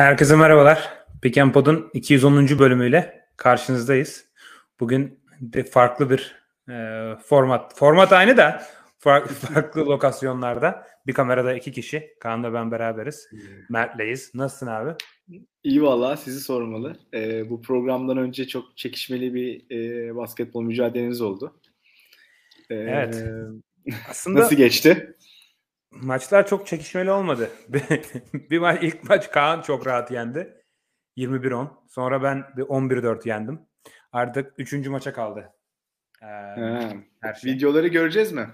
Herkese merhabalar. Pick Pod'un 210. bölümüyle karşınızdayız. Bugün de farklı bir e, format. Format aynı da farklı, farklı lokasyonlarda. Bir kamerada iki kişi. Kaan'la ben beraberiz. Mert'leyiz. Nasılsın abi? İyi valla sizi sormalı. E, bu programdan önce çok çekişmeli bir e, basketbol mücadeleniz oldu. E, evet. Aslında nasıl geçti? Maçlar çok çekişmeli olmadı. bir maç ilk maç Kaan çok rahat yendi. 21-10. Sonra ben bir 11-4 yendim. Artık üçüncü maça kaldı. Ee, her şey. Videoları göreceğiz mi?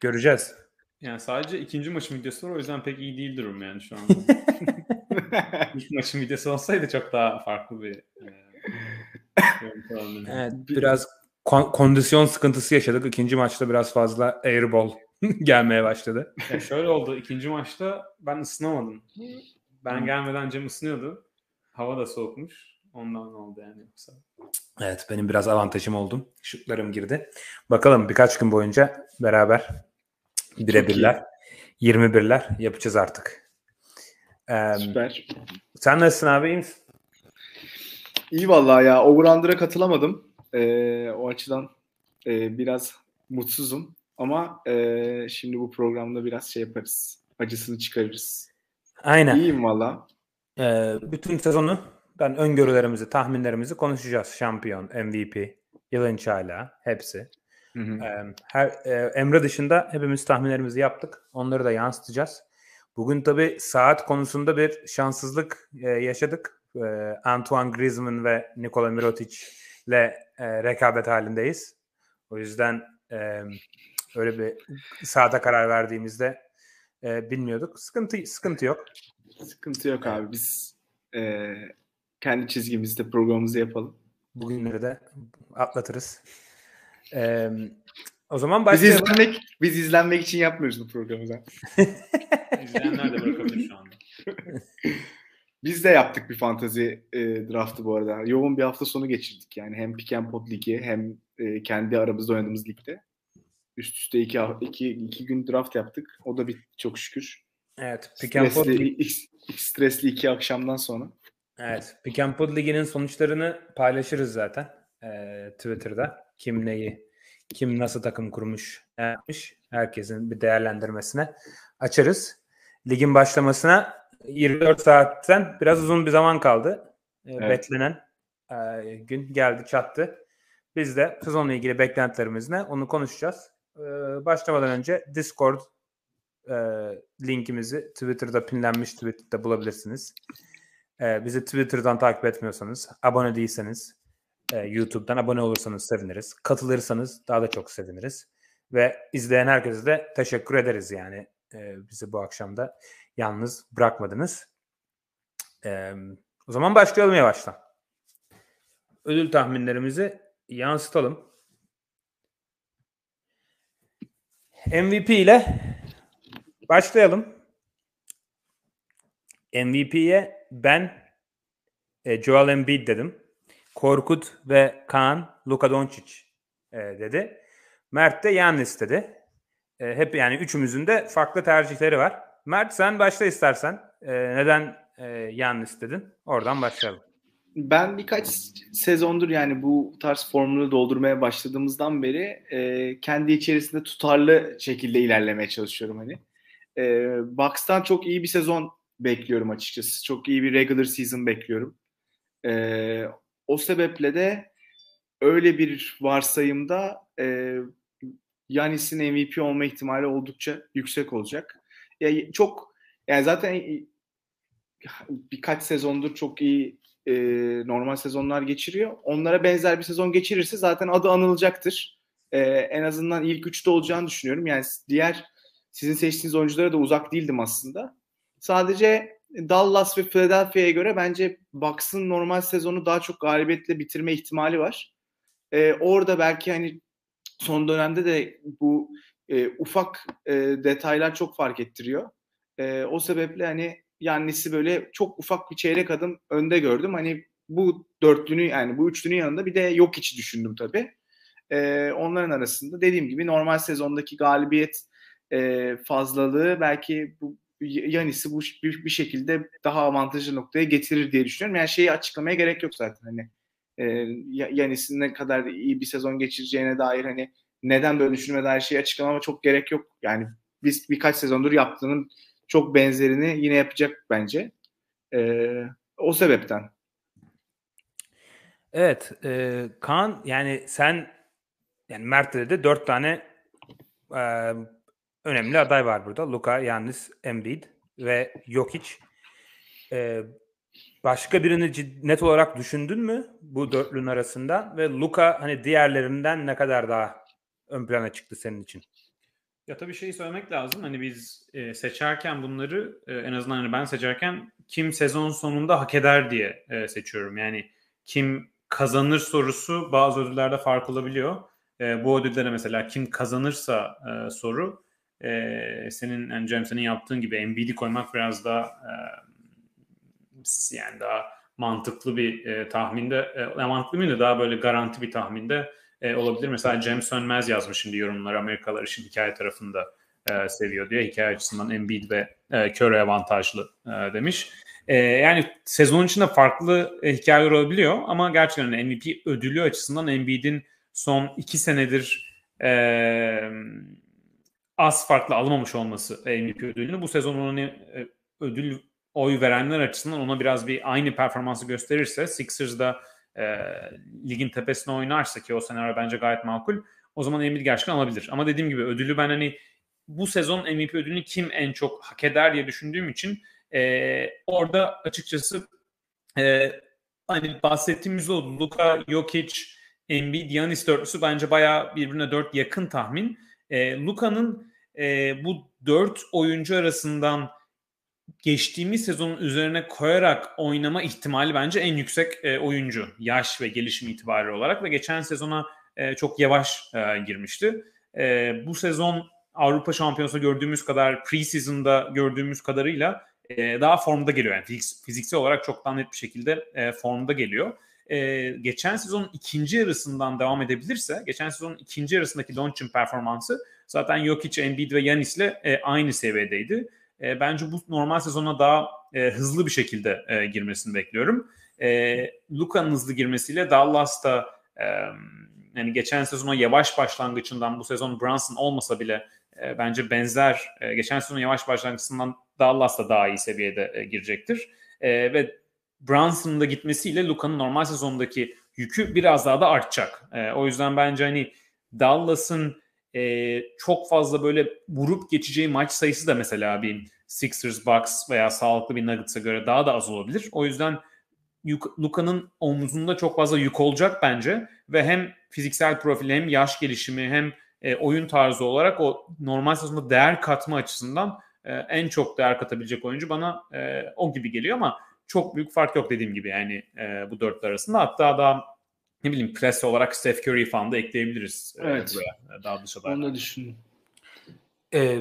Göreceğiz. Yani sadece ikinci maçın videosu var o yüzden pek iyi değil durum yani şu an. İlk maçın videosu olsaydı çok daha farklı bir e, evet, biraz kon- kondisyon sıkıntısı yaşadık. İkinci maçta biraz fazla airball gelmeye başladı. Ya şöyle oldu. ikinci maçta ben ısınamadım. Ben gelmeden Cem ısınıyordu. Hava da soğukmuş. Ondan oldu yani yoksa. Evet benim biraz avantajım oldu. Şutlarım girdi. Bakalım birkaç gün boyunca beraber birebirler, 21'ler yapacağız artık. Ee, Süper. Sen nasılsın abi iyi misin? İyi vallahi ya. Over katılamadım. Ee, o açıdan e, biraz mutsuzum. Ama e, şimdi bu programda biraz şey yaparız. Acısını çıkarırız. Aynen. İyiyim valla. Ee, bütün sezonu ben öngörülerimizi, tahminlerimizi konuşacağız. Şampiyon, MVP, yılın çaylağı hepsi. Hı hı. Ee, her, e, Emre dışında hepimiz tahminlerimizi yaptık. Onları da yansıtacağız. Bugün tabii saat konusunda bir şanssızlık e, yaşadık. E, Antoine Griezmann ve Nikola Mirotic ile rekabet halindeyiz. O yüzden e, öyle bir saate karar verdiğimizde e, bilmiyorduk. Sıkıntı sıkıntı yok. Sıkıntı yok abi. Biz e, kendi çizgimizde programımızı yapalım. Bugünleri de atlatırız. Ee, o zaman başlayalım. Biz izlenmek, biz izlenmek için yapmıyoruz bu programı İzleyenler de bırakabilir şu anda. Biz de yaptık bir fantazi e, draftı bu arada. Yoğun bir hafta sonu geçirdik yani. Hem Pick and Pod Ligi hem e, kendi aramızda oynadığımız ligde. Üst üste iki, iki, iki gün draft yaptık. O da bitti çok şükür. Evet. Pick and Pod stresli iki akşamdan sonra. Evet. Pick and Pod Ligi'nin sonuçlarını paylaşırız zaten e, Twitter'da. Kim neyi, kim nasıl takım kurmuş, ne yapmış herkesin bir değerlendirmesine açarız. Ligin başlamasına 24 saatten biraz uzun bir zaman kaldı. E, evet. Beklenen e, gün geldi çattı. Biz de sezonla ilgili beklentilerimizle onu konuşacağız. E, başlamadan önce Discord e, linkimizi Twitter'da pinlenmiş Twitter'da bulabilirsiniz. E, bizi Twitter'dan takip etmiyorsanız, abone değilseniz, e, YouTube'dan abone olursanız seviniriz. Katılırsanız daha da çok seviniriz. Ve izleyen herkese de teşekkür ederiz yani e, bizi bu akşam da yalnız bırakmadınız. E, o zaman başlayalım yavaştan. Ödül tahminlerimizi yansıtalım. MVP ile başlayalım. MVP'ye ben e, Joel Embiid dedim. Korkut ve Kaan Luka Doncic e, dedi. Mert de Yannis dedi. E, hep yani üçümüzün de farklı tercihleri var. Mert sen başla istersen. E, neden e, Yannis dedin? Oradan başlayalım. Ben birkaç sezondur yani bu tarz formunu doldurmaya başladığımızdan beri e, kendi içerisinde tutarlı şekilde ilerlemeye çalışıyorum hani. E, Bucks'tan çok iyi bir sezon bekliyorum açıkçası. Çok iyi bir regular season bekliyorum. E, o sebeple de öyle bir varsayımda e, Yanis'in MVP olma ihtimali oldukça yüksek olacak. Ya çok yani zaten birkaç sezondur çok iyi e, normal sezonlar geçiriyor. Onlara benzer bir sezon geçirirse zaten adı anılacaktır. E, en azından ilk üçte olacağını düşünüyorum. Yani diğer sizin seçtiğiniz oyunculara da uzak değildim aslında. Sadece Dallas ve Philadelphia'ya göre bence Bucks'ın normal sezonu daha çok galibiyetle bitirme ihtimali var. E, orada belki hani son dönemde de bu e, ufak e, detaylar çok fark ettiriyor. E, o sebeple hani Yannis'i böyle çok ufak bir çeyrek adım önde gördüm. Hani bu dörtlünü yani bu üçlünün yanında bir de yok içi düşündüm tabii. E, onların arasında dediğim gibi normal sezondaki galibiyet e, fazlalığı belki bu Yanis'i bu bir, bir şekilde daha avantajlı noktaya getirir diye düşünüyorum. Yani şeyi açıklamaya gerek yok zaten hani e, Yanis'in ne kadar iyi bir sezon geçireceğine dair hani neden böyle düşünme dair şeyi açıklamama çok gerek yok. Yani biz birkaç sezondur yaptığının çok benzerini yine yapacak bence. E, o sebepten. Evet. E, Kaan yani sen yani Mert'te de dört tane e, önemli aday var burada. Luka, Yannis, Embiid ve Jokic. E, başka birini net olarak düşündün mü bu dörtlünün arasında? Ve Luka hani diğerlerinden ne kadar daha ön plana çıktı senin için? Ya tabii şeyi söylemek lazım. Hani biz e, seçerken bunları e, en azından hani ben seçerken kim sezon sonunda hak eder diye e, seçiyorum. Yani kim kazanır sorusu bazı ödüllerde fark olabiliyor. E, bu ödüllere mesela kim kazanırsa e, soru e, senin yani Cem senin yaptığın gibi Embiid'i koymak biraz daha e, yani daha mantıklı bir e, tahminde e, mantıklı mıydı daha böyle garanti bir tahminde e, olabilir. Mesela Cem Sönmez yazmış şimdi yorumlar Amerikalılar için hikaye tarafında e, seviyor diyor. Hikaye açısından Embiid ve e, Curry avantajlı e, demiş. E, yani sezon içinde farklı e, hikayeler olabiliyor ama gerçekten MVP ödülü açısından Embiid'in son iki senedir e, az farklı alamamış olması MVP ödülünü bu sezon ona e, ödül oy verenler açısından ona biraz bir aynı performansı gösterirse Sixers'da e, ligin tepesine oynarsa ki o senaryo bence gayet makul o zaman Embiid gerçekten alabilir. Ama dediğim gibi ödülü ben hani bu sezon MVP ödülünü kim en çok hak eder diye düşündüğüm için e, orada açıkçası e, hani bahsettiğimiz o Luka, Jokic, Embiid, Yanis dörtlüsü bence bayağı birbirine dört yakın tahmin. E, Luka'nın e, bu dört oyuncu arasından geçtiğimiz sezonun üzerine koyarak oynama ihtimali bence en yüksek e, oyuncu. Yaş ve gelişim itibariyle olarak ve geçen sezona e, çok yavaş e, girmişti. E, bu sezon Avrupa Şampiyonası gördüğümüz kadar preseason'da gördüğümüz kadarıyla e, daha formda geliyor. Yani fiziksel olarak çok daha net bir şekilde e, formda geliyor. E, geçen sezonun ikinci yarısından devam edebilirse, geçen sezonun ikinci yarısındaki Doncic'in performansı zaten Jokic, Embiid ve Yanis'le e, aynı seviyedeydi. E, bence bu normal sezona daha e, hızlı bir şekilde e, girmesini bekliyorum. E, Luka'nın hızlı girmesiyle Dallas'ta e, yani geçen sezona yavaş başlangıcından bu sezon Brunson olmasa bile e, bence benzer e, geçen sezon yavaş başlangıcından Dallas da daha iyi seviyede e, girecektir. E, ve Brunson'un da gitmesiyle Luka'nın normal sezondaki yükü biraz daha da artacak. E, o yüzden bence hani Dallas'ın e, çok fazla böyle vurup geçeceği maç sayısı da mesela bir Sixers, Bucks veya sağlıklı bir Nuggets'a göre daha da az olabilir. O yüzden Luka'nın omuzunda çok fazla yük olacak bence ve hem fiziksel profili hem yaş gelişimi hem e, oyun tarzı olarak o normal sezonda değer katma açısından e, en çok değer katabilecek oyuncu bana e, o gibi geliyor ama çok büyük fark yok dediğim gibi yani e, bu dörtlü arasında. Hatta daha ne bileyim pres olarak Steph Curry falan da ekleyebiliriz. E, evet. Buraya, daha dışarıda. Onu da düşünün. Ee,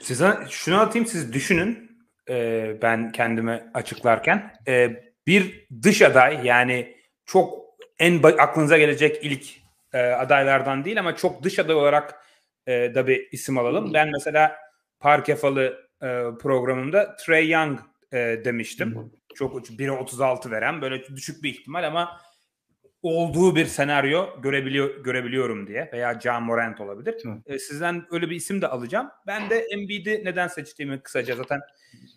size şunu atayım siz düşünün. Ee, ben kendime açıklarken. Ee, bir dış aday yani çok en aklınıza gelecek ilk e, adaylardan değil ama çok dış aday olarak e, da bir isim alalım. Ben mesela Parkefalı e, programımda Trey Young e, demiştim. Çok 1'e 36 veren böyle düşük bir ihtimal ama olduğu bir senaryo görebiliyor görebiliyorum diye veya John Morant olabilir. E, sizden öyle bir isim de alacağım. Ben de Embiid'i neden seçtiğimi kısaca zaten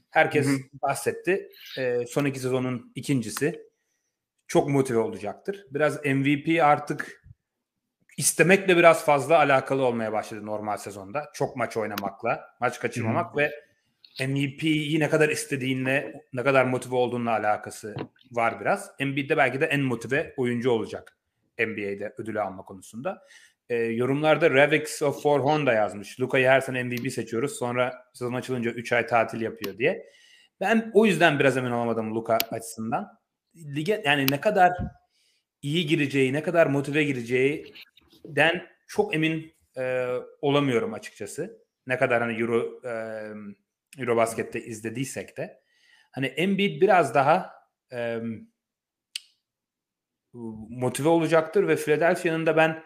herkes Hı-hı. bahsetti. E, son iki sezonun ikincisi. Çok motive olacaktır. Biraz MVP artık istemekle biraz fazla alakalı olmaya başladı normal sezonda. Çok maç oynamakla, maç kaçırmamak Hı-hı. ve MVP'yi ne kadar istediğinle, ne kadar motive olduğunla alakası var biraz. Embiid de belki de en motive oyuncu olacak NBA'de ödülü alma konusunda. E, yorumlarda Ravix of For Honda yazmış. Luka'yı her sene MVP seçiyoruz. Sonra sezon açılınca 3 ay tatil yapıyor diye. Ben o yüzden biraz emin olamadım Luka açısından. Lige yani ne kadar iyi gireceği, ne kadar motive gireceği den çok emin e, olamıyorum açıkçası. Ne kadar hani Euro e, Eurobasket'te izlediysek de hani Embiid biraz daha e, motive olacaktır ve Philadelphia'nın da ben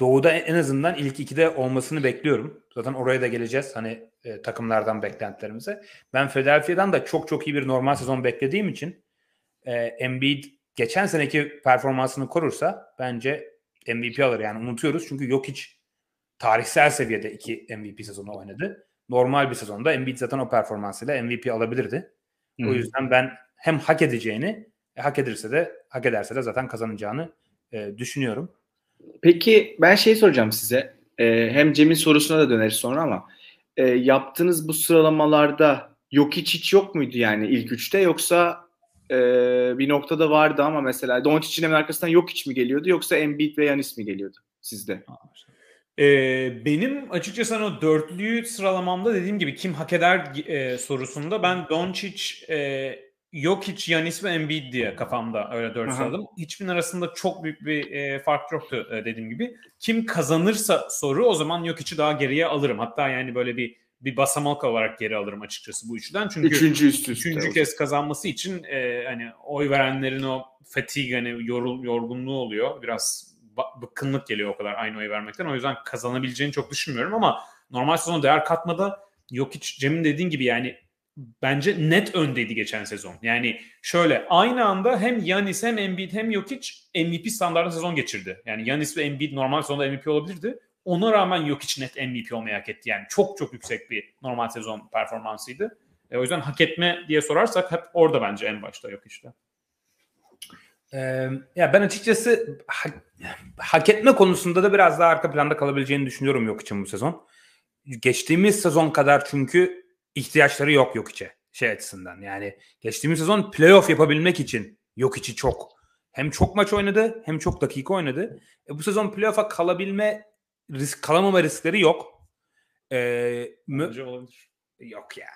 Doğu'da en azından ilk ikide olmasını bekliyorum. Zaten oraya da geleceğiz hani e, takımlardan beklentilerimize. Ben Philadelphia'dan da çok çok iyi bir normal sezon beklediğim için e, Embiid geçen seneki performansını korursa bence MVP alır. Yani unutuyoruz çünkü yok hiç tarihsel seviyede iki MVP sezonu oynadı. Normal bir sezonda Embiid zaten o performansıyla MVP alabilirdi. Hmm. O yüzden ben hem hak edeceğini e, hak edilirse de hak ederse de zaten kazanacağını e, düşünüyorum. Peki ben şey soracağım size. E, hem Cem'in sorusuna da döneriz sonra ama e, yaptığınız bu sıralamalarda yok hiç hiç yok muydu yani ilk üçte yoksa e, bir noktada vardı ama mesela Doncic'in hemen arkasından yok hiç mi geliyordu yoksa Embiid ve Yanis mi geliyordu sizde? Ee, benim açıkçası hani o dörtlüyü sıralamamda dediğim gibi kim hak eder e, sorusunda ben Doncic, e, Jokic, Yanis ve Embiid diye kafamda öyle dört sıraladım. Hiçbirinin arasında çok büyük bir e, fark yoktu e, dediğim gibi. Kim kazanırsa soru o zaman Jokic'i daha geriye alırım. Hatta yani böyle bir bir basamak olarak geri alırım açıkçası bu üçlüden. Çünkü üçüncü, üst üste üçüncü kez kazanması için e, hani oy verenlerin o fatigue hani yorul, yorgunluğu oluyor. Biraz bıkkınlık geliyor o kadar aynı oy vermekten. O yüzden kazanabileceğini çok düşünmüyorum ama normal sezon değer katmada yok hiç Cem'in dediğin gibi yani bence net öndeydi geçen sezon. Yani şöyle aynı anda hem Yanis hem Embiid hem Jokic MVP standartında sezon geçirdi. Yani Yanis ve Embiid normal sezonda MVP olabilirdi. Ona rağmen Jokic net MVP olmayı hak etti. Yani çok çok yüksek bir normal sezon performansıydı. E, o yüzden hak etme diye sorarsak hep orada bence en başta Jokic'te. Ee, ya ben açıkçası hak, hak etme konusunda da biraz daha arka planda kalabileceğini düşünüyorum yok için bu sezon. Geçtiğimiz sezon kadar çünkü ihtiyaçları yok yok içe şey açısından. Yani geçtiğimiz sezon playoff yapabilmek için yok içi çok hem çok maç oynadı hem çok dakika oynadı. E, bu sezon playoff'a kalabilme risk kalamama riskleri yok. Ee, Bence olabilir. Yok ya.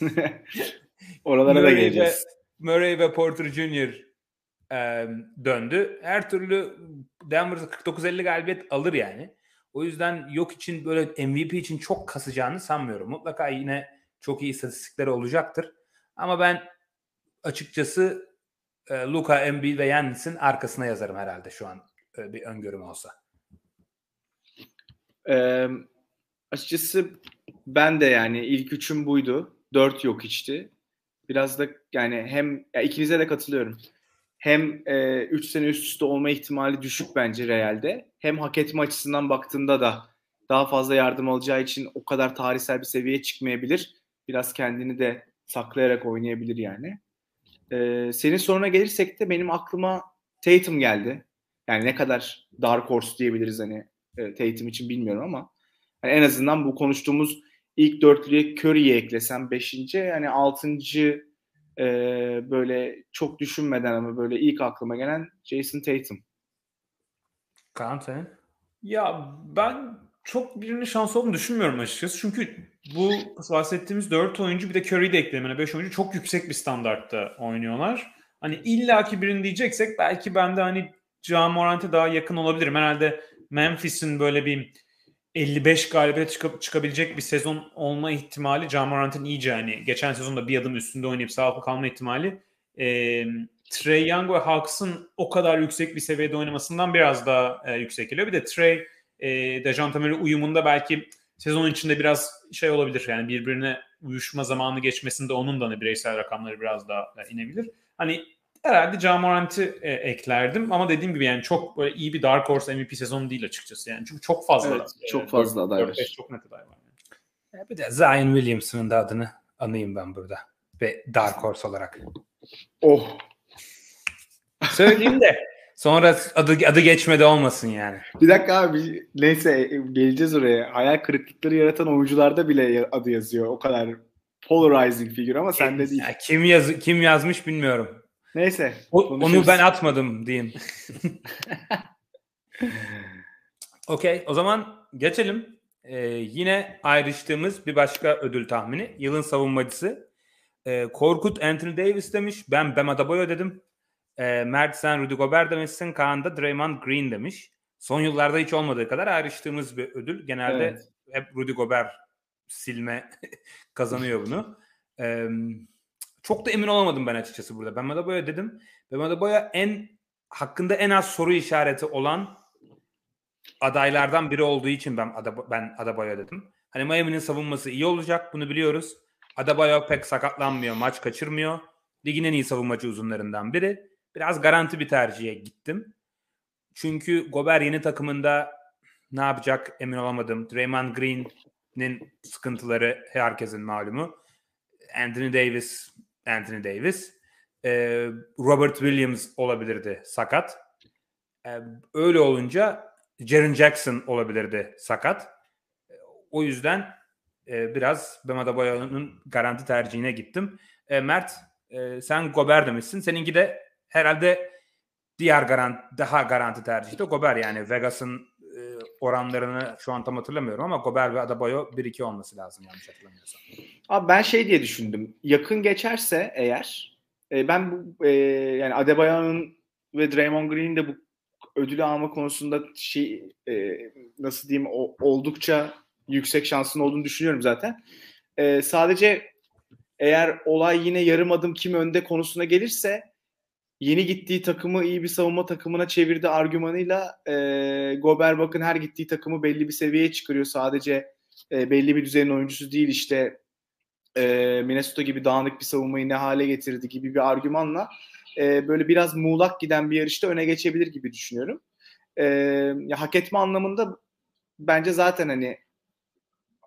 Oralara da geleceğiz. Murray ve Porter Jr. E, döndü. Her türlü Denver 49-50 galibiyet alır yani. O yüzden yok için böyle MVP için çok kasacağını sanmıyorum. Mutlaka yine çok iyi istatistikleri olacaktır. Ama ben açıkçası e, Luka, Embiid ve Yannis'in arkasına yazarım herhalde şu an e, bir öngörüm olsa. E, açıkçası ben de yani ilk üçüm buydu. Dört yok içti. Biraz da yani hem ya ikinize de katılıyorum. Hem 3 e, üç sene üst üste olma ihtimali düşük bence Real'de. Hem hak etme açısından baktığında da daha fazla yardım alacağı için o kadar tarihsel bir seviyeye çıkmayabilir. Biraz kendini de saklayarak oynayabilir yani. Ee, senin soruna gelirsek de benim aklıma Tatum geldi. Yani ne kadar dark horse diyebiliriz hani e, Tatum için bilmiyorum ama yani en azından bu konuştuğumuz ilk dörtlüye Curry'yi eklesem beşinci yani altıncı e, böyle çok düşünmeden ama böyle ilk aklıma gelen Jason Tatum. Kaan sen? Ya ben çok birinin şans olduğunu düşünmüyorum açıkçası. Çünkü bu bahsettiğimiz 4 oyuncu bir de Curry'i de eklemene 5 oyuncu çok yüksek bir standartta oynuyorlar. Hani illaki birini diyeceksek belki ben de hani John Morant'e daha yakın olabilirim. Herhalde Memphis'in böyle bir 55 galibiyet çıkıp çıkabilecek bir sezon olma ihtimali Jamorant'ın iyice hani geçen sezonda bir adım üstünde oynayıp sağlıklı kalma ihtimali e, Trey Young ve Hawks'ın o kadar yüksek bir seviyede oynamasından biraz daha e, yüksek geliyor. Bir de Trey e, Dejounte Murray uyumunda belki sezon içinde biraz şey olabilir yani birbirine uyuşma zamanı geçmesinde onun da hani bireysel rakamları biraz daha inebilir. Hani herhalde Camorant'ı e, eklerdim ama dediğim gibi yani çok böyle iyi bir Dark Horse MVP sezonu değil açıkçası yani çünkü çok fazla evet, çok e, fazla aday var. Çok net aday var. Yani. Bir de Zion Williamson'ın da adını anayım ben burada ve Dark Horse olarak. Oh. Söyleyeyim de sonra adı adı geçmedi olmasın yani. Bir dakika abi neyse geleceğiz oraya. Hayal kırıklıkları yaratan oyuncularda bile adı yazıyor. O kadar polarizing figür ama sende değil. Ya kim yaz kim yazmış bilmiyorum. Neyse. O, onu ben atmadım diyeyim. Okey o zaman geçelim. Ee, yine ayrıştığımız bir başka ödül tahmini. Yılın savunmacısı. Ee, Korkut Anthony Davis demiş. Ben Bam Adebayo dedim. Ee, Mert sen Rudy Gobert demişsin. Kaan da Draymond Green demiş. Son yıllarda hiç olmadığı kadar ayrıştığımız bir ödül. Genelde evet. hep Rudy Gobert silme kazanıyor bunu. Ee, çok da emin olamadım ben açıkçası burada. Ben böyle dedim. Ben Adebayo en hakkında en az soru işareti olan adaylardan biri olduğu için ben Adab ben Adebayo dedim. Hani Miami'nin savunması iyi olacak bunu biliyoruz. Adebayo pek sakatlanmıyor, maç kaçırmıyor. Ligin en iyi savunmacı uzunlarından biri. Biraz garanti bir tercihe gittim. Çünkü Gober yeni takımında ne yapacak emin olamadım. Draymond Green'in sıkıntıları herkesin malumu. Anthony Davis, Anthony Davis. Ee, Robert Williams olabilirdi sakat. Ee, öyle olunca Jaren Jackson olabilirdi sakat. O yüzden e, biraz Bam Adebayo'nun garanti tercihine gittim. E, Mert e, sen Gober demişsin. Seninki de herhalde diğer garanti, daha garanti tercih de Gober yani Vegas'ın e, oranlarını şu an tam hatırlamıyorum ama Gober ve Adebayo 1-2 olması lazım yanlış hatırlamıyorsam. Abi ben şey diye düşündüm. Yakın geçerse eğer e, ben bu e, yani Adebayo'nun ve Draymond Green'in de bu ödülü alma konusunda şey e, nasıl diyeyim o, oldukça yüksek şansın olduğunu düşünüyorum zaten. E, sadece eğer olay yine yarım adım kim önde konusuna gelirse yeni gittiği takımı iyi bir savunma takımına çevirdi argümanıyla e, Gober bakın her gittiği takımı belli bir seviyeye çıkarıyor. Sadece e, belli bir düzeyin oyuncusu değil işte e, Minnesota gibi dağınık bir savunmayı ne hale getirdi gibi bir argümanla e, böyle biraz muğlak giden bir yarışta öne geçebilir gibi düşünüyorum. E, ya hak etme anlamında bence zaten hani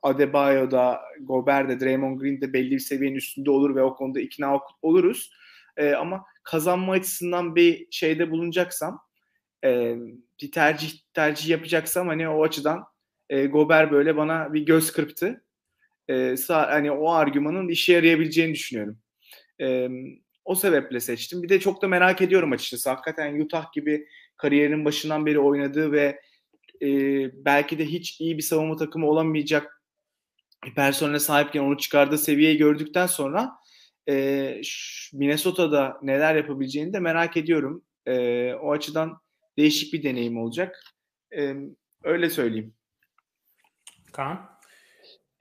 Adebayo'da, Gober'de, Draymond Green'de belli bir seviyenin üstünde olur ve o konuda ikna oluruz. E, ama kazanma açısından bir şeyde bulunacaksam e, bir tercih tercih yapacaksam hani o açıdan e, Gober böyle bana bir göz kırptı. E, sağ, hani o argümanın işe yarayabileceğini düşünüyorum. E, o sebeple seçtim. Bir de çok da merak ediyorum açıkçası. Hakikaten Utah gibi kariyerin başından beri oynadığı ve e, belki de hiç iyi bir savunma takımı olamayacak bir personele sahipken onu çıkardığı seviyeyi gördükten sonra e, Minnesota'da neler yapabileceğini de merak ediyorum. E, o açıdan değişik bir deneyim olacak. E, öyle söyleyeyim. Kaan?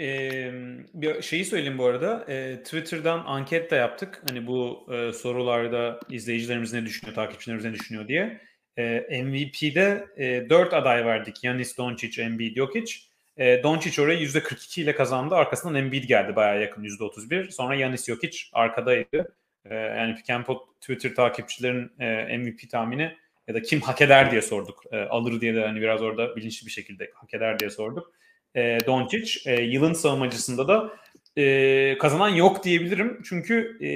Ee, bir şeyi söyleyeyim bu arada. Ee, Twitter'dan anket de yaptık. Hani bu e, sorularda izleyicilerimiz ne düşünüyor, takipçilerimiz ne düşünüyor diye. E, MVP'de e, 4 aday verdik. Yanis, Doncic, Embiid, Jokic. E, Doncic orayı %42 ile kazandı. Arkasından Embiid geldi bayağı yakın %31. Sonra Yanis Jokic arkadaydı. E, yani Pick Twitter takipçilerin e, MVP tahmini ya da kim hak eder diye sorduk. E, alır diye de hani biraz orada bilinçli bir şekilde hak eder diye sorduk. E, Doncic e, yılın savunmacısında da e, kazanan yok diyebilirim. Çünkü e,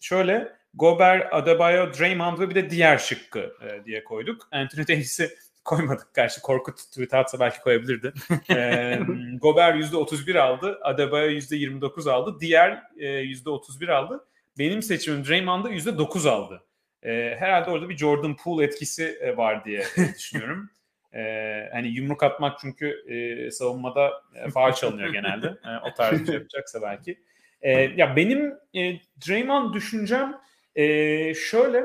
şöyle Gober, Adebayo, Draymond ve bir de diğer şıkkı e, diye koyduk. Anthony Davis'i koymadık. Gerçi Korkut tweet atsa belki koyabilirdi. e, Gober %31 aldı. Adebayo %29 aldı. Diğer e, %31 aldı. Benim seçimim Draymond'da %9 aldı. E, herhalde orada bir Jordan Poole etkisi e, var diye düşünüyorum. E, hani yumruk atmak çünkü e, savunmada e, faal çalınıyor genelde. E, o tarz bir şey yapacaksa belki. E, ya benim e, Draymond düşüncem e, şöyle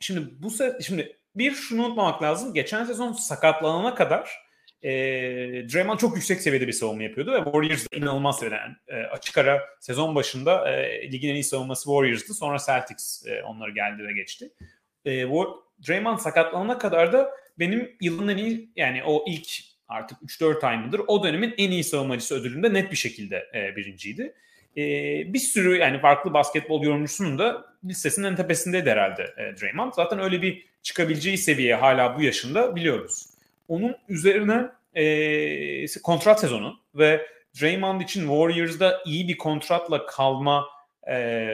şimdi bu se şimdi bir şunu unutmamak lazım. Geçen sezon sakatlanana kadar e, Draymond çok yüksek seviyede bir savunma yapıyordu ve Warriors inanılmaz seviyede. Yani, açık ara sezon başında e, ligin en iyi savunması Warriors'tı. Sonra Celtics e, onları geldi ve geçti. E, Draymond sakatlanana kadar da benim yılın en iyi yani o ilk artık 3-4 ay mıdır o dönemin en iyi savunmacısı ödülünde net bir şekilde e, birinciydi. E, bir sürü yani farklı basketbol yorumcusunun da listesinin en tepesindeydi herhalde e, Draymond. Zaten öyle bir çıkabileceği seviye hala bu yaşında biliyoruz. Onun üzerine e, kontrat sezonu ve Draymond için Warriors'da iyi bir kontratla kalma e,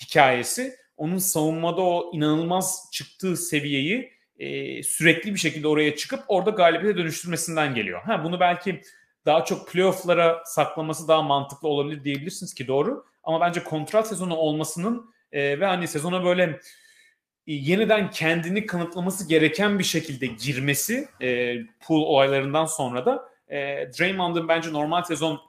hikayesi onun savunmada o inanılmaz çıktığı seviyeyi e, sürekli bir şekilde oraya çıkıp orada galibiyete dönüştürmesinden geliyor. Ha bunu belki daha çok playoff'lara saklaması daha mantıklı olabilir diyebilirsiniz ki doğru. Ama bence kontrat sezonu olmasının e, ve hani sezona böyle e, yeniden kendini kanıtlaması gereken bir şekilde girmesi e, pool olaylarından sonra da e, Draymond'ın bence normal sezon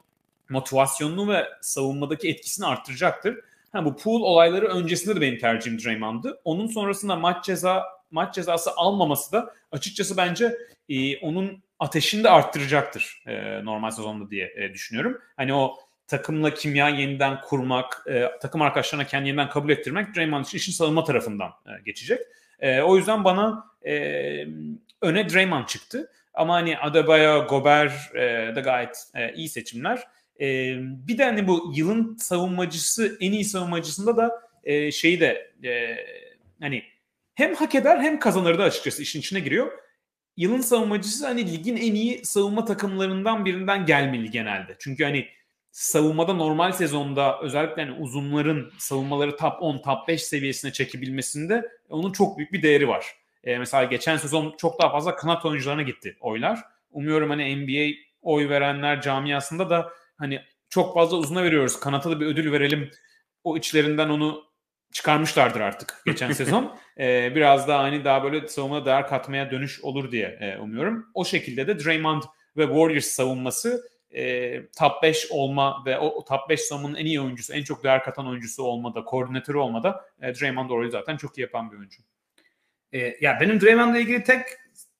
motivasyonunu ve savunmadaki etkisini arttıracaktır. Ha, bu pool olayları öncesinde de benim tercihim Draymond'dı. Onun sonrasında maç ceza maç cezası almaması da açıkçası bence e, onun ateşini de arttıracaktır e, normal sezonda diye e, düşünüyorum. Hani o takımla kimya yeniden kurmak, e, takım arkadaşlarına kendini yeniden kabul ettirmek Draymond için işin savunma tarafından e, geçecek. E, o yüzden bana e, öne Draymond çıktı. Ama hani Adebayo, Gober e, da gayet e, iyi seçimler. E, bir de hani bu yılın savunmacısı, en iyi savunmacısında da e, şeyi de e, hani hem hak eder hem kazanır da açıkçası işin içine giriyor. Yılın savunmacısı hani ligin en iyi savunma takımlarından birinden gelmeli genelde. Çünkü hani savunmada normal sezonda özellikle hani uzunların savunmaları top 10, top 5 seviyesine çekebilmesinde onun çok büyük bir değeri var. Ee, mesela geçen sezon çok daha fazla kanat oyuncularına gitti oylar. Umuyorum hani NBA oy verenler camiasında da hani çok fazla uzuna veriyoruz. Kanata da bir ödül verelim. O içlerinden onu çıkarmışlardır artık geçen sezon. Ee, biraz daha hani daha böyle savunmada değer katmaya dönüş olur diye e, umuyorum. O şekilde de Draymond ve Warriors savunması e, top 5 olma ve o, top 5 savunmanın en iyi oyuncusu, en çok değer katan oyuncusu olmada, koordinatörü olmada e, Draymond orayı zaten çok iyi yapan bir oyuncu. E, ya benim Draymond'la ilgili tek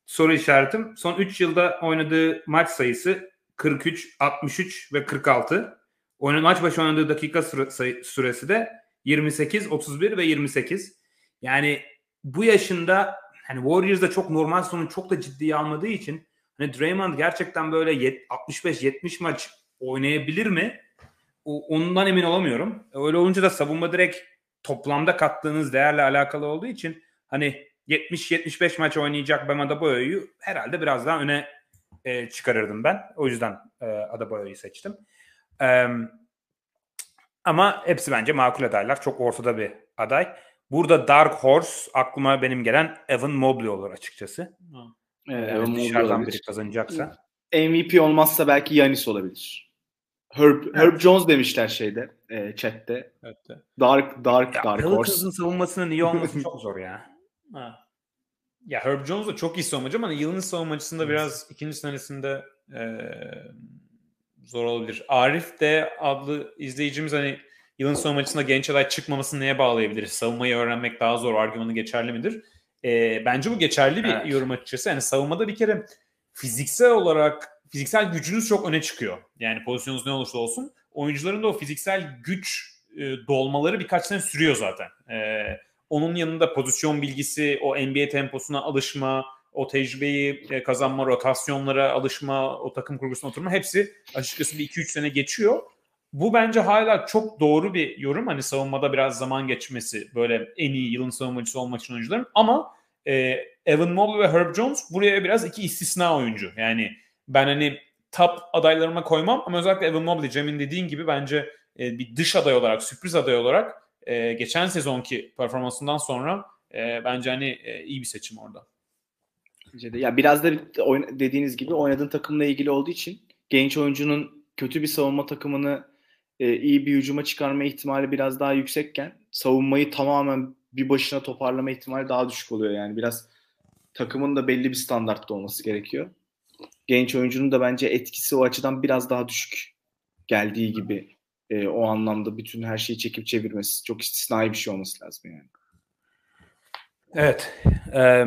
soru işaretim son 3 yılda oynadığı maç sayısı 43, 63 ve 46. Oyunun maç başı oynadığı dakika süre, süresi de 28, 31 ve 28. Yani bu yaşında hani Warriors'da çok normal sonu çok da ciddiye almadığı için hani Draymond gerçekten böyle 65-70 maç oynayabilir mi? Ondan emin olamıyorum. Öyle olunca da savunma direkt toplamda kattığınız değerle alakalı olduğu için hani 70-75 maç oynayacak Bam Adebayo'yu herhalde biraz daha öne e, çıkarırdım ben. O yüzden e, Adebayo'yu seçtim. E, ama hepsi bence makul adaylar. Çok ortada bir aday. Burada Dark Horse aklıma benim gelen Evan Mobley olur açıkçası. Evet, Evan Mobley dışarıdan olabilir. biri kazanacaksa. MVP olmazsa belki Yanis olabilir. Herb, evet. Herb Jones demişler şeyde, e, chatte. Evet. Dark Dark ya, Dark Horse. savunmasının iyi olması çok zor ya. Ha. Ya Herb Jones da çok iyi savunmacı ama yılın savunmacısında biraz ikinci senesinde e, zor olabilir. Arif de adlı izleyicimiz hani yılın savunmacısında genç aday çıkmamasını neye bağlayabiliriz? Savunmayı öğrenmek daha zor argümanı geçerli midir? E, bence bu geçerli bir evet. yorum açıkçası. Yani savunmada bir kere fiziksel olarak fiziksel gücünüz çok öne çıkıyor. Yani pozisyonunuz ne olursa olsun. Oyuncuların da o fiziksel güç e, dolmaları birkaç sene sürüyor zaten. E, onun yanında pozisyon bilgisi, o NBA temposuna alışma, o tecrübeyi e, kazanma, rotasyonlara alışma, o takım kurgusuna oturma hepsi açıkçası bir 2-3 sene geçiyor. Bu bence hala çok doğru bir yorum. Hani savunmada biraz zaman geçmesi böyle en iyi yılın savunmacısı olmak için oyuncuların. Ama e, Evan Mobley ve Herb Jones buraya biraz iki istisna oyuncu. Yani ben hani top adaylarıma koymam ama özellikle Evan Mobley, Cem'in dediğin gibi bence e, bir dış aday olarak, sürpriz aday olarak e, geçen sezonki performansından sonra e, bence hani e, iyi bir seçim orada. Ya biraz da dediğiniz gibi oynadığın takımla ilgili olduğu için genç oyuncunun kötü bir savunma takımını e, iyi bir hücuma çıkarma ihtimali biraz daha yüksekken savunmayı tamamen bir başına toparlama ihtimali daha düşük oluyor yani biraz takımın da belli bir standartta olması gerekiyor. Genç oyuncunun da bence etkisi o açıdan biraz daha düşük geldiği gibi e, o anlamda bütün her şeyi çekip çevirmesi çok istisnai bir şey olması lazım yani. Evet. Ee,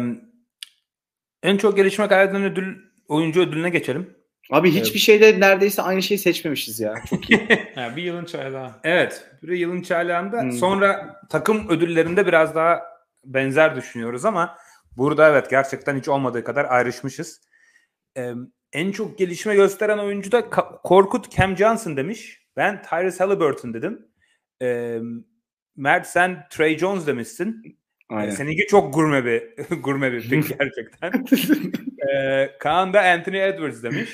en çok gelişme kaydeden ödül oyuncu ödülüne geçelim. Abi hiçbir evet. şeyde neredeyse aynı şeyi seçmemişiz ya. Çok iyi. bir yılın çaylağı. Evet. Bir yılın çaylağında. Hmm. Sonra takım ödüllerinde biraz daha benzer düşünüyoruz ama burada evet gerçekten hiç olmadığı kadar ayrışmışız. Ee, en çok gelişme gösteren oyuncu da Korkut Cam Johnson demiş. Ben Tyrese Halliburton dedim. Ee, Mert sen Trey Jones demişsin. Aynen. Seninki çok gurme bir gurme bir pick gerçekten. ee, Kaan da Anthony Edwards demiş.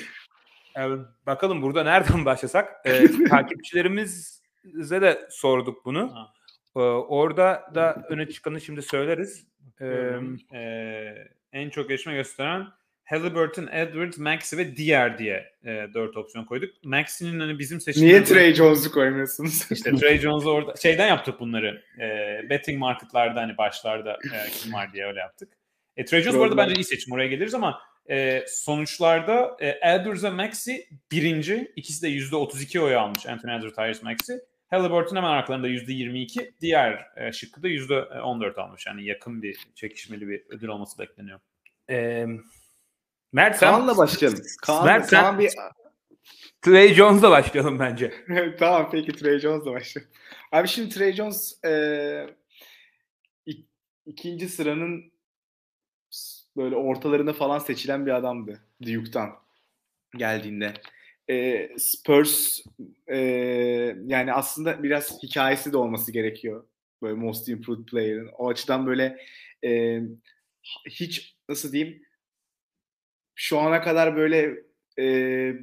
Ee, bakalım burada nereden başlasak? Ee, takipçilerimize de sorduk bunu. Ee, orada da öne çıkanı şimdi söyleriz. Ee, ee, en çok gelişme gösteren Halliburton, Edwards, Maxi ve Diğer diye e, dört opsiyon koyduk. Maxi'nin hani bizim seçtiğimiz... Niye Trey Jones'u koymuyorsunuz? İşte Trey Jones'u orada şeyden yaptık bunları. E, betting marketlarda hani başlarda e, kim var diye öyle yaptık. E, Trey Jones bu arada bence iyi seçim. Oraya geliriz ama e, sonuçlarda e, Edwards ve Maxi birinci. İkisi de %32 oy almış. Anthony Edwards, Tyrese Maxi. Halliburton hemen arkalarında %22. Diğer e, şıkkı da %14 almış. Yani yakın bir çekişmeli bir ödül olması bekleniyor. Eee Mert Kaan'la başlayalım. Kaan, Mert Kaan bir... Trey Jones'la başlayalım bence. tamam peki Trey Jones'la başlayalım. Abi şimdi Trey Jones e, ikinci sıranın böyle ortalarında falan seçilen bir adamdı Duke'tan geldiğinde. E, Spurs e, yani aslında biraz hikayesi de olması gerekiyor. Böyle Most Improved Player'ın. O açıdan böyle e, hiç nasıl diyeyim şu ana kadar böyle e,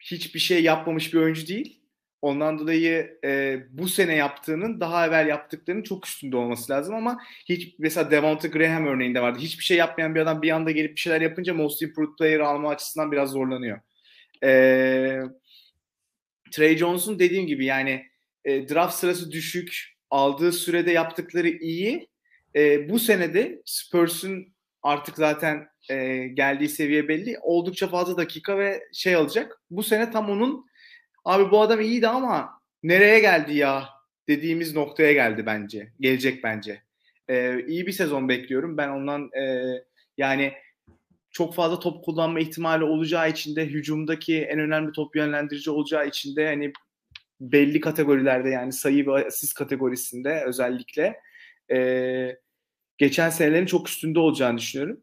hiçbir şey yapmamış bir oyuncu değil. Ondan dolayı e, bu sene yaptığının daha evvel yaptıklarının çok üstünde olması lazım ama hiç mesela Devonta Graham örneğinde vardı. Hiçbir şey yapmayan bir adam bir anda gelip bir şeyler yapınca Most Improved Player alma açısından biraz zorlanıyor. E, Trey Jones'un dediğim gibi yani e, draft sırası düşük, aldığı sürede yaptıkları iyi. E, bu senede Spurs'un artık zaten e, geldiği seviye belli. Oldukça fazla dakika ve şey alacak. Bu sene tam onun abi bu adam iyiydi ama nereye geldi ya dediğimiz noktaya geldi bence. Gelecek bence. E, iyi bir sezon bekliyorum. Ben ondan e, yani çok fazla top kullanma ihtimali olacağı için de hücumdaki en önemli top yönlendirici olacağı için de hani belli kategorilerde yani sayı ve asist kategorisinde özellikle e, geçen senelerin çok üstünde olacağını düşünüyorum.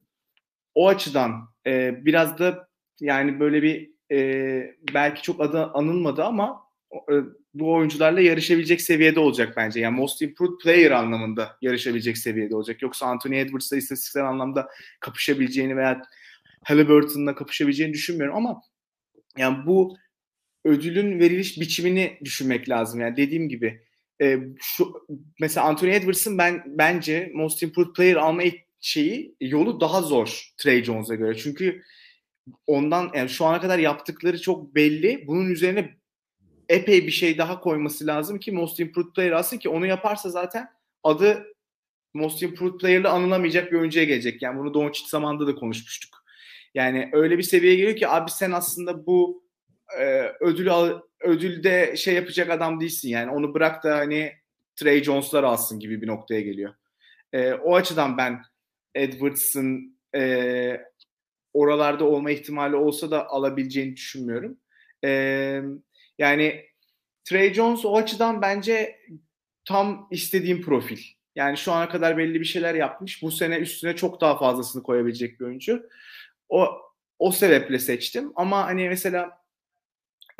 O açıdan e, biraz da yani böyle bir e, belki çok adı anılmadı ama e, bu oyuncularla yarışabilecek seviyede olacak bence. Yani most improved player anlamında yarışabilecek seviyede olacak. Yoksa Anthony Edwards'la istatistiksel anlamda kapışabileceğini veya Halliburton'la kapışabileceğini düşünmüyorum ama yani bu ödülün veriliş biçimini düşünmek lazım. Yani dediğim gibi e, şu mesela Anthony Edwards'ın ben bence Most Improved Player alma şeyi yolu daha zor Trey Jones'a göre. Çünkü ondan yani şu ana kadar yaptıkları çok belli. Bunun üzerine epey bir şey daha koyması lazım ki Most Improved Player alsın ki onu yaparsa zaten adı Most Improved Player'la anılamayacak bir oyuncuya gelecek. Yani bunu Doncic zamanında da konuşmuştuk. Yani öyle bir seviyeye geliyor ki abi sen aslında bu e, ödülü al, ödülde şey yapacak adam değilsin yani onu bırak da hani Trey Jones'lar alsın gibi bir noktaya geliyor. E, o açıdan ben Edwards'ın e, oralarda olma ihtimali olsa da alabileceğini düşünmüyorum. E, yani Trey Jones o açıdan bence tam istediğim profil. Yani şu ana kadar belli bir şeyler yapmış. Bu sene üstüne çok daha fazlasını koyabilecek bir oyuncu. O o sebeple seçtim. Ama hani mesela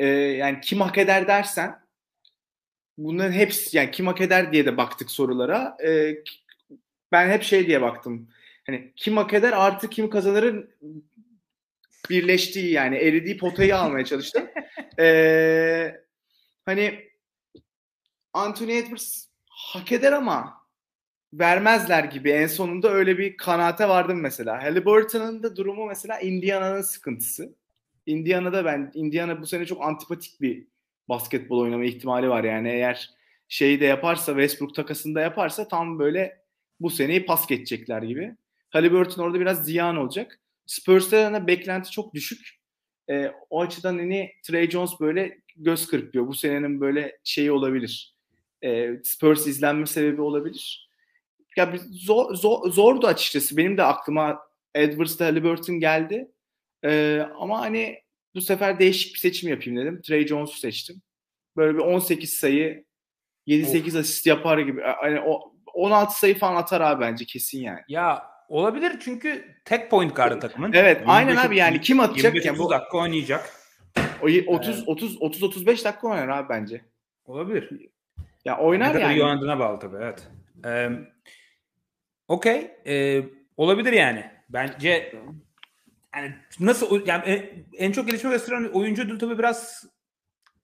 e, yani kim hak eder dersen bunların hepsi yani kim hak eder diye de baktık sorulara. E, ben hep şey diye baktım. Hani kim hak eder artı kim kazanırın birleştiği yani eridiği potayı almaya çalıştım. ee, hani Anthony Edwards hak eder ama vermezler gibi en sonunda öyle bir kanaate vardım mesela. Halliburton'un da durumu mesela Indiana'nın sıkıntısı. Indiana'da ben Indiana bu sene çok antipatik bir basketbol oynama ihtimali var yani eğer şeyi de yaparsa Westbrook takasında yaparsa tam böyle bu seneyi pas geçecekler gibi. Halliburton orada biraz ziyan olacak. Spurs'ta beklenti çok düşük. E, o açıdan hani Trey Jones böyle göz kırpıyor. Bu senenin böyle şeyi olabilir. E, Spurs izlenme sebebi olabilir. Ya zor, zor, zordu açıkçası. Benim de aklıma Edwards'da Halliburton geldi. E, ama hani bu sefer değişik bir seçim yapayım dedim. Trey Jones'u seçtim. Böyle bir 18 sayı 7-8 asist yapar gibi. Hani o 16 sayı falan atar abi bence kesin yani. Ya olabilir çünkü tek point guard takımın. Evet aynen abi yani kim atacak ya bu dakika oynayacak. O 30 30 30 35 dakika oynar abi bence. Olabilir. Ya oynar ne yani. oynadığına bağlı tabii evet. Ee, Okey. Ee, olabilir yani. Bence yani nasıl yani en, en çok gelişme gösteren oyuncu tabii biraz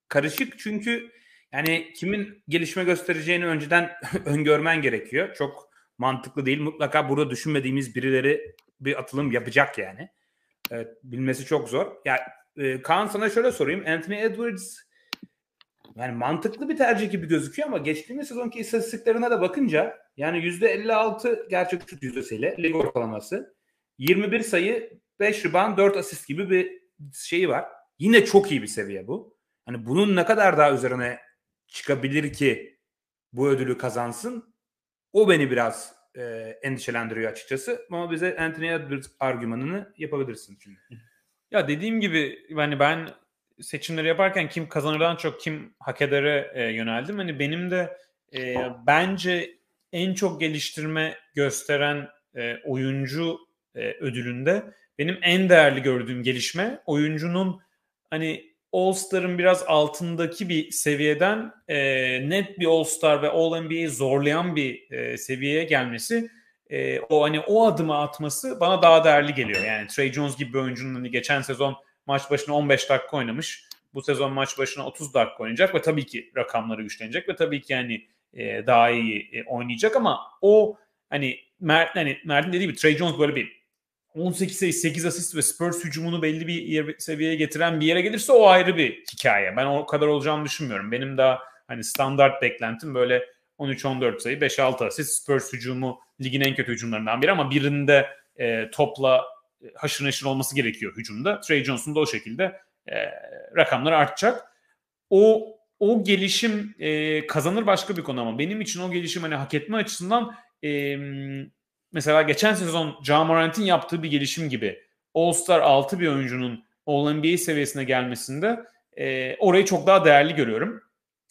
karışık çünkü yani kimin gelişme göstereceğini önceden öngörmen gerekiyor. Çok mantıklı değil. Mutlaka burada düşünmediğimiz birileri bir atılım yapacak yani. Evet, bilmesi çok zor. Ya e, Kaan sana şöyle sorayım. Anthony Edwards yani mantıklı bir tercih gibi gözüküyor ama geçtiğimiz sezonki istatistiklerine de bakınca yani %56 gerçek şut yüzdesiyle lig ortalaması 21 sayı 5 rebound 4 asist gibi bir şeyi var. Yine çok iyi bir seviye bu. Hani bunun ne kadar daha üzerine çıkabilir ki bu ödülü kazansın? O beni biraz e, endişelendiriyor açıkçası. Ama bize Anthony Edwards argümanını yapabilirsin şimdi. Ya dediğim gibi hani ben seçimleri yaparken kim kazanırdan çok kim hak edere e, yöneldim. Hani benim de e, bence en çok geliştirme gösteren e, oyuncu e, ödülünde benim en değerli gördüğüm gelişme oyuncunun hani All-Star'ın biraz altındaki bir seviyeden e, net bir All-Star ve All-NBA'yi zorlayan bir e, seviyeye gelmesi e, o hani o adımı atması bana daha değerli geliyor. Yani Trey Jones gibi bir oyuncunun hani geçen sezon maç başına 15 dakika oynamış. Bu sezon maç başına 30 dakika oynayacak ve tabii ki rakamları güçlenecek ve tabii ki yani e, daha iyi e, oynayacak ama o hani Mert hani Mert'in dediği gibi Trey Jones böyle bir 18 sayı 8 asist ve Spurs hücumunu belli bir yer, seviyeye getiren bir yere gelirse o ayrı bir hikaye. Ben o kadar olacağını düşünmüyorum. Benim daha hani standart beklentim böyle 13-14 sayı 5-6 asist Spurs hücumu ligin en kötü hücumlarından biri ama birinde e, topla e, haşır neşir olması gerekiyor hücumda. Trey Johnson da o şekilde e, rakamlar artacak. O o gelişim e, kazanır başka bir konu ama benim için o gelişim hani hak etme açısından e, mesela geçen sezon Ja Morant'in yaptığı bir gelişim gibi All-Star 6 bir oyuncunun All-NBA seviyesine gelmesinde e, orayı çok daha değerli görüyorum.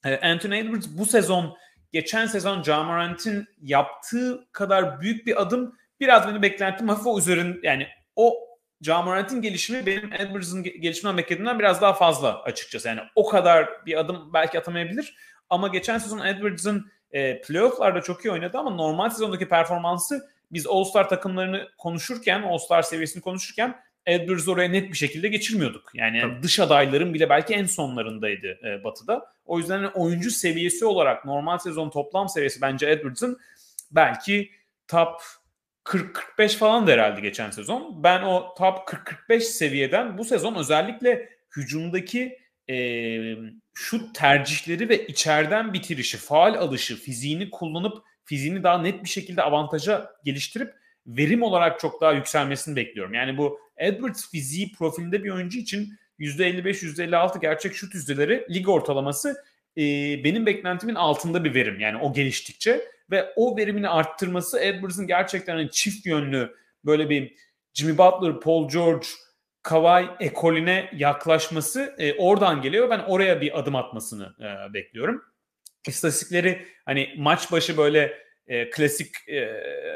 E, Anthony Edwards bu sezon geçen sezon Ja Morant'in yaptığı kadar büyük bir adım biraz beni beklentim hafif o üzerin yani o Ja Morant'in gelişimi benim Edwards'ın gelişiminden beklediğimden biraz daha fazla açıkçası. Yani o kadar bir adım belki atamayabilir ama geçen sezon Edwards'ın e, playoff'larda çok iyi oynadı ama normal sezondaki performansı biz All-Star takımlarını konuşurken, All-Star seviyesini konuşurken Edwards oraya net bir şekilde geçirmiyorduk. Yani Tabii. dış adayların bile belki en sonlarındaydı e, Batı'da. O yüzden hani oyuncu seviyesi olarak normal sezon toplam seviyesi bence Edwards'ın belki top 40-45 falan da herhalde geçen sezon. Ben o top 40-45 seviyeden bu sezon özellikle hücumdaki e, şut tercihleri ve içeriden bitirişi, faal alışı, fiziğini kullanıp fiziğini daha net bir şekilde avantaja geliştirip verim olarak çok daha yükselmesini bekliyorum. Yani bu Edwards fiziği profilinde bir oyuncu için %55-%56 gerçek şut yüzdeleri lig ortalaması e, benim beklentimin altında bir verim. Yani o geliştikçe ve o verimini arttırması Edwards'ın gerçekten hani çift yönlü böyle bir Jimmy Butler, Paul George, Kawhi ekolüne yaklaşması e, oradan geliyor. Ben oraya bir adım atmasını e, bekliyorum. İstatistikleri hani maç başı böyle e, klasik e,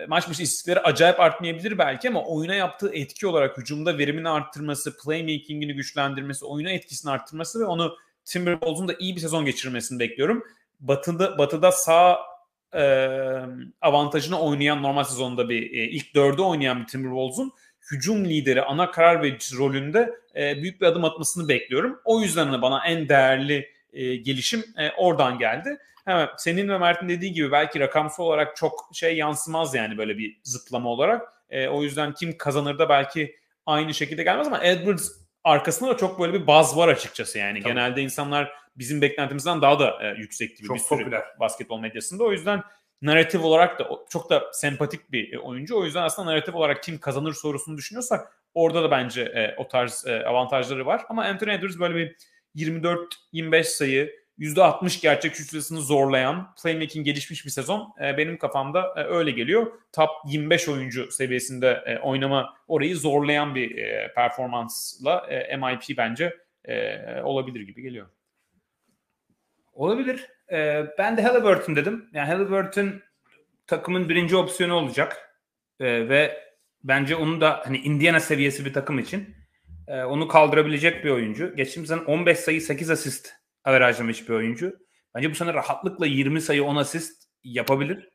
maç başı istatistikleri acayip artmayabilir belki ama oyuna yaptığı etki olarak hücumda verimini arttırması, playmaking'ini güçlendirmesi, oyuna etkisini arttırması ve onu Timberwolves'un da iyi bir sezon geçirmesini bekliyorum. Batı'da batıda sağ e, avantajını oynayan normal sezonda bir e, ilk dörde oynayan bir Timberwolves'un hücum lideri, ana karar verici rolünde e, büyük bir adım atmasını bekliyorum. O yüzden bana en değerli e, gelişim e, oradan geldi. Hemen senin ve Mert'in dediği gibi belki rakamsal olarak çok şey yansımaz yani böyle bir zıplama olarak. E, o yüzden kim kazanır da belki aynı şekilde gelmez ama Edwards arkasında da çok böyle bir baz var açıkçası yani. Tabii. Genelde insanlar bizim beklentimizden daha da e, yüksek gibi çok bir sürü popüler. basketbol medyasında. O yüzden narratif olarak da çok da sempatik bir e, oyuncu. O yüzden aslında narratif olarak kim kazanır sorusunu düşünüyorsak orada da bence e, o tarz e, avantajları var. Ama Anthony Edwards böyle bir 24-25 sayı, %60 gerçek şut sayısını zorlayan, playmaking gelişmiş bir sezon. E, benim kafamda e, öyle geliyor. Top 25 oyuncu seviyesinde e, oynama orayı zorlayan bir performansla MIP bence olabilir gibi geliyor. Olabilir. Ben de Halliburton dedim. Yani Halliburton takımın birinci opsiyonu olacak. Ve bence onu da hani Indiana seviyesi bir takım için e, onu kaldırabilecek bir oyuncu. Geçtiğimiz sene 15 sayı 8 asist averajlamış bir oyuncu. Bence bu sene rahatlıkla 20 sayı 10 asist yapabilir.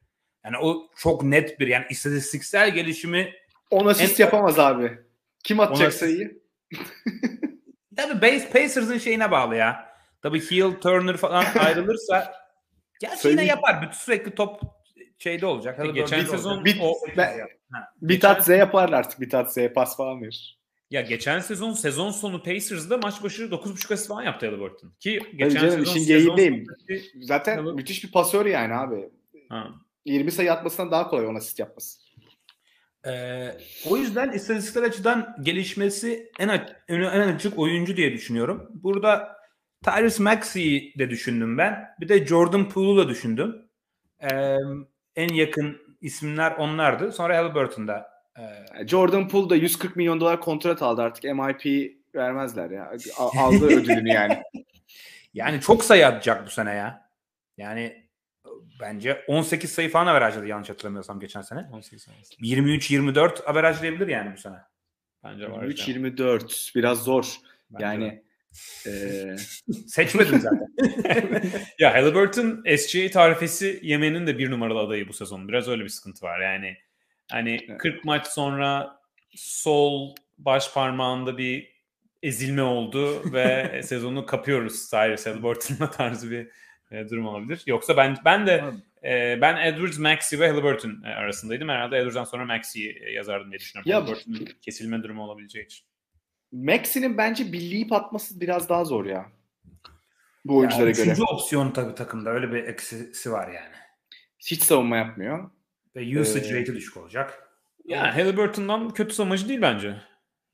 Yani o çok net bir yani istatistiksel gelişimi 10 asist en... yapamaz abi. Kim atacak sayıyı? Tabii base Pacers'ın şeyine bağlı ya. Tabii Hill, Turner falan ayrılırsa gerçi yine yapar. Bütün sürekli top şeyde olacak. E, geçen sezon bit, o, ben, Bitatze yaparlar artık. Bitatze'ye pas falan verir. Ya geçen sezon sezon sonu Pacers'da maç başı 9.5 asist falan yaptı Halliburton. Ki geçen canım, sezon işin geyiğindeyim. Zaten Halliburton... müthiş bir pasör yani abi. Ha. 20 sayı atmasından daha kolay 10 asist yapması. Ee, o yüzden istatistikler açıdan gelişmesi en, en, en açık oyuncu diye düşünüyorum. Burada Tyrese Maxey'i de düşündüm ben. Bir de Jordan Poole'u da düşündüm. Ee, en yakın isimler onlardı. Sonra Halliburton'da ee, Jordan Poole da 140 milyon dolar kontrat aldı artık. MIP vermezler ya. Aldı ödülünü yani. Yani çok sayı atacak bu sene ya. Yani bence 18 sayı falan averajladı yanlış hatırlamıyorsam geçen sene. 18 23-24 averajlayabilir yani bu sene. Bence var. 23-24 biraz zor. Bence yani e... seçmedim zaten. ya Halliburton SGA tarifesi yemenin de bir numaralı adayı bu sezon. Biraz öyle bir sıkıntı var. Yani hani evet. 40 maç sonra sol baş parmağında bir ezilme oldu ve sezonu kapıyoruz Cyrus Halliburton'la tarzı bir e, durum olabilir. Yoksa ben ben de e, ben Edwards, Maxi ve Halliburton e, arasındaydım. Herhalde Edwards'dan sonra Maxi'yi e, yazardım diye düşünüyorum. Ya, Halliburton'un kesilme durumu olabileceği için. Maxi'nin bence birliği atması biraz daha zor ya. Bu oyunculara yani, göre. Üçüncü opsiyon tabii takımda öyle bir eksisi var yani. Hiç savunma yapmıyor. Ve usage ee, rate'i düşük olacak. Yani Halliburton'dan kötü savunmacı değil bence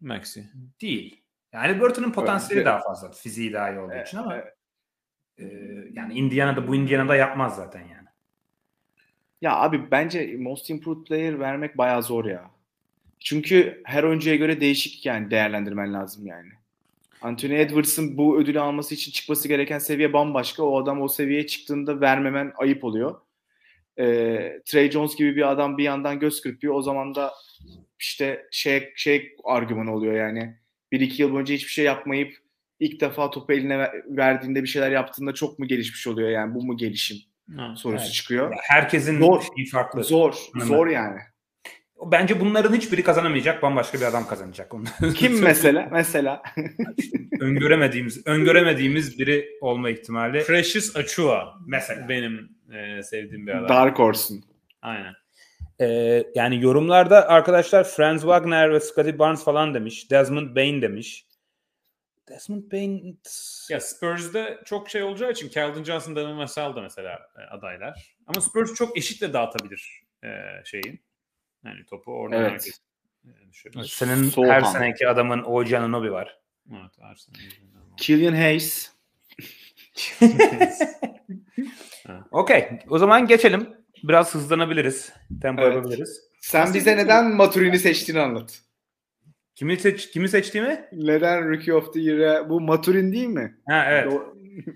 Maxi. Değil. Yani Halliburton'un potansiyeli evet. daha fazla. Fiziği daha iyi olduğu evet, için ama evet. e, yani Indiana'da bu Indiana'da yapmaz zaten yani. Ya abi bence most improved player vermek bayağı zor ya. Çünkü her oyuncuya göre değişik yani değerlendirmen lazım yani. Anthony Edwards'ın bu ödülü alması için çıkması gereken seviye bambaşka. O adam o seviyeye çıktığında vermemen ayıp oluyor. Ee, Trey Jones gibi bir adam bir yandan göz kırpıyor. O zaman da işte şey şey argümanı oluyor yani. Bir iki yıl boyunca hiçbir şey yapmayıp ilk defa topu eline verdiğinde bir şeyler yaptığında çok mu gelişmiş oluyor yani bu mu gelişim ha, sorusu evet. çıkıyor. Herkesin zor, şeyi farklı. Zor, zor yani. Bence bunların hiçbiri kazanamayacak. Bambaşka bir adam kazanacak. Kim mesela? Mesela. öngöremediğimiz, öngöremediğimiz biri olma ihtimali. Precious Achua mesela benim e, sevdiğim bir adam. Dark Horse'un. Aynen. Ee, yani yorumlarda arkadaşlar Franz Wagner ve Scotty Barnes falan demiş. Desmond Bain demiş. Desmond Bain... Ya Spurs'da çok şey olacağı için Keldon Johnson, Devin Vassell da mesela e, adaylar. Ama Spurs çok eşitle dağıtabilir e, şeyin. Yani topu oradan evet. herkes e, Senin Soğukan. her seneki adamın OG Anunoby var. Evet her sene. Killian Hayes. Okey. O zaman geçelim. Biraz hızlanabiliriz. Tempo evet. yapabiliriz. Sen Aslında bize neden Maturin'i seçtiğini anlat. Kimi seç kimi seçtiğimi? Neden Rookie of the Year'e bu Maturin değil mi? Ha evet.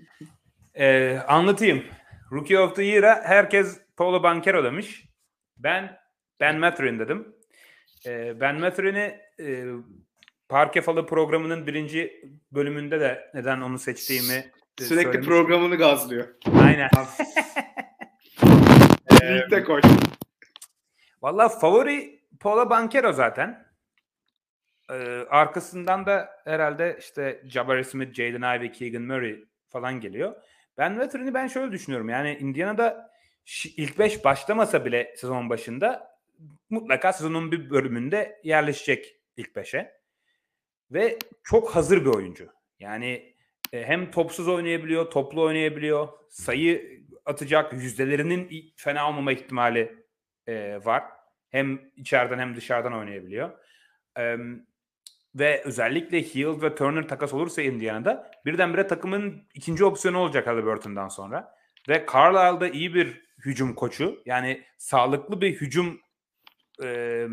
ee, anlatayım. Rookie of the Year'a herkes Paulo Banquero demiş. Ben Ben Maturin dedim. Ee, ben Maturin'i e, Parke Falı programının birinci bölümünde de neden onu seçtiğimi Sürekli söylemiş. programını gazlıyor. Aynen. Ligde koş. Valla favori Paula Banquero zaten. Ee, arkasından da herhalde işte Jabari Smith, Jaden Ivey, Keegan Murray falan geliyor. Ben Veteran'ı ben şöyle düşünüyorum. Yani Indiana'da ilk beş başlamasa bile sezon başında mutlaka sezonun bir bölümünde yerleşecek ilk beşe. Ve çok hazır bir oyuncu. Yani hem topsuz oynayabiliyor, toplu oynayabiliyor. Sayı atacak yüzdelerinin fena olmama ihtimali e, var. Hem içeriden hem dışarıdan oynayabiliyor. E, ve özellikle Hield ve Turner takas olursa Indiana'da birdenbire takımın ikinci opsiyonu olacak Halliburton'dan sonra. Ve Carlisle da iyi bir hücum koçu. Yani sağlıklı bir hücum e,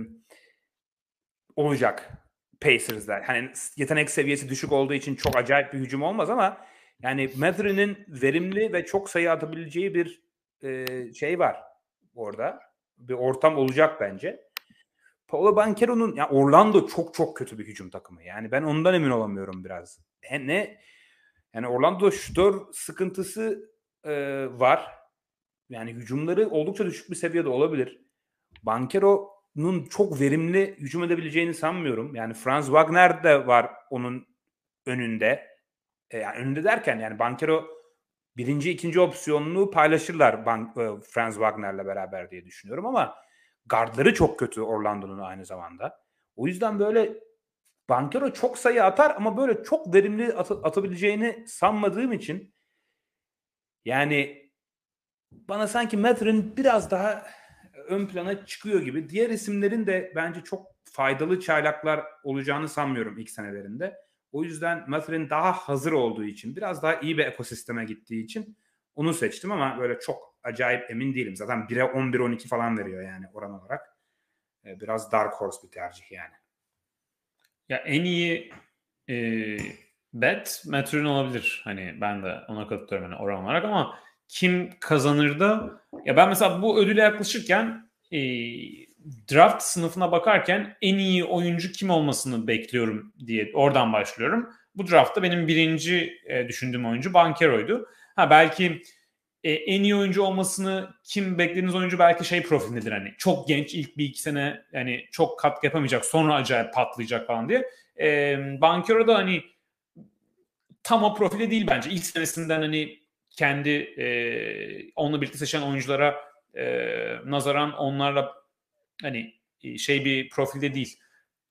olacak Pacers'da. Hani yetenek seviyesi düşük olduğu için çok acayip bir hücum olmaz ama yani Mathurin'in verimli ve çok sayı atabileceği bir e, şey var orada. Bir ortam olacak bence. Paolo Banquero'nun ya Orlando çok çok kötü bir hücum takımı. Yani ben ondan emin olamıyorum biraz. He, ne yani Orlando şutör sıkıntısı e, var. Yani hücumları oldukça düşük bir seviyede olabilir. Banquero'nun çok verimli hücum edebileceğini sanmıyorum. Yani Franz Wagner de var onun önünde. E, yani önünde derken yani Bankero birinci, ikinci opsiyonunu paylaşırlar Ban- e, Franz Wagner'le beraber diye düşünüyorum ama gardları çok kötü Orlando'nun aynı zamanda. O yüzden böyle Bankero çok sayı atar ama böyle çok verimli at- atabileceğini sanmadığım için yani bana sanki Mather'ın biraz daha ön plana çıkıyor gibi. Diğer isimlerin de bence çok faydalı çaylaklar olacağını sanmıyorum ilk senelerinde. O yüzden Mather'in daha hazır olduğu için, biraz daha iyi bir ekosisteme gittiği için onu seçtim ama böyle çok acayip emin değilim. Zaten 1'e 11-12 falan veriyor yani oran olarak. Ee, biraz dark horse bir tercih yani. Ya en iyi e, bet Mather'in olabilir. Hani ben de ona katılıyorum hani oran olarak ama kim kazanırdı? Ya ben mesela bu ödüle yaklaşırken e, draft sınıfına bakarken en iyi oyuncu kim olmasını bekliyorum diye oradan başlıyorum. Bu draftta benim birinci e, düşündüğüm oyuncu Bankero'ydu. Ha belki e, en iyi oyuncu olmasını kim beklediğiniz oyuncu belki şey profilindedir hani çok genç ilk bir iki sene yani çok katkı yapamayacak sonra acayip patlayacak falan diye. E, Bankero da hani tam o profilde değil bence. İlk senesinden hani kendi e, onunla birlikte seçen oyunculara e, nazaran onlarla hani şey bir profilde değil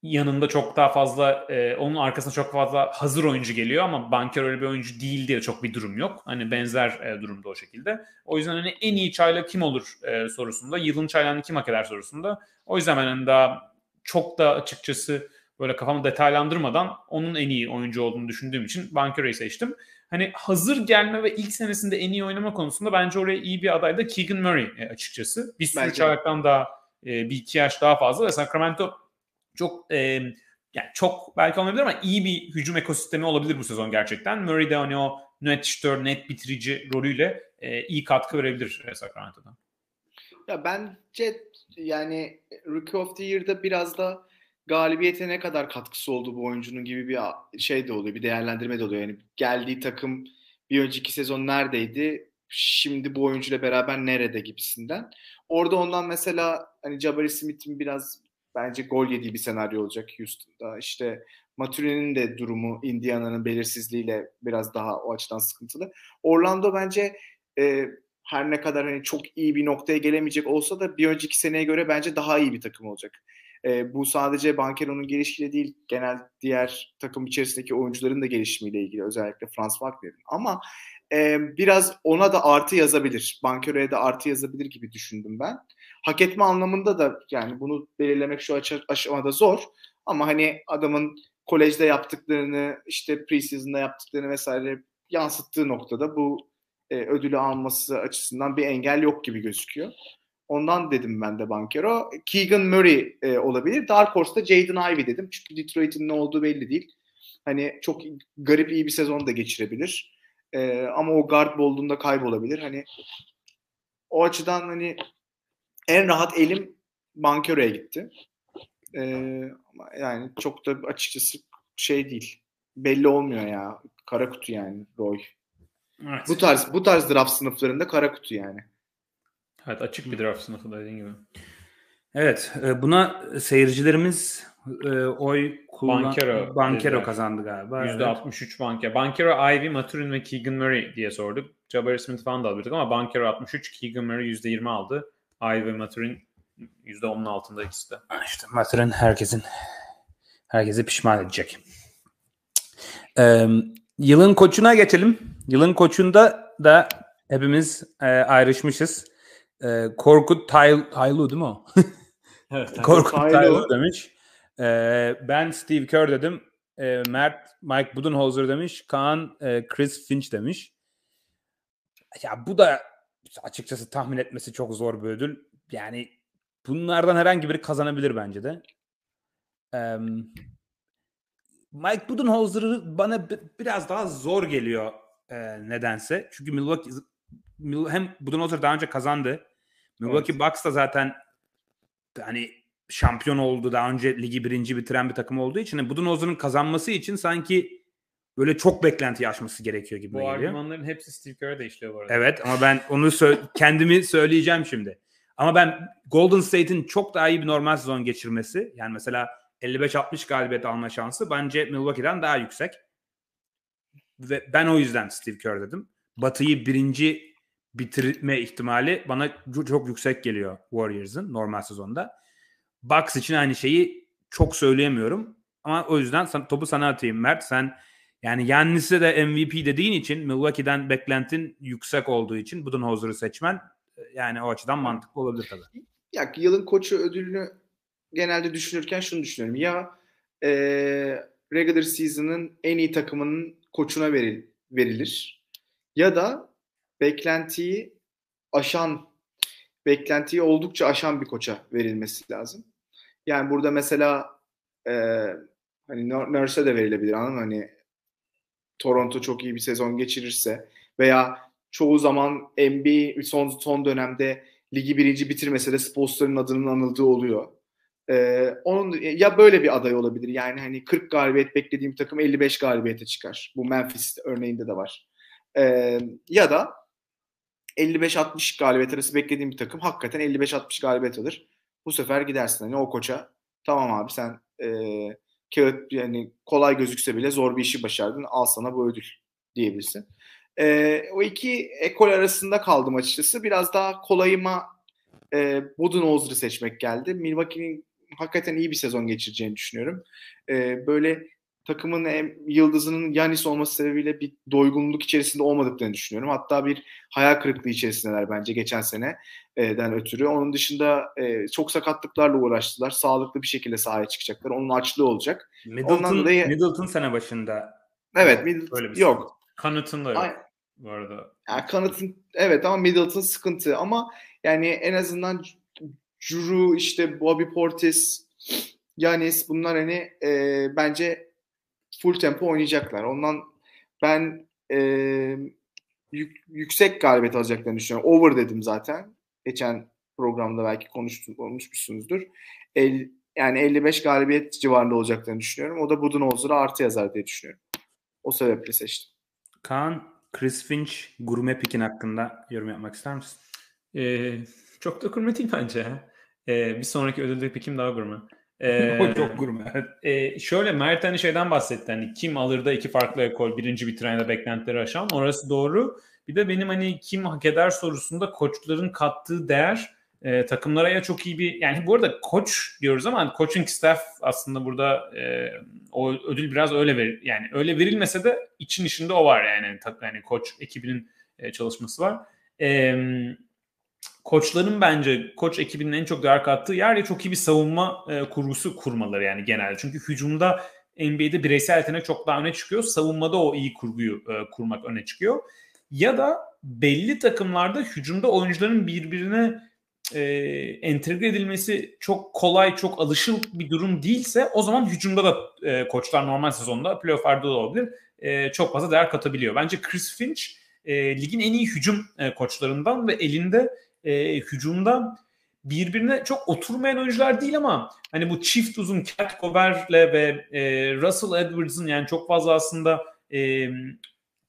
yanında çok daha fazla e, onun arkasında çok fazla hazır oyuncu geliyor ama Banker öyle bir oyuncu değil diye çok bir durum yok. Hani benzer e, durumda o şekilde. O yüzden hani en iyi çayla kim olur e, sorusunda, yılın çaylarını kim hak eder sorusunda. O yüzden ben hani daha çok da açıkçası böyle kafamı detaylandırmadan onun en iyi oyuncu olduğunu düşündüğüm için Bankero'yu seçtim. Hani hazır gelme ve ilk senesinde en iyi oynama konusunda bence oraya iyi bir aday da Keegan Murray e, açıkçası. Bir sürü çaylaktan daha e, bir iki yaş daha fazla ve Sacramento çok e, yani çok belki olmayabilir ama iyi bir hücum ekosistemi olabilir bu sezon gerçekten. Murray de hani o net şütör, net bitirici rolüyle e, iyi katkı verebilir Sacramento'da. Ya bence yani Rookie of the Year'da biraz da galibiyete ne kadar katkısı oldu bu oyuncunun gibi bir şey de oluyor. Bir değerlendirme de oluyor. Yani geldiği takım bir önceki sezon neredeydi? Şimdi bu oyuncuyla beraber nerede gibisinden. Orada ondan mesela hani Jabari Smith'in biraz bence gol yediği bir senaryo olacak Houston'da. İşte Maturi'nin de durumu Indiana'nın belirsizliğiyle biraz daha o açıdan sıkıntılı. Orlando bence e, her ne kadar hani çok iyi bir noktaya gelemeyecek olsa da bir önceki seneye göre bence daha iyi bir takım olacak. E, bu sadece Bankero'nun gelişiyle değil, genel diğer takım içerisindeki oyuncuların da gelişimiyle ilgili özellikle Franz Wagner'in. Ama e, biraz ona da artı yazabilir. Bankero'ya da artı yazabilir gibi düşündüm ben. Hak etme anlamında da yani bunu belirlemek şu aşamada zor. Ama hani adamın kolejde yaptıklarını, işte preseason'da yaptıklarını vesaire yansıttığı noktada bu e, ödülü alması açısından bir engel yok gibi gözüküyor. Ondan dedim ben de Bankero. Keegan Murray e, olabilir. Dark Horse'da Jaden Ivey dedim. Çünkü Detroit'in ne olduğu belli değil. Hani çok garip iyi bir sezon da geçirebilir. E, ama o guard olduğunda kaybolabilir. Hani o açıdan hani en rahat elim Bankero'ya gitti. E, yani çok da açıkçası şey değil. Belli olmuyor ya. Kara kutu yani Roy. Evet. Bu tarz bu tarz draft sınıflarında kara kutu yani. Evet açık bir draft sınıfı dediğin gibi. Evet e, buna seyircilerimiz e, oy kullan Bankero, Bankero kazandı galiba. %63 evet. Bankero. Bankero, Ivy, Maturin ve Keegan Murray diye sorduk. Jabari Smith falan da alırdık ama Bankero 63, Keegan Murray %20 aldı. Ivy ve Maturin %10'un altında ikisi de. İşte Maturin herkesin herkesi pişman edecek. Ee, yılın koçuna geçelim. Yılın koçunda da hepimiz e, ayrışmışız. E, Korkut Tay Taylu değil mi o? evet. Korkut Taylu demiş. E, ben Steve Kerr dedim. E, Mert Mike Budenholzer demiş. Kaan e, Chris Finch demiş. Ya bu da açıkçası tahmin etmesi çok zor bir ödül. Yani bunlardan herhangi biri kazanabilir bence de. Ee, Mike Budenholzer'ı bana biraz daha zor geliyor e, nedense. Çünkü Milwaukee hem Budenholzer daha önce kazandı. Milwaukee evet. Bucks da zaten hani şampiyon oldu. Daha önce ligi birinci bitiren bir takım olduğu için Budenholzer'ın kazanması için sanki böyle çok beklenti aşması gerekiyor gibi bu geliyor. Bu argümanların hepsi Steve Kerr'de işliyor bu arada. Evet ama ben onu sö- kendimi söyleyeceğim şimdi. Ama ben Golden State'in çok daha iyi bir normal sezon geçirmesi yani mesela 55-60 galibiyet alma şansı bence Milwaukee'den daha yüksek. Ve ben o yüzden Steve Kerr dedim. Batı'yı birinci bitirme ihtimali bana çok yüksek geliyor Warriors'ın normal sezonda. Bucks için aynı şeyi çok söyleyemiyorum. Ama o yüzden topu sana atayım Mert. Sen yani Yannis'e de MVP dediğin için Milwaukee'den beklentin yüksek olduğu için Budenholzer'ı seçmen yani o açıdan mantıklı olabilir tabii. Ya yılın koçu ödülünü genelde düşünürken şunu düşünüyorum. Ya e, regular season'ın en iyi takımının koçuna veril, verilir. Ya da beklentiyi aşan beklentiyi oldukça aşan bir koça verilmesi lazım. Yani burada mesela e, hani Nurse'e de verilebilir anladın Hani Toronto çok iyi bir sezon geçirirse veya çoğu zaman NBA son son dönemde ligi birinci bitirmese de Spolster'ın adının anıldığı oluyor. Ee, onun ya böyle bir aday olabilir. Yani hani 40 galibiyet beklediğim takım 55 galibiyete çıkar. Bu Memphis örneğinde de var. Ee, ya da 55-60 galibiyet arası beklediğim bir takım hakikaten 55-60 galibiyet alır. Bu sefer gidersin hani o koça tamam abi sen e, kağıt yani kolay gözükse bile zor bir işi başardın al sana bu ödül diyebilirsin. E, o iki ekol arasında kaldım açıkçası. Biraz daha kolayıma e, Budenholzer'ı seçmek geldi. Milwaukee'nin hakikaten iyi bir sezon geçireceğini düşünüyorum. E, böyle takımın yıldızının Yanis olması sebebiyle bir doygunluk içerisinde olmadıklarını düşünüyorum. Hatta bir hayal kırıklığı içerisindeler bence geçen seneden ötürü. Onun dışında e, çok sakatlıklarla uğraştılar. Sağlıklı bir şekilde sahaya çıkacaklar. Onun açlığı olacak. Middleton, dolayı... Middleton sene başında Evet, Middleton Öyle bir yok. Kanıtın da yok. Bu arada. Yani kanıtın evet ama Middleton sıkıntı ama yani en azından Juru işte Bobby Portis Yanis bunlar hani e, bence full tempo oynayacaklar. Ondan ben e, yük, yüksek galibiyet alacaklarını düşünüyorum. Over dedim zaten. Geçen programda belki konuştum, konuşmuşsunuzdur. El, yani 55 galibiyet civarında olacaklarını düşünüyorum. O da Budenholzer'a artı yazar diye düşünüyorum. O sebeple seçtim. Kaan, Chris Finch gurme pikin hakkında yorum yapmak ister misin? Ee, çok da gurme değil bence. Ee, bir sonraki ödülde pikim daha gurme. Ee, o çok gurme. E, şöyle Mert hani şeyden bahsetti. Hani kim alır da iki farklı ekol birinci bitiren ya beklentileri aşan. Orası doğru. Bir de benim hani kim hak eder sorusunda koçların kattığı değer e, takımlara ya çok iyi bir yani bu arada koç diyoruz ama hani coaching staff aslında burada e, o ödül biraz öyle verir yani öyle verilmese de için içinde o var yani yani koç ekibinin e, çalışması var. E, koçların bence koç ekibinin en çok değer kattığı yer ya çok iyi bir savunma e, kurgusu kurmaları yani genelde. Çünkü hücumda NBA'de bireysel yetenek çok daha öne çıkıyor. Savunmada o iyi kurguyu e, kurmak öne çıkıyor. Ya da belli takımlarda hücumda oyuncuların birbirine e, entegre edilmesi çok kolay, çok alışıl bir durum değilse o zaman hücumda da e, koçlar normal sezonda playoff'larda da olabilir. E, çok fazla değer katabiliyor. Bence Chris Finch e, ligin en iyi hücum e, koçlarından ve elinde e, hücumda birbirine çok oturmayan oyuncular değil ama hani bu çift uzun Cat Cover'le ve e, Russell Edwards'ın yani çok fazla aslında e,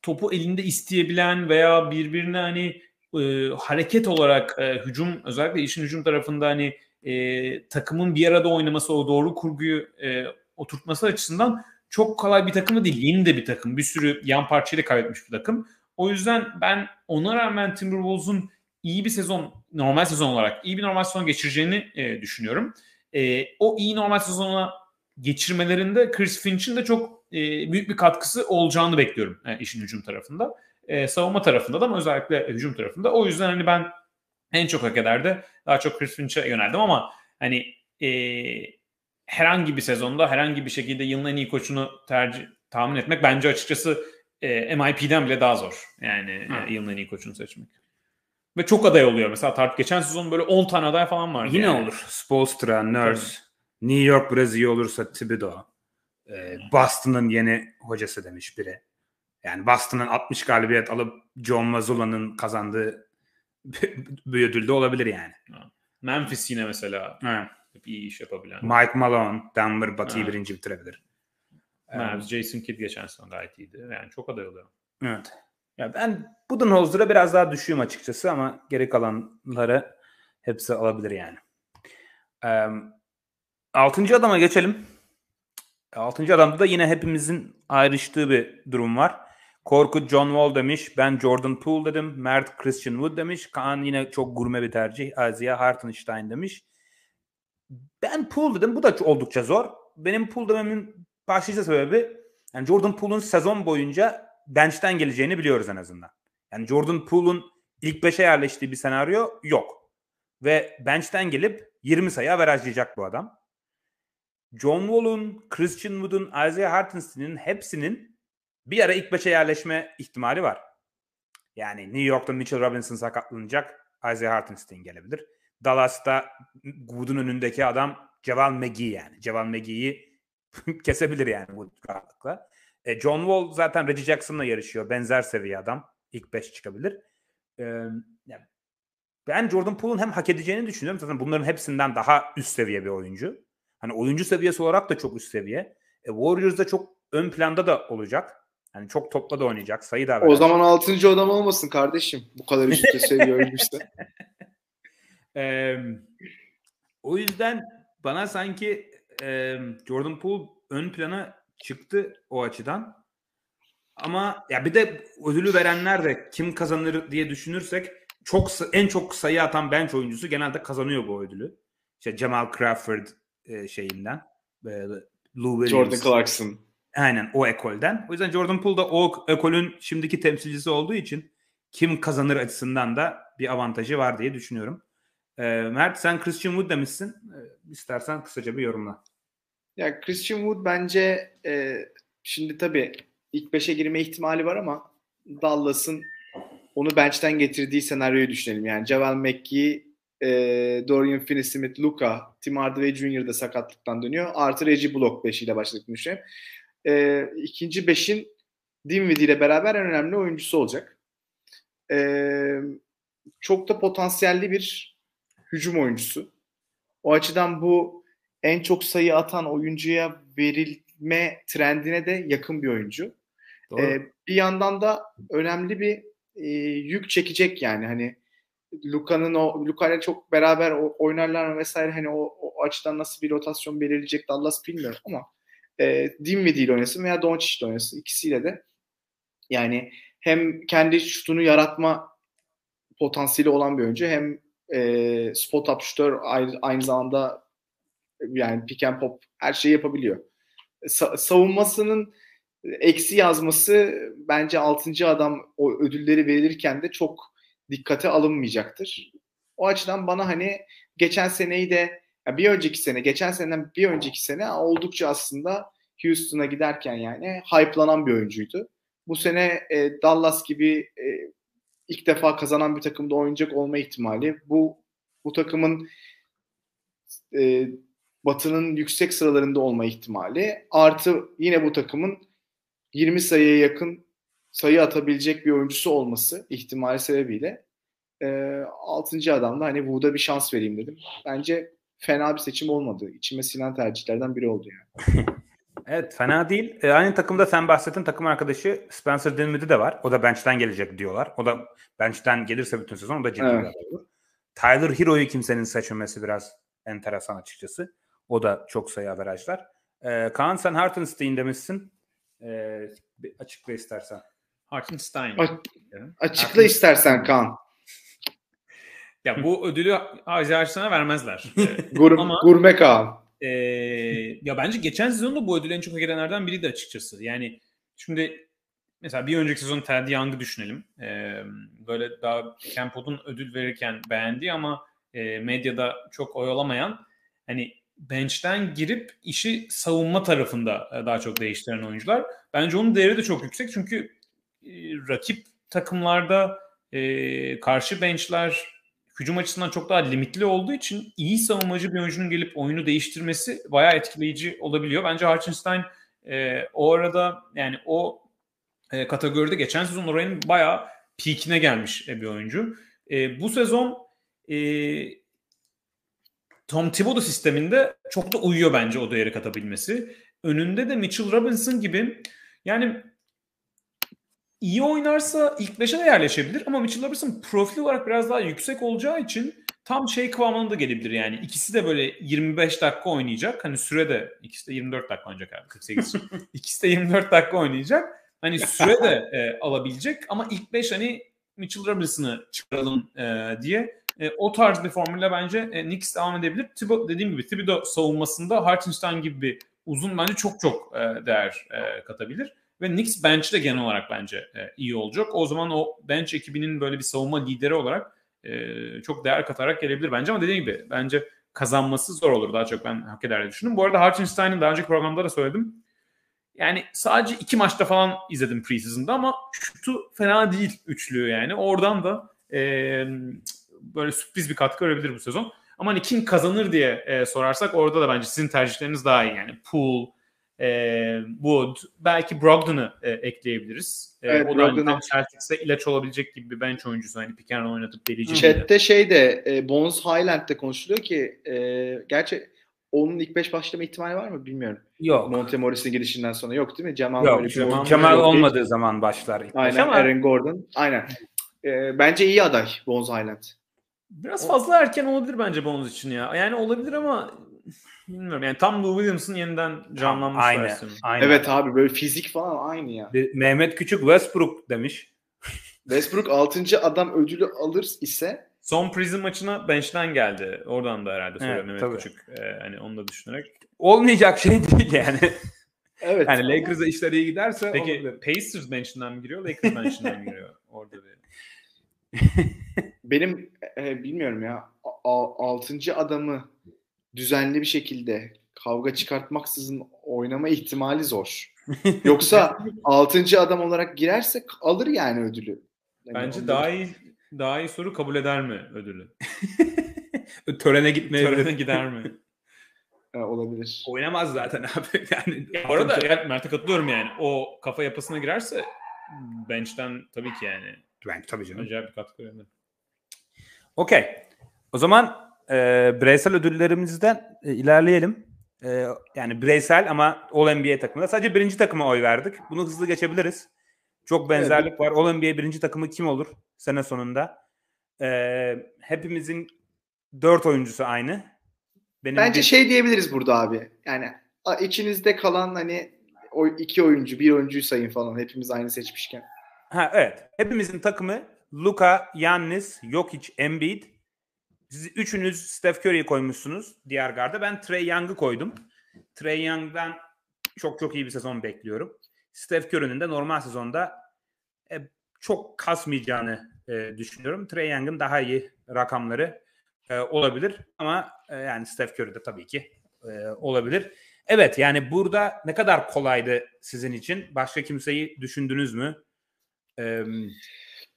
topu elinde isteyebilen veya birbirine hani e, hareket olarak e, hücum özellikle işin hücum tarafında hani e, takımın bir arada oynaması o doğru kurguyu e, oturtması açısından çok kolay bir takım da değil. Yeni de bir takım. Bir sürü yan parçayla kaybetmiş bir takım. O yüzden ben ona rağmen Timberwolves'un iyi bir sezon, normal sezon olarak iyi bir normal sezon geçireceğini e, düşünüyorum. E, o iyi normal sezona geçirmelerinde Chris Finch'in de çok e, büyük bir katkısı olacağını bekliyorum e, işin hücum tarafında. E, savunma tarafında da ama özellikle hücum tarafında. O yüzden hani ben en çok hak ederdi. Daha çok Chris Finch'e yöneldim ama hani e, herhangi bir sezonda herhangi bir şekilde yılın en iyi koçunu tercih tahmin etmek bence açıkçası e, MIP'den bile daha zor. Yani e, yılın en iyi koçunu seçmek. Ve çok aday oluyor. Mesela Tart geçen sezon böyle 10 tane aday falan var. Yine yani. olur. Spolstra, Nurse, Tabii. New York biraz iyi olursa Thibodeau. Ee, Boston'ın yeni hocası demiş biri. Yani Boston'ın 60 galibiyet alıp John Mazzulla'nın kazandığı bir ödül de olabilir yani. Memphis yine mesela. Hep iyi iş yapabilen. Mike Malone, Denver Batı'yı birinci bitirebilir. Evet. Jason Kidd geçen sene gayet iyiydi. Yani çok aday oluyor. Evet. Ya ben Budenholzer'a biraz daha düşüğüm açıkçası ama geri kalanları hepsi alabilir yani. Ee, altıncı adama geçelim. Altıncı adamda da yine hepimizin ayrıştığı bir durum var. Korkut John Wall demiş. Ben Jordan Poole dedim. Mert Christian Wood demiş. Kaan yine çok gurme bir tercih. Azia Hartenstein demiş. Ben Poole dedim. Bu da oldukça zor. Benim Poole dememin başlıca sebebi yani Jordan Poole'un sezon boyunca bench'ten geleceğini biliyoruz en azından. Yani Jordan Poole'un ilk 5'e yerleştiği bir senaryo yok. Ve bench'ten gelip 20 sayı averajlayacak bu adam. John Wall'un, Christian Wood'un, Isaiah Hartenstein'in hepsinin bir ara ilk 5'e yerleşme ihtimali var. Yani New York'ta Mitchell Robinson sakatlanacak. Isaiah Hartenstein gelebilir. Dallas'ta Wood'un önündeki adam Ceval McGee yani. Ceval McGee'yi kesebilir yani bu rahatlıkla. E, John Wall zaten Reggie Jackson'la yarışıyor. Benzer seviye adam. ilk 5 çıkabilir. Yani ben Jordan Poole'un hem hak edeceğini düşünüyorum. Zaten bunların hepsinden daha üst seviye bir oyuncu. Hani oyuncu seviyesi olarak da çok üst seviye. E, Warriors'da çok ön planda da olacak. Yani çok topla da oynayacak. Sayı da O zaman 6. adam olmasın kardeşim. Bu kadar üstte seviye oyuncuysa. Ee, o yüzden bana sanki e, Jordan Poole ön plana çıktı o açıdan. Ama ya bir de ödülü verenler de kim kazanır diye düşünürsek çok en çok sayı atan bench oyuncusu genelde kazanıyor bu ödülü. İşte Jamal Crawford e, şeyinden. E, Lou Williams. Jordan Clarkson. Aynen o ekolden. O yüzden Jordan Poole da o ekolün şimdiki temsilcisi olduğu için kim kazanır açısından da bir avantajı var diye düşünüyorum. E, Mert sen Christian Wood demişsin. E, istersen kısaca bir yorumla. Ya Christian Wood bence e, şimdi tabii ilk beşe girme ihtimali var ama Dallas'ın onu bench'ten getirdiği senaryoyu düşünelim. Yani Javel McGee, e, Dorian Finney-Smith, Luka, Tim Hardaway Jr. da sakatlıktan dönüyor. Artı Reggie Block 5 ile başladık düşünelim. E, ikinci beşin Dinwiddie ile beraber en önemli oyuncusu olacak. E, çok da potansiyelli bir hücum oyuncusu. O açıdan bu en çok sayı atan oyuncuya verilme trendine de yakın bir oyuncu. Ee, bir yandan da önemli bir e, yük çekecek yani. Hani Luka'nın o Luka'yla çok beraber oynarlar mı vesaire hani o, o açıdan nasıl bir rotasyon belirleyecek Dallas bilmiyorum ama e, Dinwiddie ile oynasın veya Doncic ile oynasın ikisiyle de. Yani hem kendi şutunu yaratma potansiyeli olan bir oyuncu hem e, spot up şutör aynı, aynı zamanda yani pick and pop her şeyi yapabiliyor. Sa- savunmasının eksi yazması bence 6. adam o ödülleri verilirken de çok dikkate alınmayacaktır. O açıdan bana hani geçen seneyi de bir önceki sene, geçen seneden bir önceki sene oldukça aslında Houston'a giderken yani hype'lanan bir oyuncuydu. Bu sene e, Dallas gibi e, ilk defa kazanan bir takımda oynayacak olma ihtimali bu bu takımın e, Batı'nın yüksek sıralarında olma ihtimali artı yine bu takımın 20 sayıya yakın sayı atabilecek bir oyuncusu olması ihtimali sebebiyle e, 6. adamda hani burada bir şans vereyim dedim. Bence fena bir seçim olmadı. İçime sinen tercihlerden biri oldu yani. evet fena değil. E, aynı takımda sen bahsettin takım arkadaşı Spencer Dinwiddie de var. O da bench'ten gelecek diyorlar. O da bench'ten gelirse bütün sezon o da ciddi evet. olur. Tyler Hero'yu kimsenin seçilmesi biraz enteresan açıkçası. O da çok sayı averajlar. E, Kaan sen Hartenstein demişsin. E, açıkla istersen. Hartenstein. A- açıkla istersen Kaan. ya bu ödülü Hartenstein'a vermezler. Gur Ama, gurme Kaan. E, ya bence geçen sezonda bu ödülü en çok hak edenlerden biriydi açıkçası. Yani şimdi mesela bir önceki sezon Ted Young'ı düşünelim. Ee, böyle daha Campbell'un ödül verirken beğendiği ama e, medyada çok oyalamayan hani bench'ten girip işi savunma tarafında e, daha çok değiştiren oyuncular. Bence onun değeri de çok yüksek çünkü e, rakip takımlarda e, karşı benchler hücum açısından çok daha limitli olduğu için iyi savunmacı bir oyuncunun gelip oyunu değiştirmesi bayağı etkileyici olabiliyor. Bence Hartenstein o arada yani o kategoride geçen sezon oranın bayağı peakine gelmiş bir oyuncu. Bu sezon Tom Thibodeau sisteminde çok da uyuyor bence o değeri katabilmesi. Önünde de Mitchell Robinson gibi yani iyi oynarsa ilk 5'e de yerleşebilir ama Mitchell Robinson profil olarak biraz daha yüksek olacağı için tam şey kıvamında da gelebilir yani. İkisi de böyle 25 dakika oynayacak. Hani süre de ikisi de 24 dakika oynayacak abi 48. ikisi de 24 dakika oynayacak. Hani süre de e, alabilecek ama ilk 5 hani Mitchell Robinson'ı çıkaralım e, diye e, o tarz bir formülle bence e, Knicks devam edebilir. Thibaut, dediğim gibi Thibodeau savunmasında Hartenstein gibi bir uzun bence çok çok e, değer e, katabilir. Ve Knicks bench de genel olarak bence e, iyi olacak. O zaman o bench ekibinin böyle bir savunma lideri olarak e, çok değer katarak gelebilir bence. Ama dediğim gibi bence kazanması zor olur. Daha çok ben hak eder diye düşündüm. Bu arada Hartenstein'in daha önceki programda da söyledim. Yani sadece iki maçta falan izledim preseason'da ama şutu fena değil üçlüğü yani. Oradan da e, böyle sürpriz bir katkı verebilir bu sezon. Ama hani kim kazanır diye e, sorarsak orada da bence sizin tercihleriniz daha iyi. Yani Poole, e, Wood, belki Brogdon'ı e, ekleyebiliriz. E, Evet, o da hani Brogdon'ı- Celtics'e ilaç olabilecek gibi bir bench oyuncusu. Hani pick oynatıp delici. Chat'te şey de e, Bones Highland'de konuşuluyor ki e, gerçi onun ilk 5 başlama ihtimali var mı bilmiyorum. Yok. Monte Morris'in gidişinden sonra yok değil mi? Cemal Yok. böyle Cemal- yok. olmadığı zaman başlar. ilk Aynen ama Aaron Gordon. Aynen. E, bence iyi aday Bones Highland. Biraz fazla erken olabilir bence Bones için ya. Yani olabilir ama bilmiyorum. Yani tam Lou Williams'ın yeniden canlanmış aynı. versiyonu. aynı. Evet abi böyle fizik falan aynı ya. Bir- Mehmet Küçük Westbrook demiş. Westbrook 6. adam ödülü alır ise Son Prism maçına bench'ten geldi. Oradan da herhalde soruyor Evet, Mehmet tabii. Küçük. Ee, hani onu da düşünerek. Olmayacak şey değil yani. evet. Yani Lakers'a işler iyi giderse Peki olabilir. Pacers bench'inden mi giriyor, Lakers bench'inden mi giriyor? Orada bir. Benim e, bilmiyorum ya 6. adamı düzenli bir şekilde kavga çıkartmaksızın oynama ihtimali zor. Yoksa 6. adam olarak girerse alır yani ödülü. Yani Bence onda- daha iyi daha iyi soru kabul eder mi ödülü? Törene gitmeyebilir. Törene gider mi? Ha, olabilir. Oynamaz zaten abi. Yani Bu arada Mert'e katılıyorum yani. O kafa yapısına girerse bench'ten tabii ki yani ben tabii canım. acayip bir katkı verebilir. Okey. O zaman e, bireysel ödüllerimizden e, ilerleyelim. E, yani bireysel ama All-NBA takımında. Sadece birinci takıma oy verdik. Bunu hızlı geçebiliriz. Çok benzerlik var. All-NBA birinci takımı kim olur sene sonunda? E, hepimizin dört oyuncusu aynı. Benim Bence bir- şey diyebiliriz burada abi. Yani içinizde kalan hani o iki oyuncu, bir oyuncuyu sayın falan. Hepimiz aynı seçmişken. Ha evet. Hepimizin takımı Luka, Yannis, Jokic, Embiid. Siz üçünüz Steph Curry'i koymuşsunuz diğer garda. Ben Trey Young'ı koydum. Trey Young'dan çok çok iyi bir sezon bekliyorum. Steph Curry'nin de normal sezonda e, çok kasmayacağını e, düşünüyorum. Trey Young'ın daha iyi rakamları e, olabilir ama e, yani Steph Curry de tabii ki e, olabilir. Evet yani burada ne kadar kolaydı sizin için? Başka kimseyi düşündünüz mü? Ee,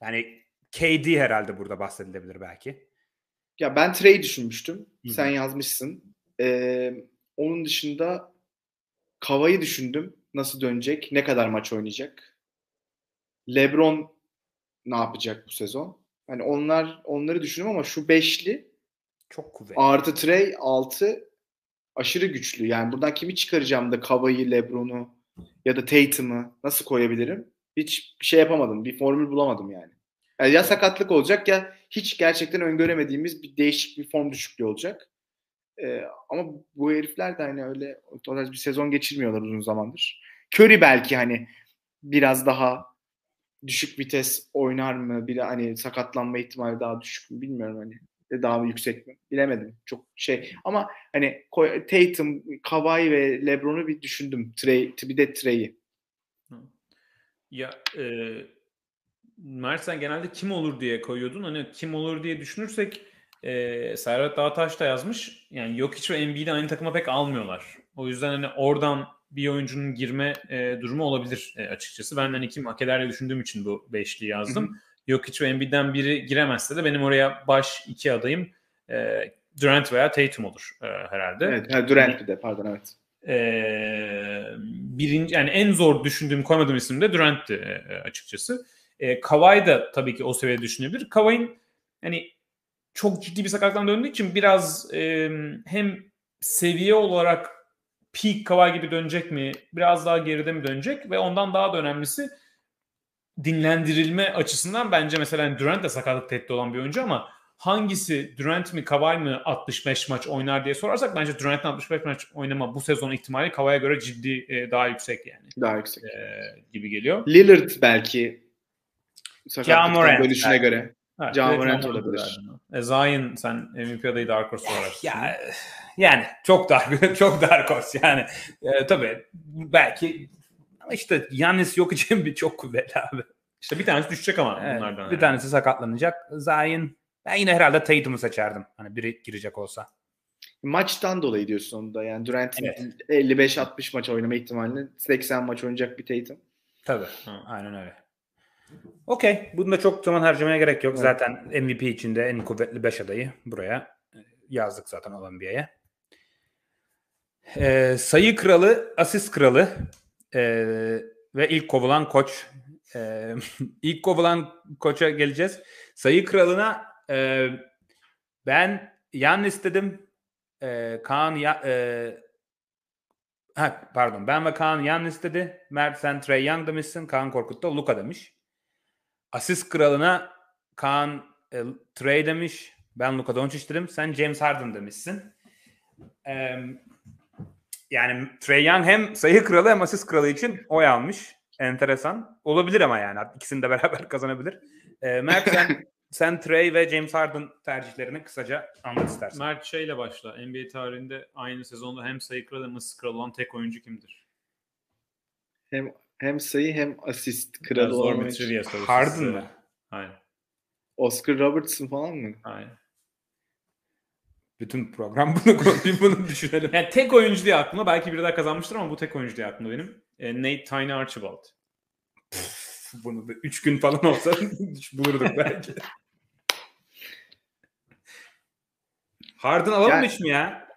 yani KD herhalde burada bahsedilebilir belki. Ya ben Trey düşünmüştüm. Hı. Sen yazmışsın. Ee, onun dışında Kava'yı düşündüm. Nasıl dönecek? Ne kadar maç oynayacak? LeBron ne yapacak bu sezon? Hani onlar onları düşündüm ama şu beşli Çok kuvvetli. artı Trey altı aşırı güçlü. Yani buradan kimi çıkaracağım da Kava'yı, LeBron'u ya da Tatum'u nasıl koyabilirim? Hiç şey yapamadım. Bir formül bulamadım yani. Yani ya sakatlık olacak ya hiç gerçekten öngöremediğimiz bir değişik bir form düşüklüğü olacak. Ee, ama bu herifler de hani öyle o tarz bir sezon geçirmiyorlar uzun zamandır. Curry belki hani biraz daha düşük vites oynar mı? Bir hani sakatlanma ihtimali daha düşük mü bilmiyorum hani. Daha yüksek mi? Bilemedim. Çok şey ama hani Tatum, Kawhi ve LeBron'u bir düşündüm. Trey, bir de Trey'i. Ya e, Mert sen genelde kim olur diye koyuyordun. Hani kim olur diye düşünürsek e, Serhat Dağtaş da yazmış. Yani Jokic ve Embiid'i aynı takıma pek almıyorlar. O yüzden hani oradan bir oyuncunun girme e, durumu olabilir e, açıkçası. Ben hani kim hak eder düşündüğüm için bu beşli yazdım. Jokic ve Embiid'den biri giremezse de benim oraya baş iki adayım e, Durant veya Tatum olur e, herhalde. Evet, ha, Durant bir de pardon evet. Ee, birinci yani en zor düşündüğüm koymadığım isim de Durant'ti e, açıkçası. E, Kawhi da tabii ki o seviyede düşünebilir. Kawhi'nin hani çok ciddi bir sakatlıktan döndüğü için biraz e, hem seviye olarak peak Kawhi gibi dönecek mi? Biraz daha geride mi dönecek? Ve ondan daha da önemlisi dinlendirilme açısından bence mesela Durant de sakatlık tehdidi olan bir oyuncu ama hangisi Durant mi Kawhi mı 65 maç oynar diye sorarsak bence Durant'ın 65 maç oynama bu sezon ihtimali Kawhi'ye göre ciddi e, daha yüksek yani Daha yüksek. e, gibi geliyor. Lillard belki sakatlıktan dönüşüne belki. göre. Evet, direkt Morant olabilir. E, Zion sen MVP adayı Dark Horse olarak. Ya yani çok dar çok dar kos yani. E, tabii belki ama işte Yannis yok için bir çok kuvvetli abi. İşte bir tanesi düşecek ama Evet, bunlardan. bir yani. tanesi sakatlanacak. Zion ben yine herhalde Tatum'u seçerdim. Hani biri girecek olsa. Maçtan dolayı diyorsun onu da. Yani Durant'in Evet. 55-60 maç oynama ihtimalini 80 maç oynayacak bir Tatum. Tabii. Hı. Aynen öyle. Okey. Bunda çok zaman harcamaya gerek yok. Evet. Zaten MVP içinde en kuvvetli 5 adayı buraya e, yazdık zaten Olympia'ya. Ee, sayı kralı, asist kralı ee, ve ilk kovulan koç. Ee, ilk kovulan koça geleceğiz. Sayı kralına e, ben yan istedim. E, Kaan ya, e, ha, pardon ben ve Kaan yan istedi. Mert sen Trey Young demişsin. Kaan Korkut da Luka demiş. Asist kralına Kaan e, Trey demiş. Ben Luka Doncic dedim. Sen James Harden demişsin. E, yani Trey Young hem sayı kralı hem asist kralı için oy almış. Enteresan. Olabilir ama yani. İkisini de beraber kazanabilir. E, Mert sen sen Trey ve James Harden tercihlerini kısaca anlat istersen. Mert şeyle başla. NBA tarihinde aynı sezonda hem sayı kralı hem asist kralı olan tek oyuncu kimdir? Hem hem sayı hem asist kralı trivia sorusu. Harden mı? Aynen. Oscar Robertson falan mı? Aynen. Bütün program bunu konuşup bunu düşünelim. Yani tek oyuncu diye aklıma belki biri daha kazanmıştır ama bu tek oyuncu diye aklımda benim. E, Nate Tiny Archibald. bunu da 3 gün falan olsa bulurduk belki. Harden alalım yani, mı ya?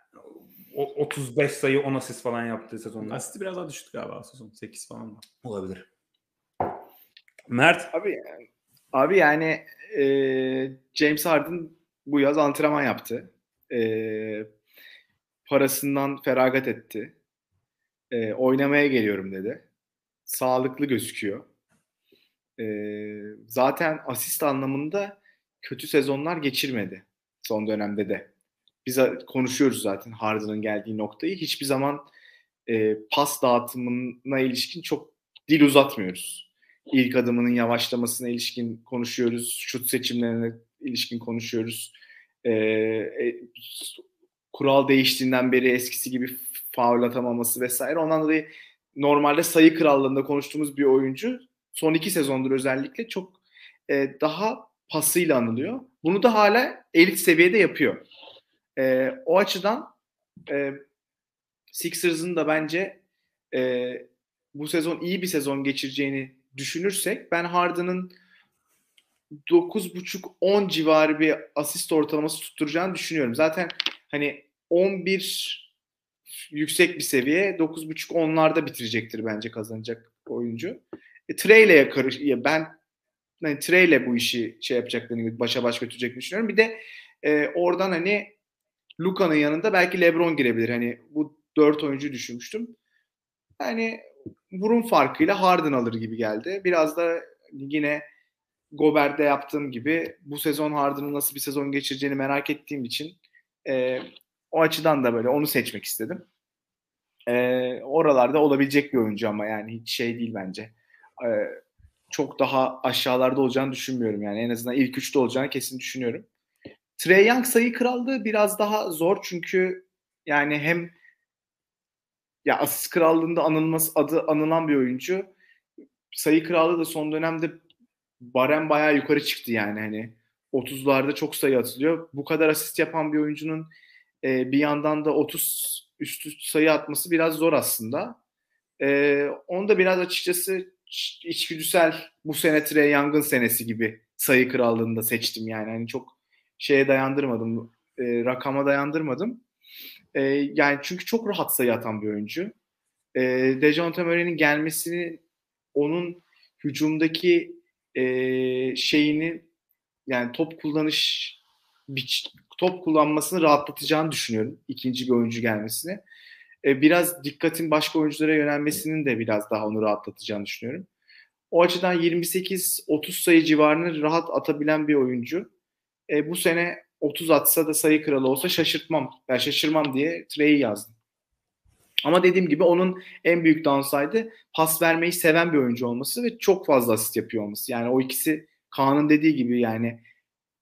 O, 35 sayı 10 asist falan yaptığı sezonda. Asisti biraz daha düştü galiba sezon. 8 falan mı? Olabilir. Mert? Abi, abi yani e, James Harden bu yaz antrenman yaptı. E, parasından feragat etti. E, oynamaya geliyorum dedi. Sağlıklı gözüküyor. E, zaten asist anlamında kötü sezonlar geçirmedi son dönemde de biz konuşuyoruz zaten Harden'ın geldiği noktayı. Hiçbir zaman e, pas dağıtımına ilişkin çok dil uzatmıyoruz. İlk adımının yavaşlamasına ilişkin konuşuyoruz. Şut seçimlerine ilişkin konuşuyoruz. E, e, kural değiştiğinden beri eskisi gibi faul atamaması vesaire. Ondan dolayı normalde sayı krallığında konuştuğumuz bir oyuncu son iki sezondur özellikle çok e, daha pasıyla anılıyor. Bunu da hala elit seviyede yapıyor. E, o açıdan e, Sixers'ın da bence e, bu sezon iyi bir sezon geçireceğini düşünürsek ben Harden'ın 9.5-10 civarı bir asist ortalaması tutturacağını düşünüyorum. Zaten hani 11 yüksek bir seviye 9.5-10'larda bitirecektir bence kazanacak oyuncu. E, Trey ile karış ya ben hani Trey ile bu işi şey yapacaklarını başa baş götüreceklerini düşünüyorum. Bir de e, oradan hani Luka'nın yanında belki LeBron girebilir. Hani bu dört oyuncu düşünmüştüm. Yani burun farkıyla Harden alır gibi geldi. Biraz da yine Gobert'te yaptığım gibi bu sezon Harden'ın nasıl bir sezon geçireceğini merak ettiğim için e, o açıdan da böyle onu seçmek istedim. E, oralarda olabilecek bir oyuncu ama yani hiç şey değil bence. E, çok daha aşağılarda olacağını düşünmüyorum yani. En azından ilk üçte olacağını kesin düşünüyorum. Trey Young sayı krallığı biraz daha zor çünkü yani hem ya asist krallığında anılması adı anılan bir oyuncu. Sayı krallığı da son dönemde barem bayağı yukarı çıktı yani hani 30'larda çok sayı atılıyor. Bu kadar asist yapan bir oyuncunun e, bir yandan da 30 üstü sayı atması biraz zor aslında. E, onu da biraz açıkçası içgüdüsel bu sene Trey Young'ın senesi gibi sayı krallığında seçtim yani. Hani çok şeye dayandırmadım, e, rakama dayandırmadım. E, yani çünkü çok rahat sayı atan bir oyuncu. E, Dejounte Murray'nin gelmesini onun hücumdaki e, şeyini yani top kullanış top kullanmasını rahatlatacağını düşünüyorum. ikinci bir oyuncu gelmesini. E, biraz dikkatin başka oyunculara yönelmesinin de biraz daha onu rahatlatacağını düşünüyorum. O açıdan 28-30 sayı civarını rahat atabilen bir oyuncu e, bu sene 30 atsa da sayı kralı olsa şaşırtmam. Yani şaşırmam diye Trey'i yazdım. Ama dediğim gibi onun en büyük downside'ı pas vermeyi seven bir oyuncu olması ve çok fazla asist yapıyor olması. Yani o ikisi Kaan'ın dediği gibi yani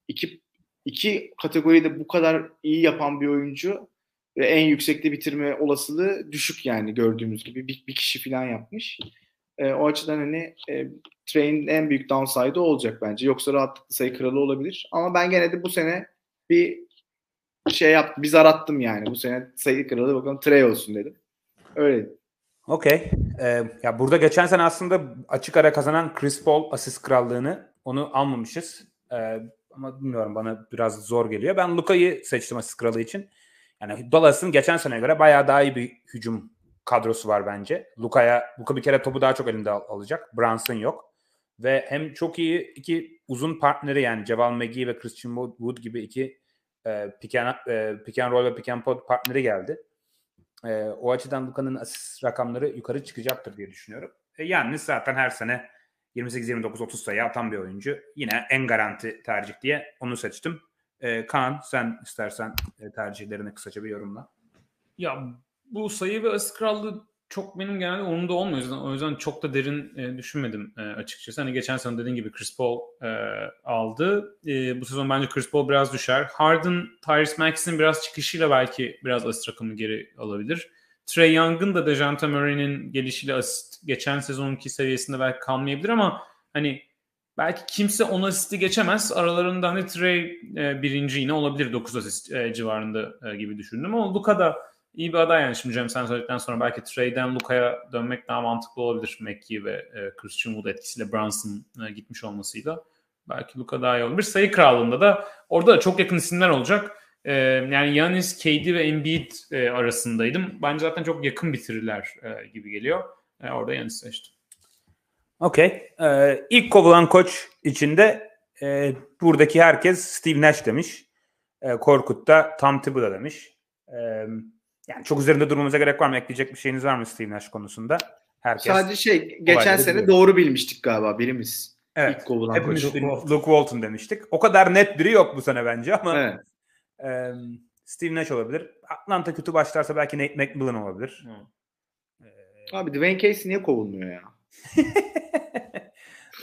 iki, iki kategoride bu kadar iyi yapan bir oyuncu ve en yüksekte bitirme olasılığı düşük yani gördüğümüz gibi bir, bir kişi falan yapmış. E, o açıdan hani e, Trey'in en büyük downside'ı olacak bence. Yoksa rahatlıkla sayı kralı olabilir. Ama ben gene de bu sene bir şey yaptım. Bir zar attım yani. Bu sene sayı kralı bakalım Trey olsun dedim. Öyle. Okey. Ee, ya burada geçen sene aslında açık ara kazanan Chris Paul asist krallığını onu almamışız. Ee, ama bilmiyorum bana biraz zor geliyor. Ben Luka'yı seçtim asist kralı için. Yani Dallas'ın geçen seneye göre bayağı daha iyi bir hücum kadrosu var bence. Luka'ya Luka bir kere topu daha çok elinde al- alacak. Brunson yok. Ve hem çok iyi iki uzun partneri yani Ceval McGee ve Christian Wood gibi iki e, pick, and, e, pick and roll ve pick and pop partneri geldi. E, o açıdan Luka'nın asist rakamları yukarı çıkacaktır diye düşünüyorum. E, yani zaten her sene 28-29-30 sayı atan bir oyuncu. Yine en garanti tercih diye onu seçtim. E, Kaan sen istersen e, tercihlerini kısaca bir yorumla. Ya bu sayı ve asist krallığı çok benim genelde umurumda olmuyor. O yüzden, o yüzden çok da derin e, düşünmedim e, açıkçası. Hani geçen sene dediğin gibi Chris Paul e, aldı. E, bu sezon bence Chris Paul biraz düşer. Harden, Tyrese Maxey'nin biraz çıkışıyla belki biraz asist rakamını geri alabilir. Trey Young'ın da Dejounte Murray'nin gelişiyle asist geçen sezonunki seviyesinde belki kalmayabilir ama hani belki kimse 10 asisti geçemez. Aralarında hani Trey e, birinci yine olabilir 9 asist e, civarında e, gibi düşündüm ama Luka da iyi bir aday yani. Şimdi Cem sen söyledikten sonra belki Trey'den Luka'ya dönmek daha mantıklı olabilir. McGee ve e, Christian Wood etkisiyle Brunson e, gitmiş olmasıyla. Belki Luka daha iyi olabilir. Sayı krallığında da orada da çok yakın isimler olacak. E, yani Yanis, KD ve Embiid e, arasındaydım. Bence zaten çok yakın bitirirler e, gibi geliyor. E, orada Yanis seçtim. Okey. Ee, ilk kovulan koç içinde e, buradaki herkes Steve Nash demiş. E, Korkut da Tom Thibodeau demiş. E, yani çok üzerinde durmamıza gerek var mı? Ekleyecek bir şeyiniz var mı Steve Nash konusunda? Herkes. Sadece şey geçen sene biliyor. doğru bilmiştik galiba birimiz. evet. İlk kovulan Hepimiz koç. Luke Walton. Luke Walton demiştik. O kadar net biri yok bu sene bence ama Evet. e, Steve Nash olabilir. Atlanta kötü başlarsa belki Nate McMillan olabilir. Abi Dwayne Casey niye kovulmuyor ya?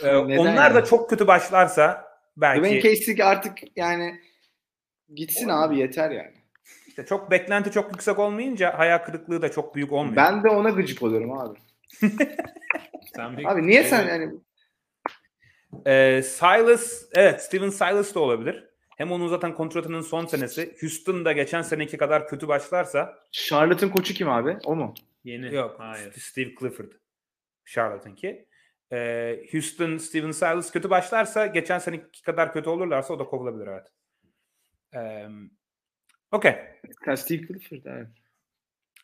E, Neden onlar da yani? çok kötü başlarsa belki Dwayne Casey artık yani gitsin abi yeter yani. İşte çok beklenti çok yüksek olmayınca hayal kırıklığı da çok büyük olmuyor. Ben de ona gıcık oluyorum abi. Sen bir Abi niye şey- sen yani Ee, Silas, evet Steven Silas da olabilir. Hem onun zaten kontratının son senesi. Houston da geçen seneki kadar kötü başlarsa Charlotte'ın koçu kim abi? O mu? Yeni. yok Hayır. Steve Clifford. Charlotte'ınki. Ee, Houston, Steven Silas kötü başlarsa geçen seneki kadar kötü olurlarsa o da kovulabilir evet. Ee, Okey. Steve Clifford evet.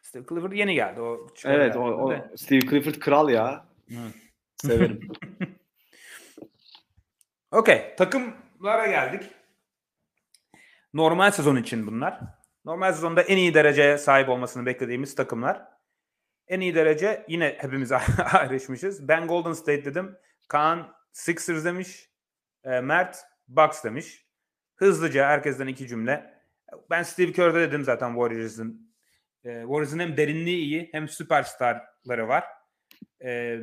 Steve Clifford yeni geldi. O Evet o, o de. Steve Clifford kral ya. Evet. Severim. Okey. Takımlara geldik. Normal sezon için bunlar. Normal sezonda en iyi dereceye sahip olmasını beklediğimiz takımlar. En iyi derece yine hepimiz ayrışmışız. Ben Golden State dedim. Kaan Sixers demiş. E, Mert Bucks demiş. Hızlıca herkesten iki cümle. Ben Steve Kerr'de dedim zaten Warriors'ın. E, Warriors'ın hem derinliği iyi hem süperstarları var. E,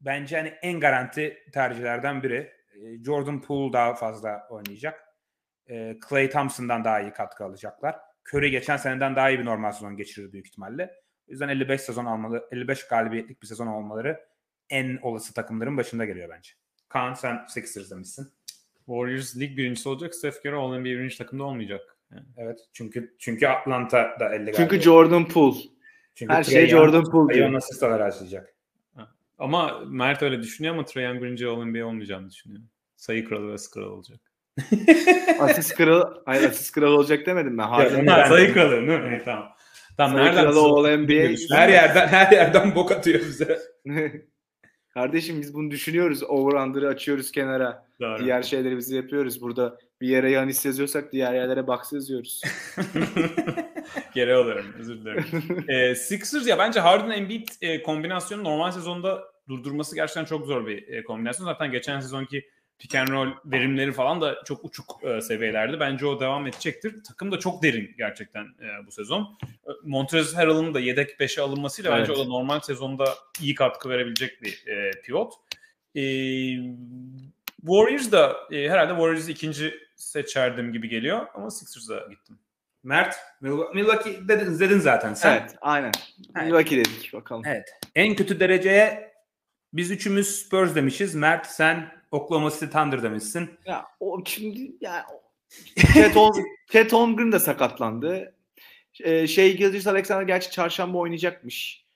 bence hani en garanti tercihlerden biri. E, Jordan Poole daha fazla oynayacak. E, Clay Thompson'dan daha iyi katkı alacaklar. Curry geçen seneden daha iyi bir normal sezon geçirir büyük ihtimalle. O yüzden 55 sezon almalı, 55 galibiyetlik bir sezon olmaları en olası takımların başında geliyor bence. Kaan sen Sixers demişsin. Warriors lig birincisi olacak. Steph Curry All NBA birinci takımda olmayacak. Evet. Çünkü çünkü Atlanta da 50 Çünkü. Jordan Poole. Çünkü Her şey Jordan Poole diyor. asistler harcayacak. Ama Mert öyle düşünüyor ama Trae Young All NBA olmayacağını düşünüyor. Sayı kralı ve asist kralı olacak. Asist kralı, hayır asist kralı olacak demedim ben. Harden onu Ha, ben- sayı kralı değil mi? Evet, tamam. Tamam Sayı nereden? kralı All NBA. Her yerden her yerden bok atıyor bize. Kardeşim biz bunu düşünüyoruz. Over açıyoruz kenara. Doğru. Diğer şeyleri biz yapıyoruz. Burada bir yere Yanis yazıyorsak diğer yerlere Bucks yazıyoruz. Geri alırım. Özür dilerim. Ee, Sixers ya bence Harden Embiid e, kombinasyonu normal sezonda durdurması gerçekten çok zor bir e, kombinasyon. Zaten geçen sezonki pick and roll verimleri falan da çok uçuk e, seviyelerde. Bence o devam edecektir. Takım da çok derin gerçekten e, bu sezon. E, Montrezl Harrell'ın da yedek 5'e alınmasıyla bence Evet. o da normal sezonda iyi katkı verebilecek bir e, pivot. E, Warriors da e, herhalde Warriors'ı ikinci seçerdim gibi geliyor ama Sixers'a gittim. Mert, Milwaukee Milwaukee dedin, dedin zaten sen. evet aynen. Evet. Milwaukee dedik bakalım. Evet. En kötü dereceye biz üçümüz Spurs demişiz. Mert sen Oklahoma City Thunder demişsin. Ya o şimdi ya Chet, Hol- Chet Holmgren de sakatlandı. Ee, şey Gilgis Alexander gerçi çarşamba oynayacakmış.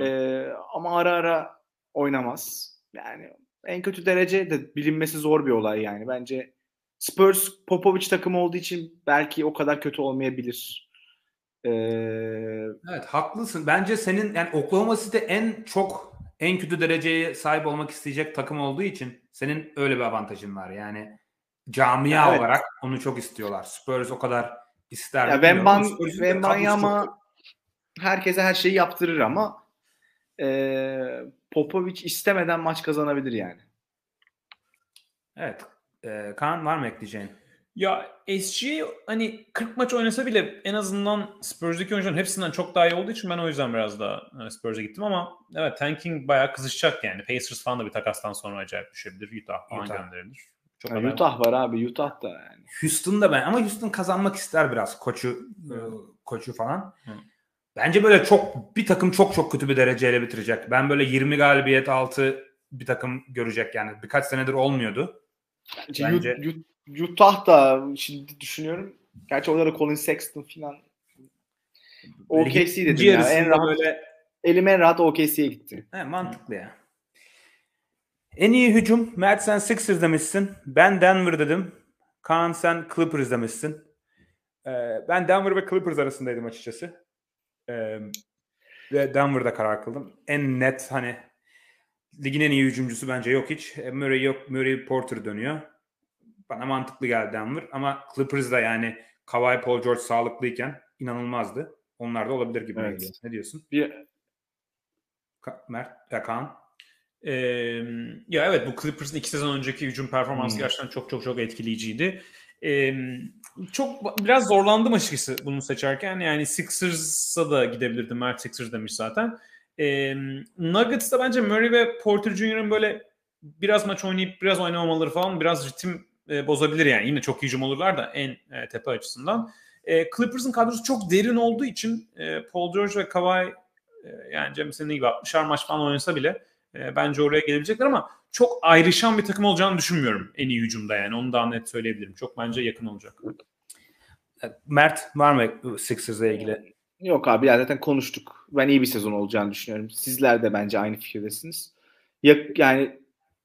Ee, ama ara ara oynamaz. Yani en kötü derece de bilinmesi zor bir olay yani. Bence Spurs Popovic takımı olduğu için belki o kadar kötü olmayabilir. Ee, evet haklısın. Bence senin yani Oklahoma City en çok en kötü dereceye sahip olmak isteyecek takım olduğu için senin öyle bir avantajın var. Yani camia evet. olarak onu çok istiyorlar. Spurs o kadar ister. Ya Wemban, Wembanyama herkese her şeyi yaptırır ama e, Popovic istemeden maç kazanabilir yani. Evet. E, Kaan var mı ekleyeceğin? Ya SG hani 40 maç oynasa bile en azından Spurs'daki oyuncuların hepsinden çok daha iyi olduğu için ben o yüzden biraz daha e, Spurs'a gittim ama evet tanking bayağı kızışacak yani. Pacers falan da bir takastan sonra acayip düşebilir. Utah falan Utah. gönderilir. Çok yani Utah var abi Utah da yani. Houston da ben ama Houston kazanmak ister biraz koçu e, koçu falan. Hı. Bence böyle çok bir takım çok çok kötü bir dereceyle bitirecek. Ben böyle 20 galibiyet altı bir takım görecek yani. Birkaç senedir olmuyordu. Bence, Bence... Utah da şimdi düşünüyorum. Gerçi orada da Colin Sexton falan OKC dedim ya. En rahat, böyle... Elim en rahat OKC'ye gitti. He, mantıklı ya. En iyi hücum Mert sen Sixers demişsin. Ben Denver dedim. Kaan sen Clippers demişsin. Ee, ben Denver ve Clippers arasındaydım açıkçası. Ee, ve Denver'da karar kıldım. En net hani ligin en iyi hücumcusu bence yok hiç. E, Murray yok. Murray Porter dönüyor. Bana mantıklı geldi Denver. Ama Clippers'da yani Kawhi Paul George sağlıklıyken inanılmazdı. Onlar da olabilir gibi evet. geliyor. Ne diyorsun? Bir... Ka- Mert, ya Kaan? Ee, ya evet bu Clippers'ın iki sezon önceki hücum performansı hmm. gerçekten çok çok çok etkileyiciydi. Ee, çok biraz zorlandım açıkçası bunu seçerken. Yani Sixers'a da gidebilirdim. Mert Sixers demiş zaten. Ee, Nuggets'ta bence Murray ve Porter Jr.'ın böyle biraz maç oynayıp biraz oynamamaları falan biraz ritim e, bozabilir yani. Yine çok hücum olurlar da en e, tepe açısından. E, Clippers'ın kadrosu çok derin olduğu için e, Paul George ve Kawhi e, yani Cem senin gibi 60'ar maç falan oynasa bile e, bence oraya gelebilecekler ama çok ayrışan bir takım olacağını düşünmüyorum en iyi hücumda yani. Onu daha net söyleyebilirim. Çok bence yakın olacak. Mert var mı Sixers'la ilgili? Yok abi ya zaten konuştuk. Ben iyi bir sezon olacağını düşünüyorum. Sizler de bence aynı fikirdesiniz. Yani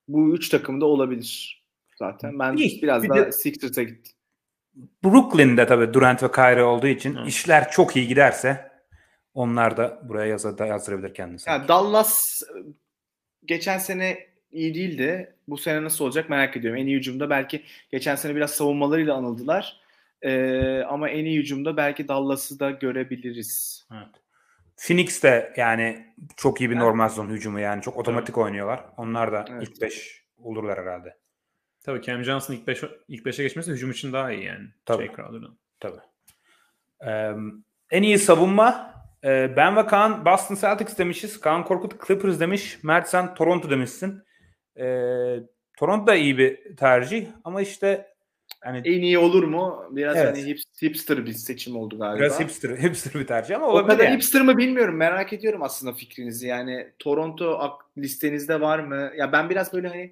bu üç takım da olabilir zaten. Ben İyi, biraz bir daha Sixers'a gittim. Brooklyn'de tabii Durant ve Kyrie olduğu için Hı. işler çok iyi giderse onlar da buraya yazar, yazdırabilir kendisi. Yani Dallas geçen sene iyi değildi. Bu sene nasıl olacak merak ediyorum. En iyi hücumda belki geçen sene biraz savunmalarıyla anıldılar. Ee, ama en iyi hücumda belki Dallas'ı da görebiliriz. Evet. Phoenix de yani çok iyi bir evet. normal zon hücumu yani çok otomatik evet. oynuyorlar. Onlar da evet. ilk 5 olurlar herhalde. Tabii Cam Johnson ilk 5 ilk 5'e geçmesi hücum için daha iyi yani. Tabii. Şey Tabii. Ee, en iyi savunma e, ben ve Kaan Boston Celtics demişiz. Kaan Korkut Clippers demiş. Mert sen Toronto demişsin. E, Toronto da iyi bir tercih ama işte yani en iyi olur mu? Biraz evet. hani hipster bir seçim oldu galiba. Biraz hipster, hipster bir tercih ama olabilir. O kadar yani. hipster mı bilmiyorum. Merak ediyorum aslında fikrinizi. Yani Toronto listenizde var mı? Ya ben biraz böyle hani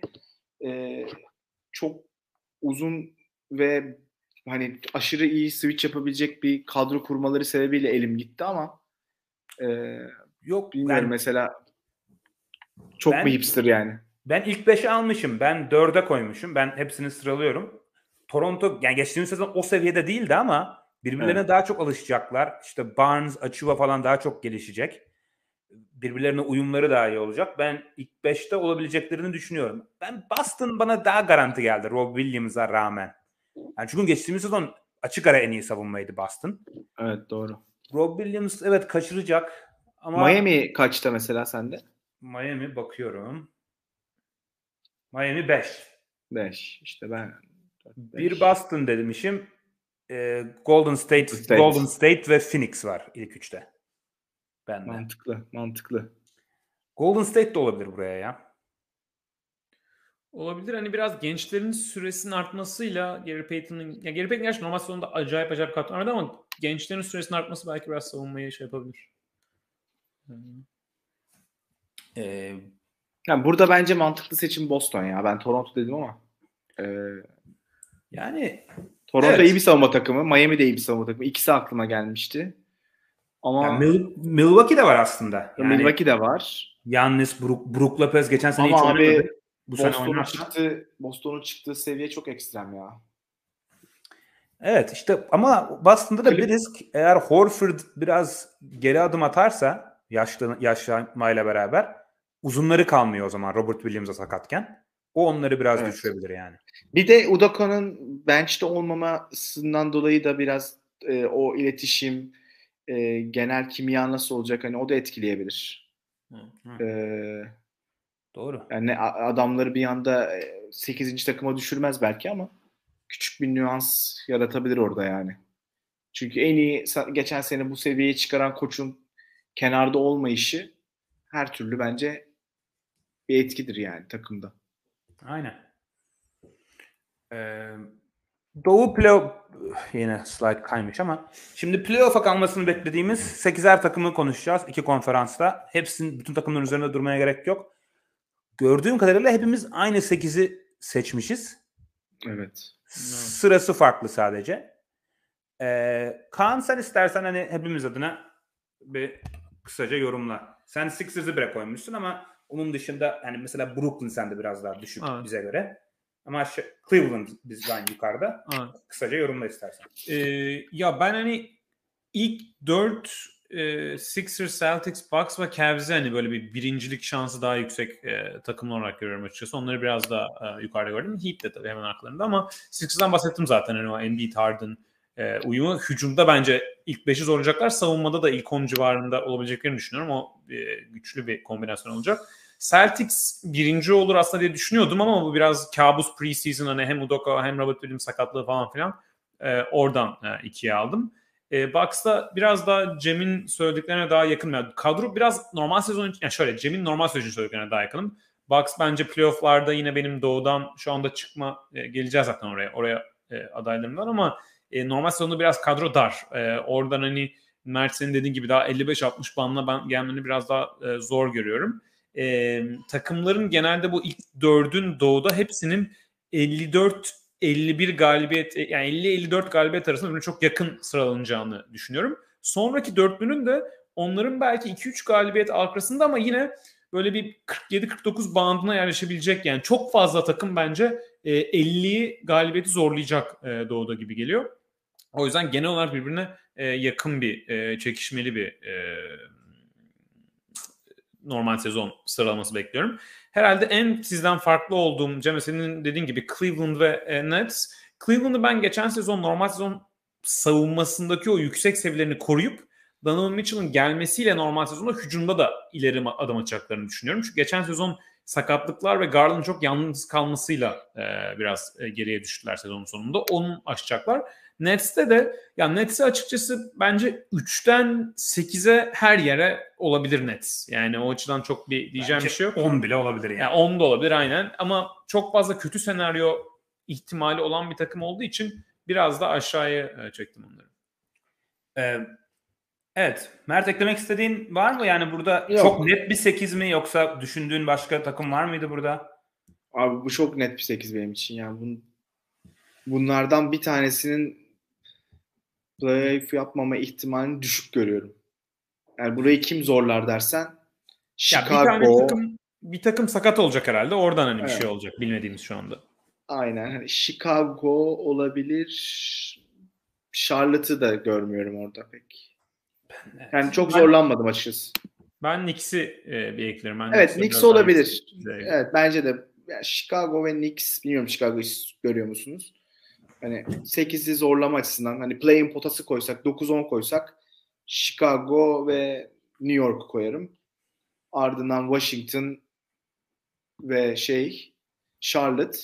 e, çok uzun ve hani aşırı iyi switch yapabilecek bir kadro kurmaları sebebiyle elim gitti ama e, yok bilmiyorum ben, mesela çok ben, bir hipster yani. Ben ilk 5'e almışım. Ben 4'e koymuşum. Ben hepsini sıralıyorum. Toronto yani geçtiğimiz sezon o seviyede değildi ama birbirlerine evet. daha çok alışacaklar. İşte Barnes, Achiuwa falan daha çok gelişecek. Birbirlerine uyumları daha iyi olacak. Ben ilk 5'te olabileceklerini düşünüyorum. Ben Boston bana daha garanti geldi Rob Williams'a rağmen. Yani çünkü geçtiğimiz sezon açık ara en iyi savunmaydı Boston. Evet doğru. Rob Williams evet kaçıracak ama Miami kaçta mesela sende? Miami bakıyorum. Miami 5. 5. İşte ben bir Boston demişim. E, Golden State, State, Golden State ve Phoenix var ilk üçte. Ben mantıklı, mantıklı. Golden State de olabilir buraya ya. Olabilir. Hani biraz gençlerin süresinin artmasıyla Gary Payton'ın ya Gary Payton gerçi normal sonunda acayip acayip katlanırdı ama gençlerin süresinin artması belki biraz savunmayı şey yapabilir. Ee, yani burada bence mantıklı seçim Boston ya. Ben Toronto dedim ama e, yani Toronto evet. iyi bir savunma takımı. Miami de iyi bir savunma takımı. İkisi aklıma gelmişti. Ama yani Mil- Milwaukee de var aslında. Yani Milwaukee de var. Yannis, Brook, Brook Lopez geçen sene Ama hiç abi, oynamadı. Bu Boston'un çıktı, Boston'un çıktığı seviye çok ekstrem ya. Evet işte ama Boston'da da bir risk eğer Horford biraz geri adım atarsa yaşlı yaşlanmayla beraber uzunları kalmıyor o zaman Robert Williams'a sakatken. O onları biraz evet. düşürebilir yani. Bir de Udoka'nın bench'te olmamasından dolayı da biraz e, o iletişim e, genel kimya nasıl olacak hani o da etkileyebilir. Hı, hı. Ee, Doğru. Yani adamları bir anda 8. E, takıma düşürmez belki ama küçük bir nüans yaratabilir orada yani. Çünkü en iyi geçen sene bu seviyeye çıkaran koçun kenarda olmayışı her türlü bence bir etkidir yani takımda. Aynen. Ee, Doğu playoff yine slide kaymış ama şimdi playoff'a kalmasını beklediğimiz 8'er takımı konuşacağız iki konferansta. Hepsinin bütün takımların üzerinde durmaya gerek yok. Gördüğüm kadarıyla hepimiz aynı 8'i seçmişiz. Evet. Sırası farklı sadece. Ee, Kaan sen istersen hani hepimiz adına bir kısaca yorumla. Sen Sixers'ı bire koymuşsun ama onun dışında hani mesela Brooklyn sende biraz daha düşük evet. bize göre. Ama şu, Cleveland bizden yukarıda. Evet. Kısaca yorumla istersen. Ee, ya ben hani ilk dört e, Sixers, Celtics, Bucks ve Cavs'i hani böyle bir birincilik şansı daha yüksek e, takımlar olarak görüyorum açıkçası. Onları biraz daha e, yukarıda gördüm. Heat de tabii hemen arkalarında ama Sixers'dan bahsettim zaten. Hani o Embiid, Harden e, uyumu. Hücumda bence ilk 5'i zorlayacaklar. Savunmada da ilk 10 civarında olabileceklerini düşünüyorum. O e, güçlü bir kombinasyon olacak. Celtics birinci olur aslında diye düşünüyordum ama bu biraz kabus preseason hani hem Udoka hem Robert Williams sakatlığı falan filan e, oradan e, ikiye aldım. E, Bucks'ta biraz daha Cem'in söylediklerine daha yakın. Yani kadro biraz normal sezon için, yani şöyle Cem'in normal sezon için söylediklerine daha yakınım. Bucks bence playofflarda yine benim doğudan şu anda çıkma e, geleceğiz zaten oraya. Oraya e, adaylarım ama e, normal sezonda biraz kadro dar. E, oradan hani Mert senin dediğin gibi daha 55-60 banla ben gelmeni biraz daha e, zor görüyorum e, takımların genelde bu ilk dördün doğuda hepsinin 54 51 galibiyet yani 50-54 galibiyet arasında böyle çok yakın sıralanacağını düşünüyorum. Sonraki dörtlünün de onların belki 2-3 galibiyet arkasında ama yine böyle bir 47-49 bandına yerleşebilecek yani çok fazla takım bence e, 50'yi galibiyeti zorlayacak e, doğuda gibi geliyor. O yüzden genel olarak birbirine e, yakın bir e, çekişmeli bir e, normal sezon sıralaması bekliyorum. Herhalde en sizden farklı olduğum Cem senin dediğin gibi Cleveland ve e, Nets. Cleveland'ı ben geçen sezon normal sezon savunmasındaki o yüksek seviyelerini koruyup Donovan Mitchell'ın gelmesiyle normal sezonda hücumda da ileri adım atacaklarını düşünüyorum. Çünkü geçen sezon sakatlıklar ve Garland'ın çok yalnız kalmasıyla e, biraz e, geriye düştüler sezonun sonunda. Onu aşacaklar. Nets'te de ya Nets'e açıkçası bence 3'ten 8'e her yere olabilir Nets. Yani o açıdan çok bir diyeceğim bence bir şey yok. 10 bile olabilir yani. yani 10 da olabilir aynen ama çok fazla kötü senaryo ihtimali olan bir takım olduğu için biraz da aşağıya e, çektim onları. Ee, evet. Mert eklemek istediğin var mı? Yani burada yok. çok net bir 8 mi yoksa düşündüğün başka takım var mıydı burada? Abi bu çok net bir 8 benim için. Yani bunun, bunlardan bir tanesinin playoff yapmama ihtimalini düşük görüyorum. Yani burayı kim zorlar dersen Chicago. Ya bir, tane takım, bir takım sakat olacak herhalde. Oradan hani evet. bir şey olacak bilmediğimiz şu anda. Aynen. Hani Chicago olabilir. Charlotte'ı da görmüyorum orada pek. Evet. Yani çok ben, zorlanmadım açıkçası. Ben Knicks'i e, bir eklerim. Ben evet Knicks olabilir. Evet bence de. Yani Chicago ve Knicks bilmiyorum Chicago'yu görüyor musunuz? Hani 8'i zorlama açısından hani play-in potası koysak 9-10 koysak Chicago ve New York koyarım. Ardından Washington ve şey Charlotte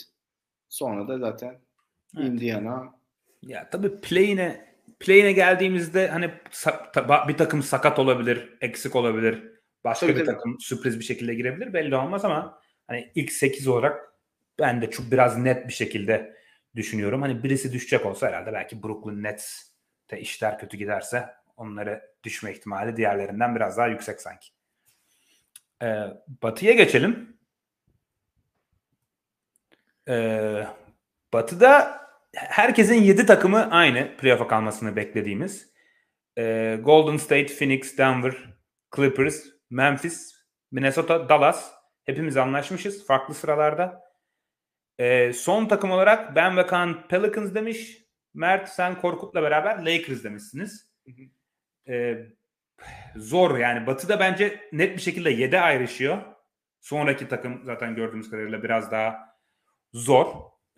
sonra da zaten evet. Indiana. Ya tabii play'ine play'ine geldiğimizde hani bir takım sakat olabilir, eksik olabilir. Başka tabii, bir tabii. takım sürpriz bir şekilde girebilir belli olmaz ama hani ilk 8 olarak ben de çok biraz net bir şekilde düşünüyorum. Hani birisi düşecek olsa herhalde belki Brooklyn Nets'te işler kötü giderse onları düşme ihtimali diğerlerinden biraz daha yüksek sanki. Ee, batı'ya geçelim. Ee, batı'da herkesin 7 takımı aynı playoff'a kalmasını beklediğimiz. Ee, Golden State, Phoenix, Denver, Clippers, Memphis, Minnesota, Dallas. Hepimiz anlaşmışız farklı sıralarda. E, son takım olarak Ben ve Kaan Pelicans demiş. Mert sen Korkut'la beraber Lakers demişsiniz. Ee, zor yani. Batı'da bence net bir şekilde 7 ayrışıyor. Sonraki takım zaten gördüğümüz kadarıyla biraz daha zor.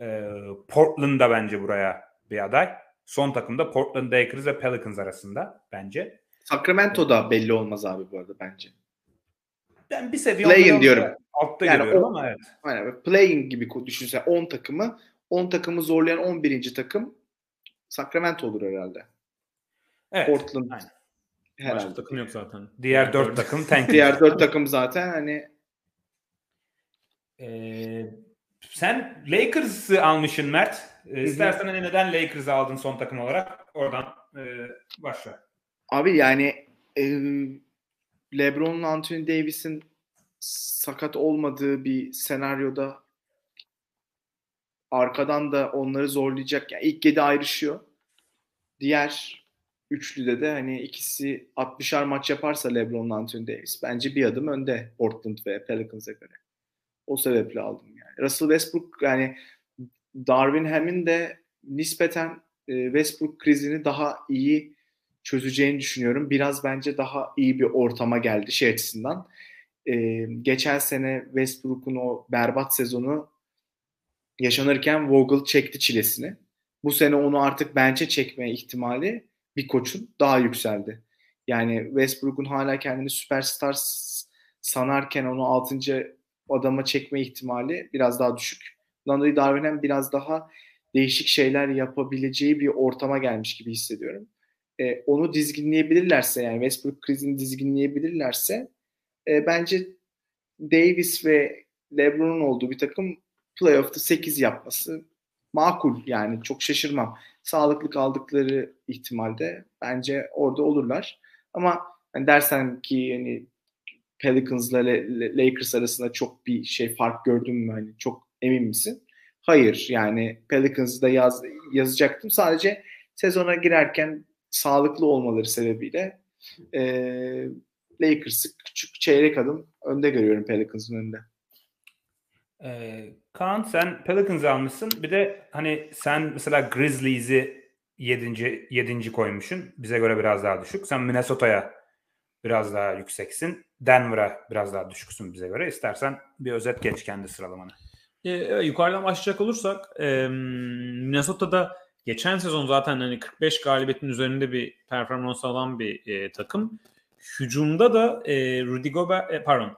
Ee, Portland da bence buraya bir aday. Son takımda Portland Lakers ve Pelicans arasında bence. Sacramento da belli olmaz abi bu arada bence. Ben bir seviye Playing diyorum. Altta Yani görüyorum ama evet. Aynen. Playing gibi düşünsen 10 takımı 10 takımı zorlayan 11. takım Sacramento olur herhalde. Evet. Portland aynen. Başka herhalde. takım yok zaten. Diğer dört takım tank. Diğer 4 takım zaten hani Ee, sen Lakers'ı almışsın Mert. Ee, istersen hani neden Lakers'ı aldın son takım olarak? Oradan e, başla. Abi yani e, LeBron'la Anthony Davis'in sakat olmadığı bir senaryoda arkadan da onları zorlayacak. Yani ilk 7 ayrışıyor. Diğer üçlüde de hani ikisi 60'ar maç yaparsa LeBron'la Anthony Davis bence bir adım önde Portland ve Pelicans'a göre. O sebeple aldım yani. Russell Westbrook yani Darvin Ham'in de nispeten e, Westbrook krizini daha iyi çözeceğini düşünüyorum. Biraz bence daha iyi bir ortama geldi şey açısından. E, geçen sene Westbrook'un o berbat sezonu yaşanırken Vogel çekti çilesini. Bu sene onu artık bence çekme ihtimali bir koçun daha yükseldi. Yani Westbrook'un hala kendini süperstar sanarken onu 6. adama çekme ihtimali biraz daha düşük. Dolayı Darwin'in biraz daha değişik şeyler yapabileceği bir ortama gelmiş gibi hissediyorum. E, onu dizginleyebilirlerse yani Westbrook krizini dizginleyebilirlerse e, bence Davis ve LeBron'un olduğu bir takım playoff'ta 8 yapması makul yani çok şaşırmam. Sağlıklı kaldıkları ihtimalde bence orada olurlar. Ama hani dersen ki hani Pelicans'la Lakers arasında çok bir şey fark gördün mü hani çok emin misin? Hayır yani Pelicans'da yaz, yazacaktım. Sadece sezona girerken sağlıklı olmaları sebebiyle e, Lakers'ı küçük çeyrek adım önde görüyorum Pelicans'ın önünde. Ee, Kaan sen Pelicans'ı almışsın. Bir de hani sen mesela Grizzlies'i 7. 7. koymuşsun. Bize göre biraz daha düşük. Sen Minnesota'ya biraz daha yükseksin. Denver'a biraz daha düşüksün bize göre. İstersen bir özet geç kendi sıralamanı. E, yukarıdan başlayacak olursak e, Minnesota'da geçen sezon zaten hani 45 galibiyetin üzerinde bir performans alan bir e, takım. Hücumda da e, Rudy Gobert, e, pardon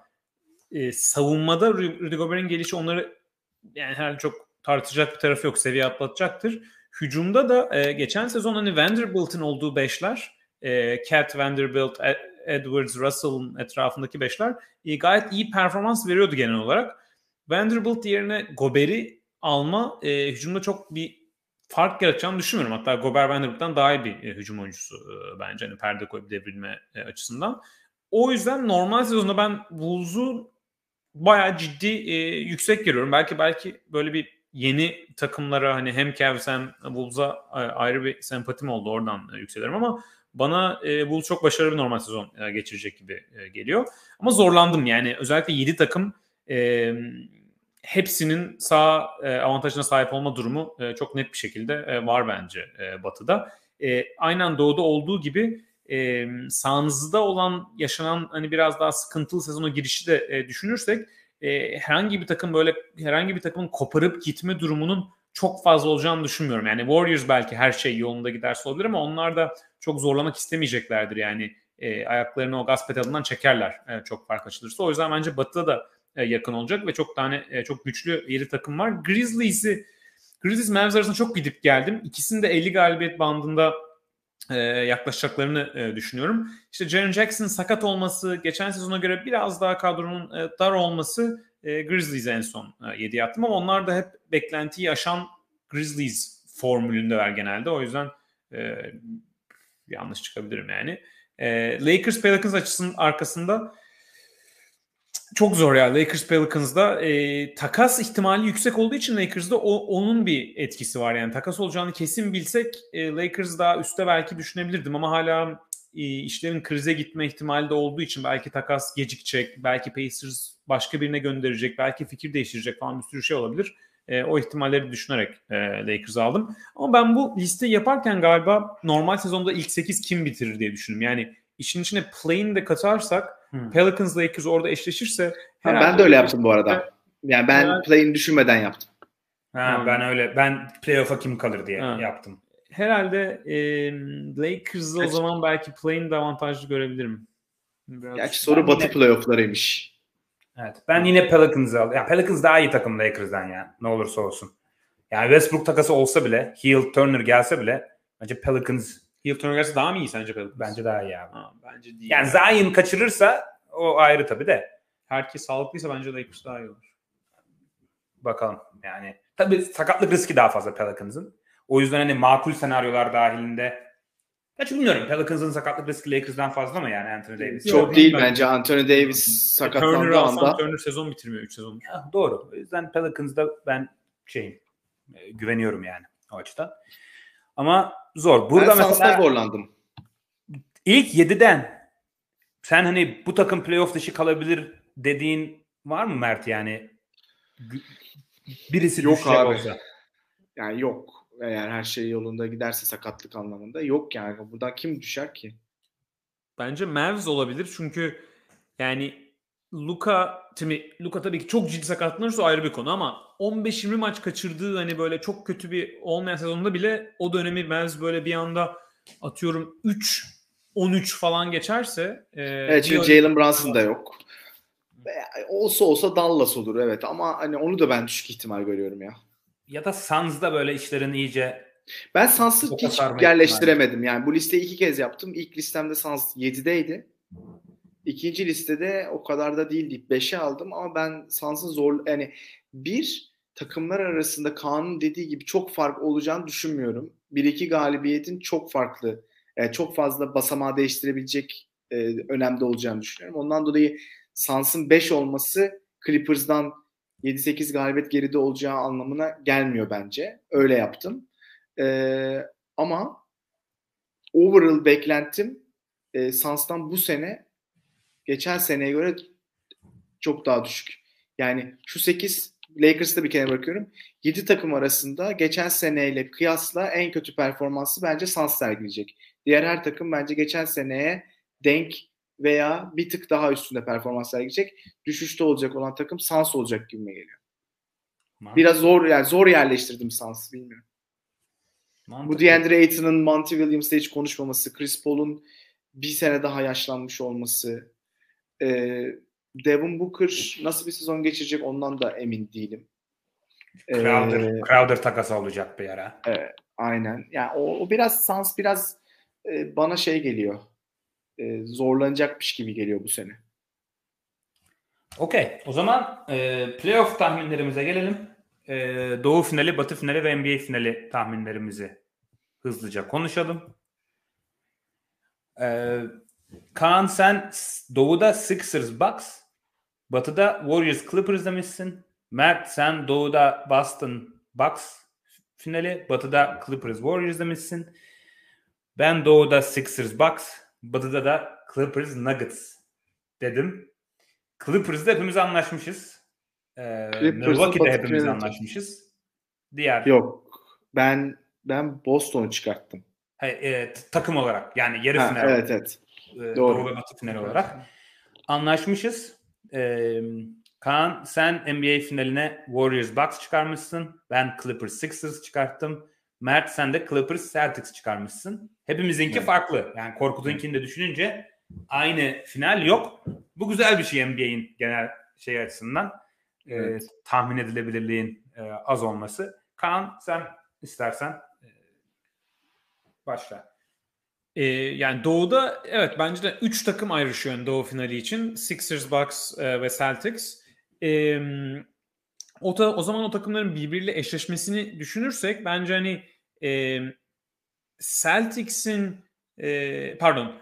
e, savunmada Ru- Rudy Gobert'in gelişi onları yani herhalde çok tartışacak bir tarafı yok. Seviye atlatacaktır. Hücumda da e, geçen sezon hani Vanderbilt'in olduğu beşler e, Cat, Vanderbilt, E- Edwards, Russell'ın etrafındaki beşler e, gayet iyi performans veriyordu genel olarak. Vanderbilt yerine Gobert'i alma e, hücumda çok bir fark yaratacağını düşünmüyorum. Hatta Gobert Vanderbilt'ten daha iyi bir e, hücum oyuncusu e, bence hani perde koyup devrilme e, açısından. O yüzden normal sezonda ben Bulls'u bayağı ciddi e, yüksek görüyorum. Belki belki böyle bir yeni takımlara hani hem Cavs hem Bulls'a e, ayrı bir sempatim oldu oradan e, yükseliyorum ama bana e, Bulls çok başarılı bir normal sezon e, geçirecek gibi e, geliyor. Ama zorlandım yani özellikle 7 takım e, hepsinin sağ e, avantajına sahip olma durumu e, çok net bir şekilde e, var bence Batı'da. Aynen Doğu'da olduğu gibi sağınızda olan yaşanan hani biraz daha sıkıntılı sezona girişi de düşünürsek herhangi bir takım böyle herhangi bir takımın koparıp gitme durumunun çok fazla olacağını düşünmüyorum. Yani Warriors belki her şey yolunda giderse olabilir ama onlar da çok zorlamak istemeyeceklerdir yani e, ayaklarını o gaz pedalından çekerler e, çok fark açılırsa. O yüzden bence Batı'da da yakın olacak ve çok tane e, çok güçlü yeri takım var. Grizzlies'i Grizzlies Mavs arasında çok gidip geldim. İkisinin de 50 galibiyet bandında e, yaklaşacaklarını e, düşünüyorum. İşte Jaren Jackson sakat olması, geçen sezona göre biraz daha kadronun e, dar olması e, Grizzlies'e en son e, 7 attım ama onlar da hep beklentiyi aşan Grizzlies formülündeler genelde. O yüzden e, yanlış çıkabilirim yani. E, Lakers Pelicans açısının arkasında çok zor ya Lakers Pelicans'da e, takas ihtimali yüksek olduğu için Lakers'da o, onun bir etkisi var yani takas olacağını kesin bilsek e, Lakers daha üstte belki düşünebilirdim ama hala e, işlerin krize gitme ihtimali de olduğu için belki takas gecikecek belki Pacers başka birine gönderecek belki fikir değiştirecek falan bir sürü şey olabilir. E, o ihtimalleri düşünerek e, Lakers aldım. Ama ben bu liste yaparken galiba normal sezonda ilk 8 kim bitirir diye düşündüm. Yani işin içine play'in de katarsak hmm. Pelicans Lakers orada eşleşirse ha, ben de öyle yaptım bu arada. Yani ben yani, play'in düşünmeden yaptım. Ha, hmm. ben öyle ben playoff'a kim kalır diye ha. yaptım. Herhalde e, Lakers'ı o zaman belki play'in de avantajlı görebilirim. Biraz Gerçi soru Batı yine... playoff'larıymış. Evet. Ben yine Pelicans'ı al. Yani Pelicans daha iyi takım Lakers'dan ya. Ne olursa olsun. Yani Westbrook takası olsa bile, Hill Turner gelse bile bence Pelicans Hill Turner gelse daha mı iyi sence Pelicans? Bence daha iyi abi. Ha, bence değil. Yani Zion kaçırırsa o ayrı tabii de. Herkes sağlıklıysa bence Lakers daha iyi olur. Bakalım. Yani tabii sakatlık riski daha fazla Pelicans'ın. O yüzden hani makul senaryolar dahilinde Gerçi bilmiyorum. Pelicans'ın sakatlık riski Lakers'dan fazla mı yani Anthony Davis? Çok Yok, değil bence. Anthony Davis sakatlandığı Turner anda. Turner sezon bitirmiyor 3 sezondur. Ya, doğru. O yüzden Pelicans'da ben şeyim e, güveniyorum yani o açıdan. Ama zor. Burada ben mesela zorlandım. İlk 7'den sen hani bu takım playoff dışı kalabilir dediğin var mı Mert yani? Birisi yok abi. Olsa. Yani yok eğer her şey yolunda giderse sakatlık anlamında yok yani. Buradan kim düşer ki? Bence Mavs olabilir çünkü yani Luka şimdi Luka tabii ki çok ciddi sakatlanırsa ayrı bir konu ama 15-20 maç kaçırdığı hani böyle çok kötü bir olmayan sezonda bile o dönemi Mavs böyle bir anda atıyorum 3 13 falan geçerse e, Evet çünkü Jalen Brunson da yok. Olsa olsa Dallas olur evet ama hani onu da ben düşük ihtimal görüyorum ya ya da Suns'da böyle işlerin iyice ben Suns'ı hiç yerleştiremedim. Yani bu listeyi iki kez yaptım. İlk listemde Suns 7'deydi. İkinci listede o kadar da değil deyip 5'e aldım ama ben Suns'ın zor yani bir takımlar arasında Kaan'ın dediği gibi çok fark olacağını düşünmüyorum. Bir iki galibiyetin çok farklı, yani çok fazla basamağı değiştirebilecek e, önemde olacağını düşünüyorum. Ondan dolayı Suns'ın 5 olması Clippers'dan 7-8 galibiyet geride olacağı anlamına gelmiyor bence. Öyle yaptım. Ee, ama overall beklentim e, Suns'tan bu sene geçen seneye göre çok daha düşük. Yani şu 8 Lakers'ta bir kere bakıyorum. 7 takım arasında geçen seneyle kıyasla en kötü performansı bence Suns sergileyecek. Diğer her takım bence geçen seneye denk veya bir tık daha üstünde performans sergileyecek. Düşüşte olacak olan takım Suns olacak gibi geliyor. Mantıklı. Biraz zor yani zor yerleştirdim Suns'ı bilmiyorum. Mantıklı. Bu DeAndre Ayton'ın Monty Williams'la hiç konuşmaması, Chris Paul'un bir sene daha yaşlanmış olması, e, Devin Booker nasıl bir sezon geçirecek ondan da emin değilim. Crowder, ee, Crowder takası olacak bir ara. Evet, aynen. Yani o, o biraz Suns biraz e, bana şey geliyor e, zorlanacakmış gibi geliyor bu sene. Okey. O zaman e, playoff tahminlerimize gelelim. E, Doğu finali, Batı finali ve NBA finali tahminlerimizi hızlıca konuşalım. E, Kaan sen Doğu'da Sixers Bucks, Batı'da Warriors Clippers demişsin. Mert sen Doğu'da Boston Bucks finali, Batı'da Clippers Warriors demişsin. Ben Doğu'da Sixers Bucks, Batı'da da Clippers Nuggets dedim. Clippers'da hepimiz anlaşmışız. Ee, Milwaukee'de hepimiz anlaşmışız. Diğer Yok. Ben ben Boston'u çıkarttım. Hayır, e, takım olarak yani yarı final. Evet evet. E, Doğru. Doğu ve Batı final olarak anlaşmışız. E, Kaan sen NBA finaline Warriors Bucks çıkarmışsın. Ben Clippers Sixers çıkarttım. Mert sen de Clippers Celtics çıkarmışsın. Hepimizinki evet. farklı. Yani Korkut'unkini de düşününce aynı final yok. Bu güzel bir şey NBA'in genel şey açısından. Ee, evet. E, tahmin edilebilirliğin e, az olması. Kaan sen istersen e, başla. Ee, yani Doğu'da evet bence de 3 takım ayrışıyor Doğu finali için. Sixers, Bucks e, ve Celtics. Ee, o, ta, o zaman o takımların birbiriyle eşleşmesini düşünürsek bence hani e, Celtics'in e, pardon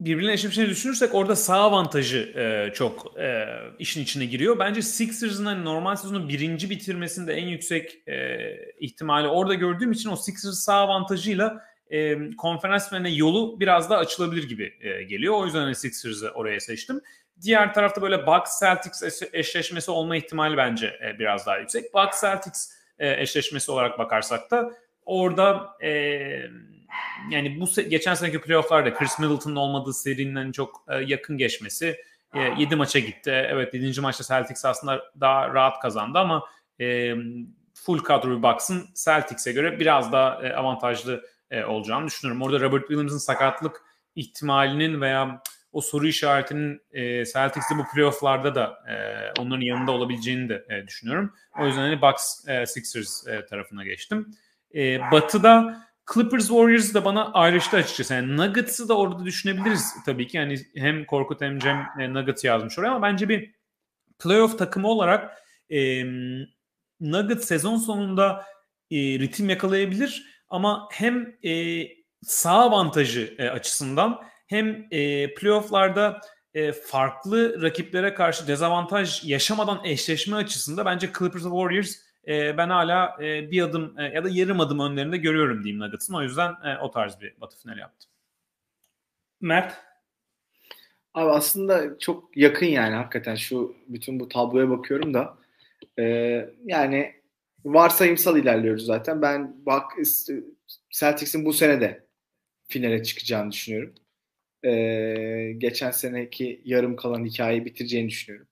birbirine eşleşmesini düşünürsek orada sağ avantajı e, çok e, işin içine giriyor. Bence Sixers'ın hani normal sezonu birinci bitirmesinde en yüksek e, ihtimali orada gördüğüm için o Sixers sağ avantajıyla e, konferans finaline yolu biraz daha açılabilir gibi e, geliyor. O yüzden hani Sixers'ı oraya seçtim. Diğer tarafta böyle Bucks Celtics eşleşmesi olma ihtimali bence e, biraz daha yüksek. Bucks Celtics e, eşleşmesi olarak bakarsak da orada e, yani bu se- geçen seneki playofflarda Chris Middleton'ın olmadığı serinin çok e, yakın geçmesi e, 7 maça gitti. Evet 7. maçta Celtics aslında daha rahat kazandı ama e, full kadro Bucks'ın Celtics'e göre biraz daha e, avantajlı e, olacağını düşünüyorum. Orada Robert Williams'ın sakatlık ihtimalinin veya o soru işaretinin e, Celtics'te bu playofflarda da e, onların yanında olabileceğini de e, düşünüyorum. O yüzden hani Bucks e, Sixers e, tarafına geçtim. E, batı'da Clippers Warriors da bana ayrıştı açıkçası. Yani Nuggets'ı da orada düşünebiliriz tabii ki. Yani hem Korkut hem Cem e, Nuggets yazmış oraya ama bence bir playoff takımı olarak e, Nuggets sezon sonunda e, ritim yakalayabilir ama hem e, sağ avantajı e, açısından hem e, playofflarda e, farklı rakiplere karşı dezavantaj yaşamadan eşleşme açısında bence Clippers Warriors e, ben hala e, bir adım e, ya da yarım adım önlerinde görüyorum diyeyim Nuggets'ın. O yüzden e, o tarz bir batı finali yaptım. Mert? Abi aslında çok yakın yani hakikaten şu bütün bu tabloya bakıyorum da e, yani varsayımsal ilerliyoruz zaten. Ben bak Celtics'in bu sene de finale çıkacağını düşünüyorum. E, geçen seneki yarım kalan hikayeyi bitireceğini düşünüyorum.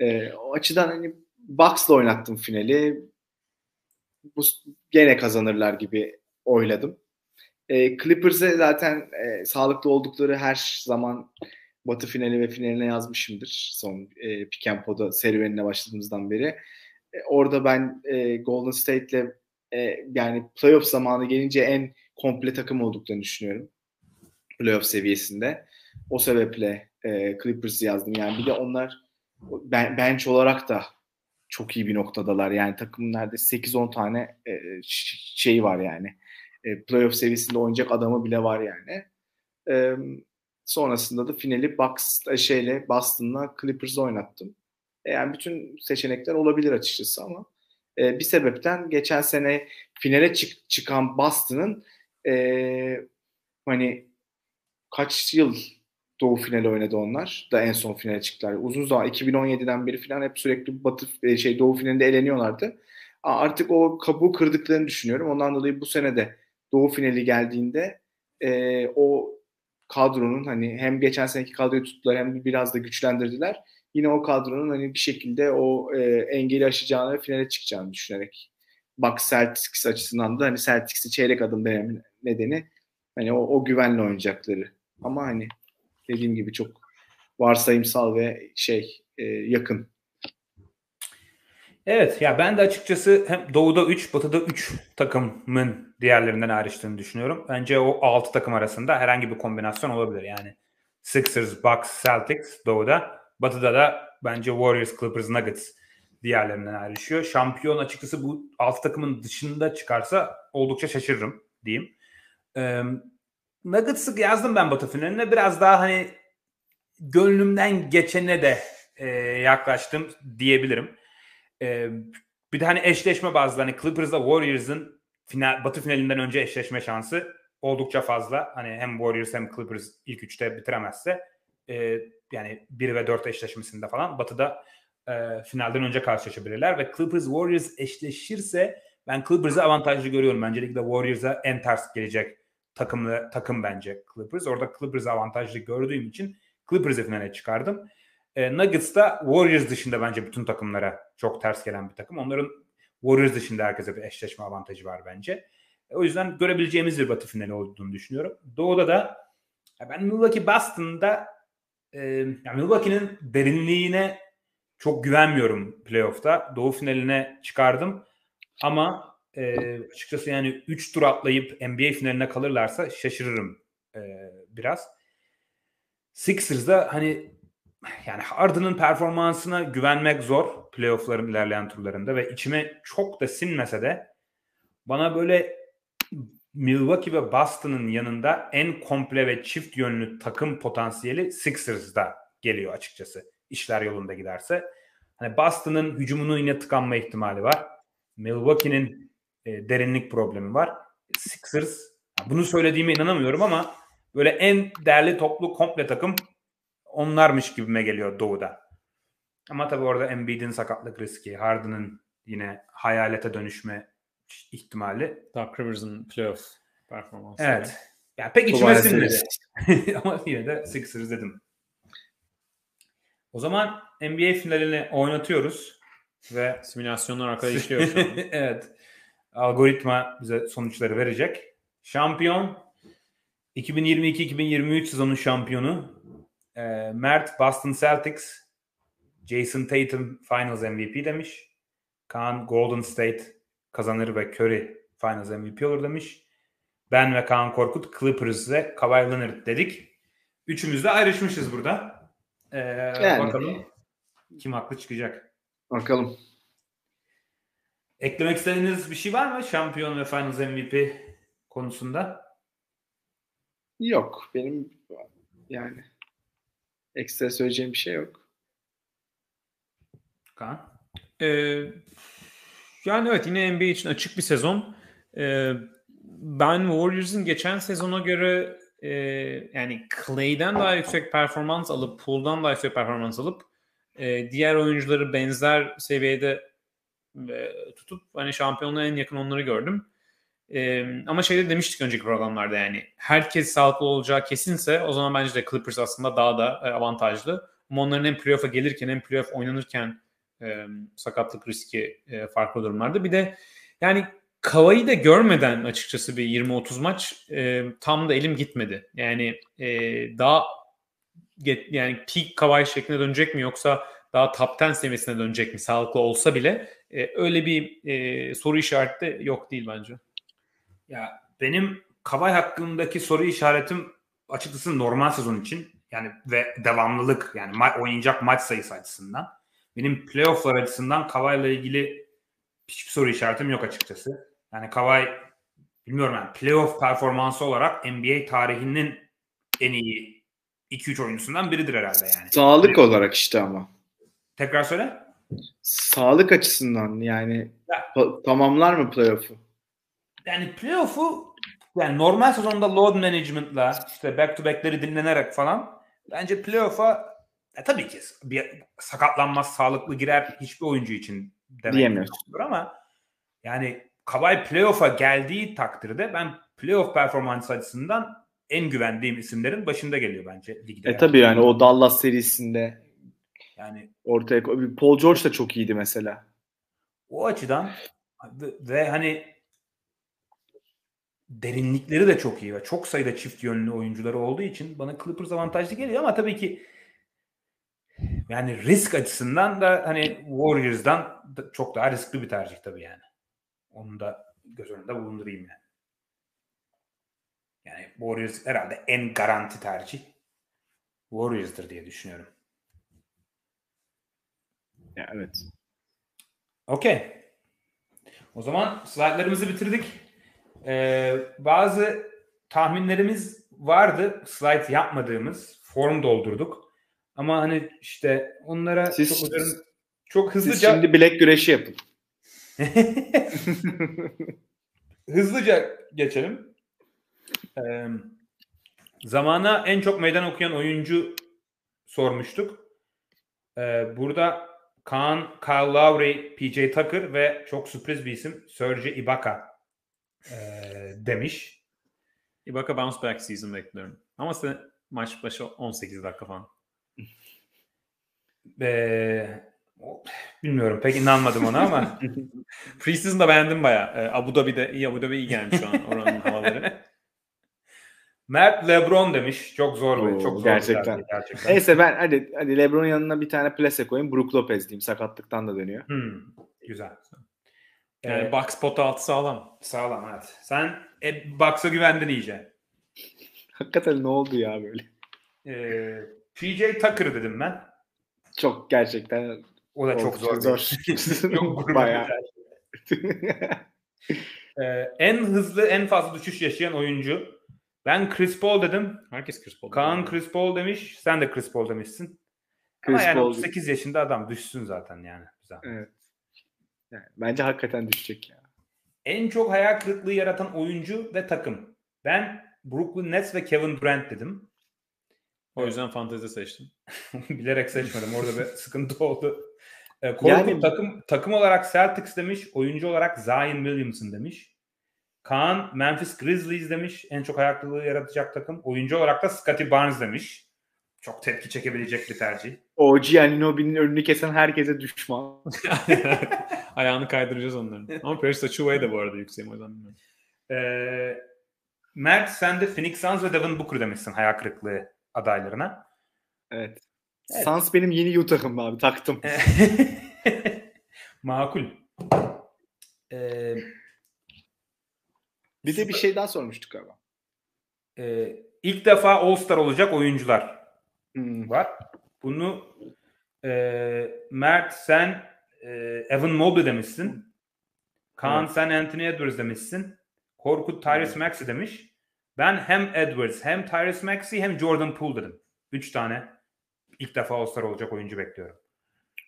E, o açıdan hani Bucks'la oynattım finali. Bu gene kazanırlar gibi oyladım. E, Clippers'e zaten e, sağlıklı oldukları her zaman Batı finali ve finaline yazmışımdır son e, Pick serüvenine başladığımızdan beri. E, orada ben e, Golden State'le e, yani playoff zamanı gelince en komple takım olduklarını düşünüyorum. Playoff seviyesinde. O sebeple e, Clippers'ı yazdım. Yani bir de onlar ben, bench olarak da çok iyi bir noktadalar. Yani takımın neredeyse 8-10 tane e, şeyi var yani. E, playoff seviyesinde oynayacak adamı bile var yani. E, sonrasında da finali Bucks e, şeyle Boston'la Clippers'ı oynattım. E, yani bütün seçenekler olabilir açıkçası ama e, bir sebepten geçen sene finale çık- çıkan Boston'ın e, hani kaç yıl Doğu finali oynadı onlar da en son finale çıktılar. Uzun zaman 2017'den beri falan hep sürekli Batı e, şey Doğu finalinde eleniyorlardı. Artık o kabuğu kırdıklarını düşünüyorum. Ondan dolayı bu sene de Doğu finali geldiğinde e, o kadronun hani hem geçen seneki kadroyu tuttular hem biraz da güçlendirdiler. Yine o kadronun hani bir şekilde o e, engeli aşacağını ve finale çıkacağını düşünerek bak Celtics açısından da hani Celtics'i çeyrek adım denemin nedeni hani o, o güvenle oynayacakları. Ama hani dediğim gibi çok varsayımsal ve şey e, yakın. Evet ya ben de açıkçası hem doğuda 3 batıda 3 takımın diğerlerinden ayrıştığını düşünüyorum. Bence o 6 takım arasında herhangi bir kombinasyon olabilir. Yani Sixers, Bucks, Celtics doğuda. Batıda da bence Warriors, Clippers, Nuggets diğerlerinden ayrışıyor. Şampiyon açıkçası bu 6 takımın dışında çıkarsa oldukça şaşırırım diyeyim. Ee, Nuggets'ı yazdım ben Batı finaline. Biraz daha hani gönlümden geçene de e, yaklaştım diyebilirim. E, bir de hani eşleşme bazlı hani Clippers'la Warriors'ın final, Batı finalinden önce eşleşme şansı oldukça fazla. Hani hem Warriors hem Clippers ilk üçte bitiremezse e, yani 1 ve 4 eşleşmesinde falan Batı'da e, finalden önce karşılaşabilirler ve Clippers Warriors eşleşirse ben Clippers'ı avantajlı görüyorum. Öncelikle Warriors'a en ters gelecek takımlı takım bence Clippers. Orada Clippers avantajlı gördüğüm için Clippers'ı finale çıkardım. E, Nuggets da Warriors dışında bence bütün takımlara çok ters gelen bir takım. Onların Warriors dışında herkese bir eşleşme avantajı var bence. E, o yüzden görebileceğimiz bir batı finali olduğunu düşünüyorum. Doğu'da da ben Milwaukee Boston'da yani Milwaukee'nin derinliğine çok güvenmiyorum playoff'ta. Doğu finaline çıkardım. Ama e, açıkçası yani 3 tur atlayıp NBA finaline kalırlarsa şaşırırım e, biraz. Sixers'da hani yani Harden'ın performansına güvenmek zor playoff'ların ilerleyen turlarında ve içime çok da sinmese de bana böyle Milwaukee ve Boston'ın yanında en komple ve çift yönlü takım potansiyeli Sixers'da geliyor açıkçası. İşler yolunda giderse. Hani Boston'ın hücumunun yine tıkanma ihtimali var. Milwaukee'nin e, derinlik problemi var. Sixers bunu söylediğime inanamıyorum ama böyle en değerli toplu komple takım onlarmış gibime geliyor Doğu'da. Ama tabii orada Embiid'in sakatlık riski, Harden'ın yine hayalete dönüşme ihtimali. Doc Rivers'ın playoff performansı. Evet. Yani pek içime sinmedi. Ama yine de Sixers dedim. O zaman NBA finalini oynatıyoruz ve simülasyonlar arkada işliyor şu an. evet. Algoritma bize sonuçları verecek. Şampiyon 2022-2023 sezonun şampiyonu e, Mert Boston Celtics Jason Tatum Finals MVP demiş. Kaan Golden State kazanır ve Curry Finals MVP olur demiş. Ben ve Kaan Korkut Clippers ve Kawhi Leonard dedik. Üçümüz de ayrışmışız burada. Ee, yani. Bakalım kim haklı çıkacak. Bakalım. Eklemek istediğiniz bir şey var mı şampiyon ve Finals MVP konusunda? Yok. Benim yani ekstra söyleyeceğim bir şey yok. Kaan? Ee, yani evet yine NBA için açık bir sezon. Ee, ben Warriors'ın geçen sezona göre e, yani Clay'den daha yüksek performans alıp Pool'dan daha yüksek performans alıp e, diğer oyuncuları benzer seviyede e, tutup hani şampiyonluğa en yakın onları gördüm. E, ama şeyde demiştik önceki programlarda yani herkes sağlıklı olacağı kesinse o zaman bence de Clippers aslında daha da e, avantajlı. Ama onların hem playoff'a gelirken hem playoff oynanırken e, sakatlık riski e, farklı durumlarda. Bir de yani Kavayı da görmeden açıkçası bir 20-30 maç e, tam da elim gitmedi. Yani e, daha get, yani peak Kavay şeklinde dönecek mi yoksa daha top 10 seviyesine dönecek mi sağlıklı olsa bile e, öyle bir e, soru işareti de yok değil bence. Ya benim Kavay hakkındaki soru işaretim açıkçası normal sezon için yani ve devamlılık yani ma- oynayacak maç sayısı açısından. Benim playofflar açısından Kavay'la ilgili hiçbir soru işaretim yok açıkçası. Yani Kawhi bilmiyorum yani playoff performansı olarak NBA tarihinin en iyi 2-3 oyuncusundan biridir herhalde yani. Sağlık yani, olarak işte ama. Tekrar söyle. Sağlık açısından yani ya, tamamlar mı playoff'u? Yani playoff'u yani normal sezonda load management'la işte back to back'leri dinlenerek falan bence playoff'a e, tabii ki bir sakatlanmaz sağlıklı girer hiçbir oyuncu için demek. Ama yani Kawhi playoff'a geldiği takdirde ben playoff performans açısından en güvendiğim isimlerin başında geliyor bence ligde. E tabii yani o Dallas serisinde yani ortaya Paul George da çok iyiydi mesela. O açıdan ve hani derinlikleri de çok iyi ve çok sayıda çift yönlü oyuncuları olduğu için bana Clippers avantajlı geliyor ama tabii ki yani risk açısından da hani Warriors'dan çok daha riskli bir tercih tabii yani. Onu da göz önünde bulundurayım yani. Yani Warriors herhalde en garanti tercih Warriors'dır diye düşünüyorum. Ya evet. Okey. O zaman slaytlarımızı bitirdik. Ee, bazı tahminlerimiz vardı. Slide yapmadığımız. Form doldurduk. Ama hani işte onlara siz, çok, çok hızlıca... Siz şimdi bilek güreşi yapın. Hızlıca geçelim. Ee, zamana en çok meydan okuyan oyuncu sormuştuk. Ee, burada Kaan, Kyle Lowry, PJ Tucker ve çok sürpriz bir isim Serge Ibaka e, demiş. Ibaka bounce back season bekliyorum. Ama sen maç başı 18 dakika falan. Ee, Bilmiyorum pek inanmadım ona ama. Preseason'da beğendim baya. Ee, Abu Dhabi'de iyi Abu Dhabi iyi gelmiş şu an oranın havaları. Mert LeBron demiş. Çok zor bir, çok zor gerçekten. Bir gerçekten. Neyse ben hadi hadi LeBron'un yanına bir tane plase koyayım. Brook Lopez diyeyim. Sakatlıktan da dönüyor. Hmm, güzel. Yani ee, box pot altı sağlam. Sağlam evet. Sen e, box'a güvendin iyice. Hakikaten ne oldu ya böyle? Ee, PJ Tucker dedim ben. Çok gerçekten o da çok zor. zor. çok Bayağı. ee, en hızlı, en fazla düşüş yaşayan oyuncu. Ben Chris Paul dedim. Herkes Chris Paul. Kaan Chris Paul demiş. Sen de Chris Paul demişsin. Chris Ama yani Paul 38 yaşında adam düşsün zaten yani. Güzel. Evet. Yani bence hakikaten düşecek ya. En çok hayal kırıklığı yaratan oyuncu ve takım. Ben Brooklyn Nets ve Kevin Durant dedim. O yüzden fantezi seçtim. Bilerek seçmedim. Orada bir sıkıntı oldu. E, Korkut yani... takım takım olarak Celtics demiş. Oyuncu olarak Zion Williamson demiş. Kaan Memphis Grizzlies demiş. En çok ayaklılığı yaratacak takım. Oyuncu olarak da Scottie Barnes demiş. Çok tepki çekebilecek bir tercih. OG Aninobi'nin önünü kesen herkese düşman. Ayağını kaydıracağız onların. Ama Paris Achuva'ya da bu arada yükseğim o yüzden bilmiyorum. Ee, Mert sen de Phoenix Suns ve Devin Booker demişsin hayal kırıklığı adaylarına. Evet. evet. Suns benim yeni Utah'ım abi taktım. Makul. Ee, bir de bir şey daha sormuştuk galiba. Ee, ilk defa All-Star olacak oyuncular hmm. var. Bunu e, Mert sen e, Evan Mobley demişsin. Kaan evet. sen Anthony Edwards demişsin. Korkut Tyrese Maxey demiş. Ben hem Edwards hem Tyrese Maxey hem Jordan Poole dedim. Üç tane ilk defa All-Star olacak oyuncu bekliyorum.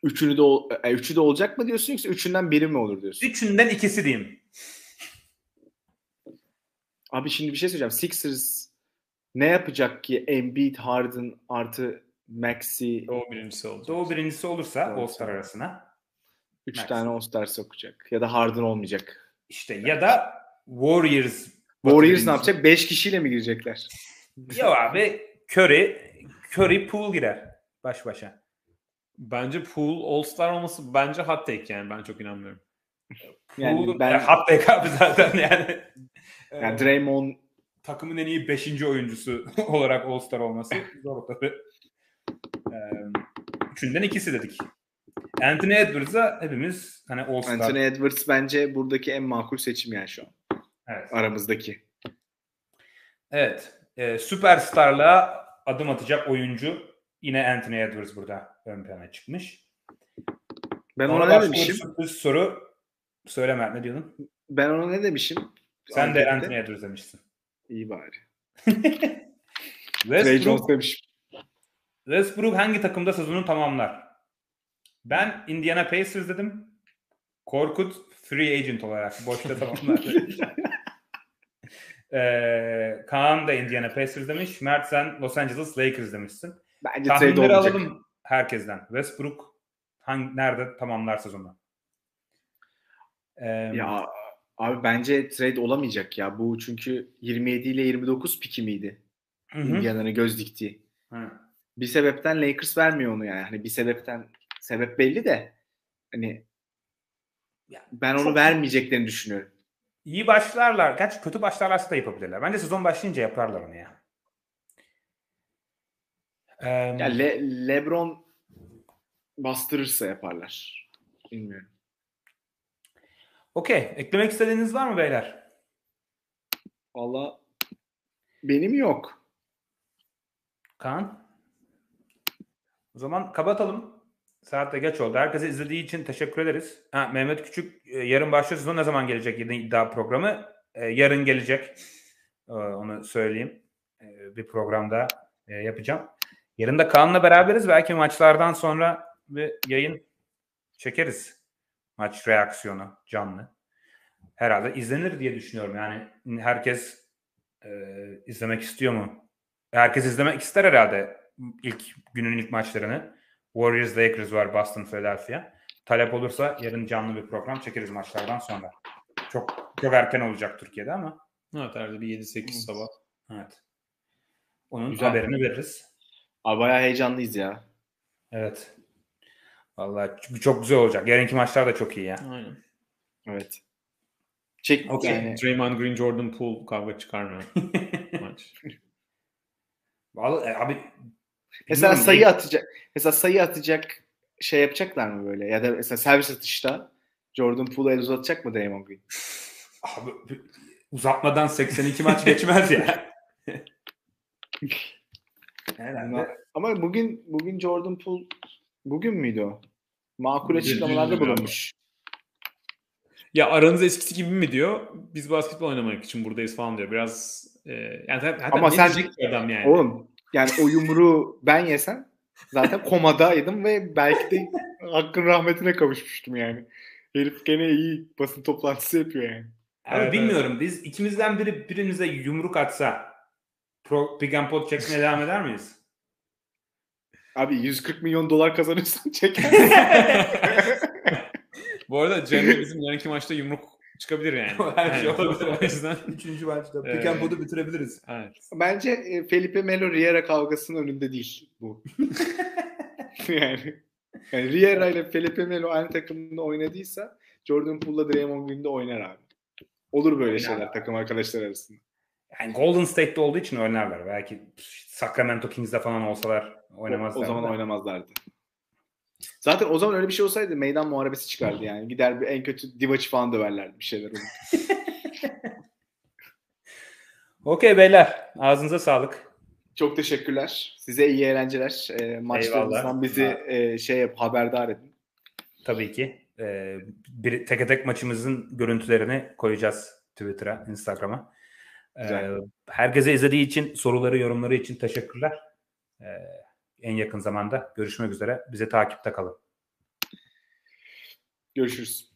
Üçünü de, e, üçü de olacak mı diyorsun yoksa üçünden biri mi olur diyorsun? Üçünden ikisi diyeyim. Abi şimdi bir şey söyleyeceğim. Sixers ne yapacak ki Embiid, Harden artı Maxi Doğu birincisi olacak. Doğu birincisi olursa All-Star arasına. Üç Maxi. tane All-Star sokacak. Ya da Harden olmayacak. İşte ya da Warriors Warriors ne yapacak? Beş kişiyle mi girecekler? Yok abi Curry Curry Pool girer baş başa. Bence Pool All-Star olması bence hot take yani ben çok inanmıyorum. Yani Pool, ben... hot take abi zaten yani. yani Draymond takımın en iyi 5. oyuncusu olarak All-Star olması zor tabii. Ee, üçünden ikisi dedik. Anthony Edwards'a hepimiz hani All-Star. Anthony Edwards bence buradaki en makul seçim yani şu an. Evet. Aramızdaki. Evet. E, süperstarlığa adım atacak oyuncu yine Anthony Edwards burada ön plana çıkmış. Ben ona, ona ne demişim? Sürpriz soru söyle Mert ne diyordun? Ben ona ne demişim? Sen Ankette. de Anthony Edwards demişsin. İyi bari. Westbrook, demişim. Westbrook hangi takımda sezonu tamamlar? Ben Indiana Pacers dedim. Korkut free agent olarak boşta tamamlar. ee, Kaan da Indiana Pacers demiş. Mert sen Los Angeles Lakers demişsin. Bence Tahminleri alalım herkesten. Westbrook hangi, nerede tamamlar sezonu? Ee, ya abi bence trade olamayacak ya. Bu çünkü 27 ile 29 piki miydi? Indiana'nın göz diktiği. Hı. Bir sebepten Lakers vermiyor onu yani. Hani bir sebepten sebep belli de hani ya, ben onu vermeyeceklerini düşünüyorum. İyi başlarlar. Gerçi kötü başlarlarsa da yapabilirler. Bence sezon başlayınca yaparlar onu ya. Ee, ya Le- LeBron bastırırsa yaparlar. Bilmiyorum. Okey. Eklemek istediğiniz var mı beyler? Valla benim yok. Kaan? O zaman kapatalım. Saat de geç oldu. Herkese izlediği için teşekkür ederiz. Ha, Mehmet Küçük e, yarın başlıyor. Sezon ne zaman gelecek yeni iddia programı? Ee, yarın gelecek. Ee, onu söyleyeyim. Ee, bir programda e, yapacağım. Yarın da Kaan'la beraberiz. Belki maçlardan sonra bir yayın çekeriz. Maç reaksiyonu canlı. Herhalde izlenir diye düşünüyorum. Yani herkes e, izlemek istiyor mu? Herkes izlemek ister herhalde ilk günün ilk maçlarını. Warriors Lakers var Boston Philadelphia. Talep olursa yarın canlı bir program çekeriz maçlardan sonra. Çok çok erken olacak Türkiye'de ama. Evet herhalde bir 7-8 hmm. sabah. Evet. Onun Güzel. haberini veririz. Abi bayağı heyecanlıyız ya. Evet. Vallahi çok güzel olacak. Yarınki maçlar da çok iyi ya. Aynen. Evet. Çek okay. yani. Draymond Green, Jordan Poole kavga çıkarmıyor maç. Vallahi e, abi Mesela sayı atacak. Mesela sayı atacak şey yapacaklar mı böyle? Ya da mesela servis atışta Jordan Poole'u el uzatacak mı Draymond Green? Abi uzatmadan 82 maç geçmez ya. Herhalde. Ama bugün bugün Jordan Poole bugün müydü o? Makul açıklamalarda bulunmuş. Ya aranız eskisi gibi mi diyor? Biz basketbol oynamak için buradayız falan diyor. Biraz e, yani Ama sen adam yani. Oğlum yani o yumruğu ben yesem zaten komadaydım ve belki de hakkın rahmetine kavuşmuştum yani. Herif gene iyi basın toplantısı yapıyor yani. Abi Evet, bilmiyorum biz ikimizden biri birimize yumruk atsa Pro Pick and Pod çekmeye devam eder miyiz? Abi 140 milyon dolar kazanırsan çeker. Bu arada Cem'le bizim yarınki maçta yumruk çıkabilir yani. Her şey olabilir. O yüzden. Üçüncü maçta Pick and Pod'u bitirebiliriz. Evet. Bence e, Felipe Melo Riera kavgasının önünde değil bu. yani, yani Riera ile Felipe Melo aynı takımda oynadıysa Jordan Poole'la Draymond Green'de oynar abi. Olur böyle Oynar şeyler takım arkadaşlar arasında. Yani Golden State'de olduğu için oynarlar. Belki Sacramento Kings'de falan olsalar O, oynamazlar. o zaman da. oynamazlardı. Zaten o zaman öyle bir şey olsaydı meydan muharebesi çıkardı yani. Gider bir en kötü Divac'ı falan döverlerdi bir şeyler olur. Okey beyler. Ağzınıza sağlık. Çok teşekkürler. Size iyi eğlenceler. E, maçlarımızdan bizi e, şey yap, haberdar edin. Tabii ki. Ee, bir tek tek maçımızın görüntülerini koyacağız Twitter'a, Instagram'a. Güzel. herkese izlediği için, soruları, yorumları için teşekkürler. Ee, en yakın zamanda görüşmek üzere. Bize takipte kalın. Görüşürüz.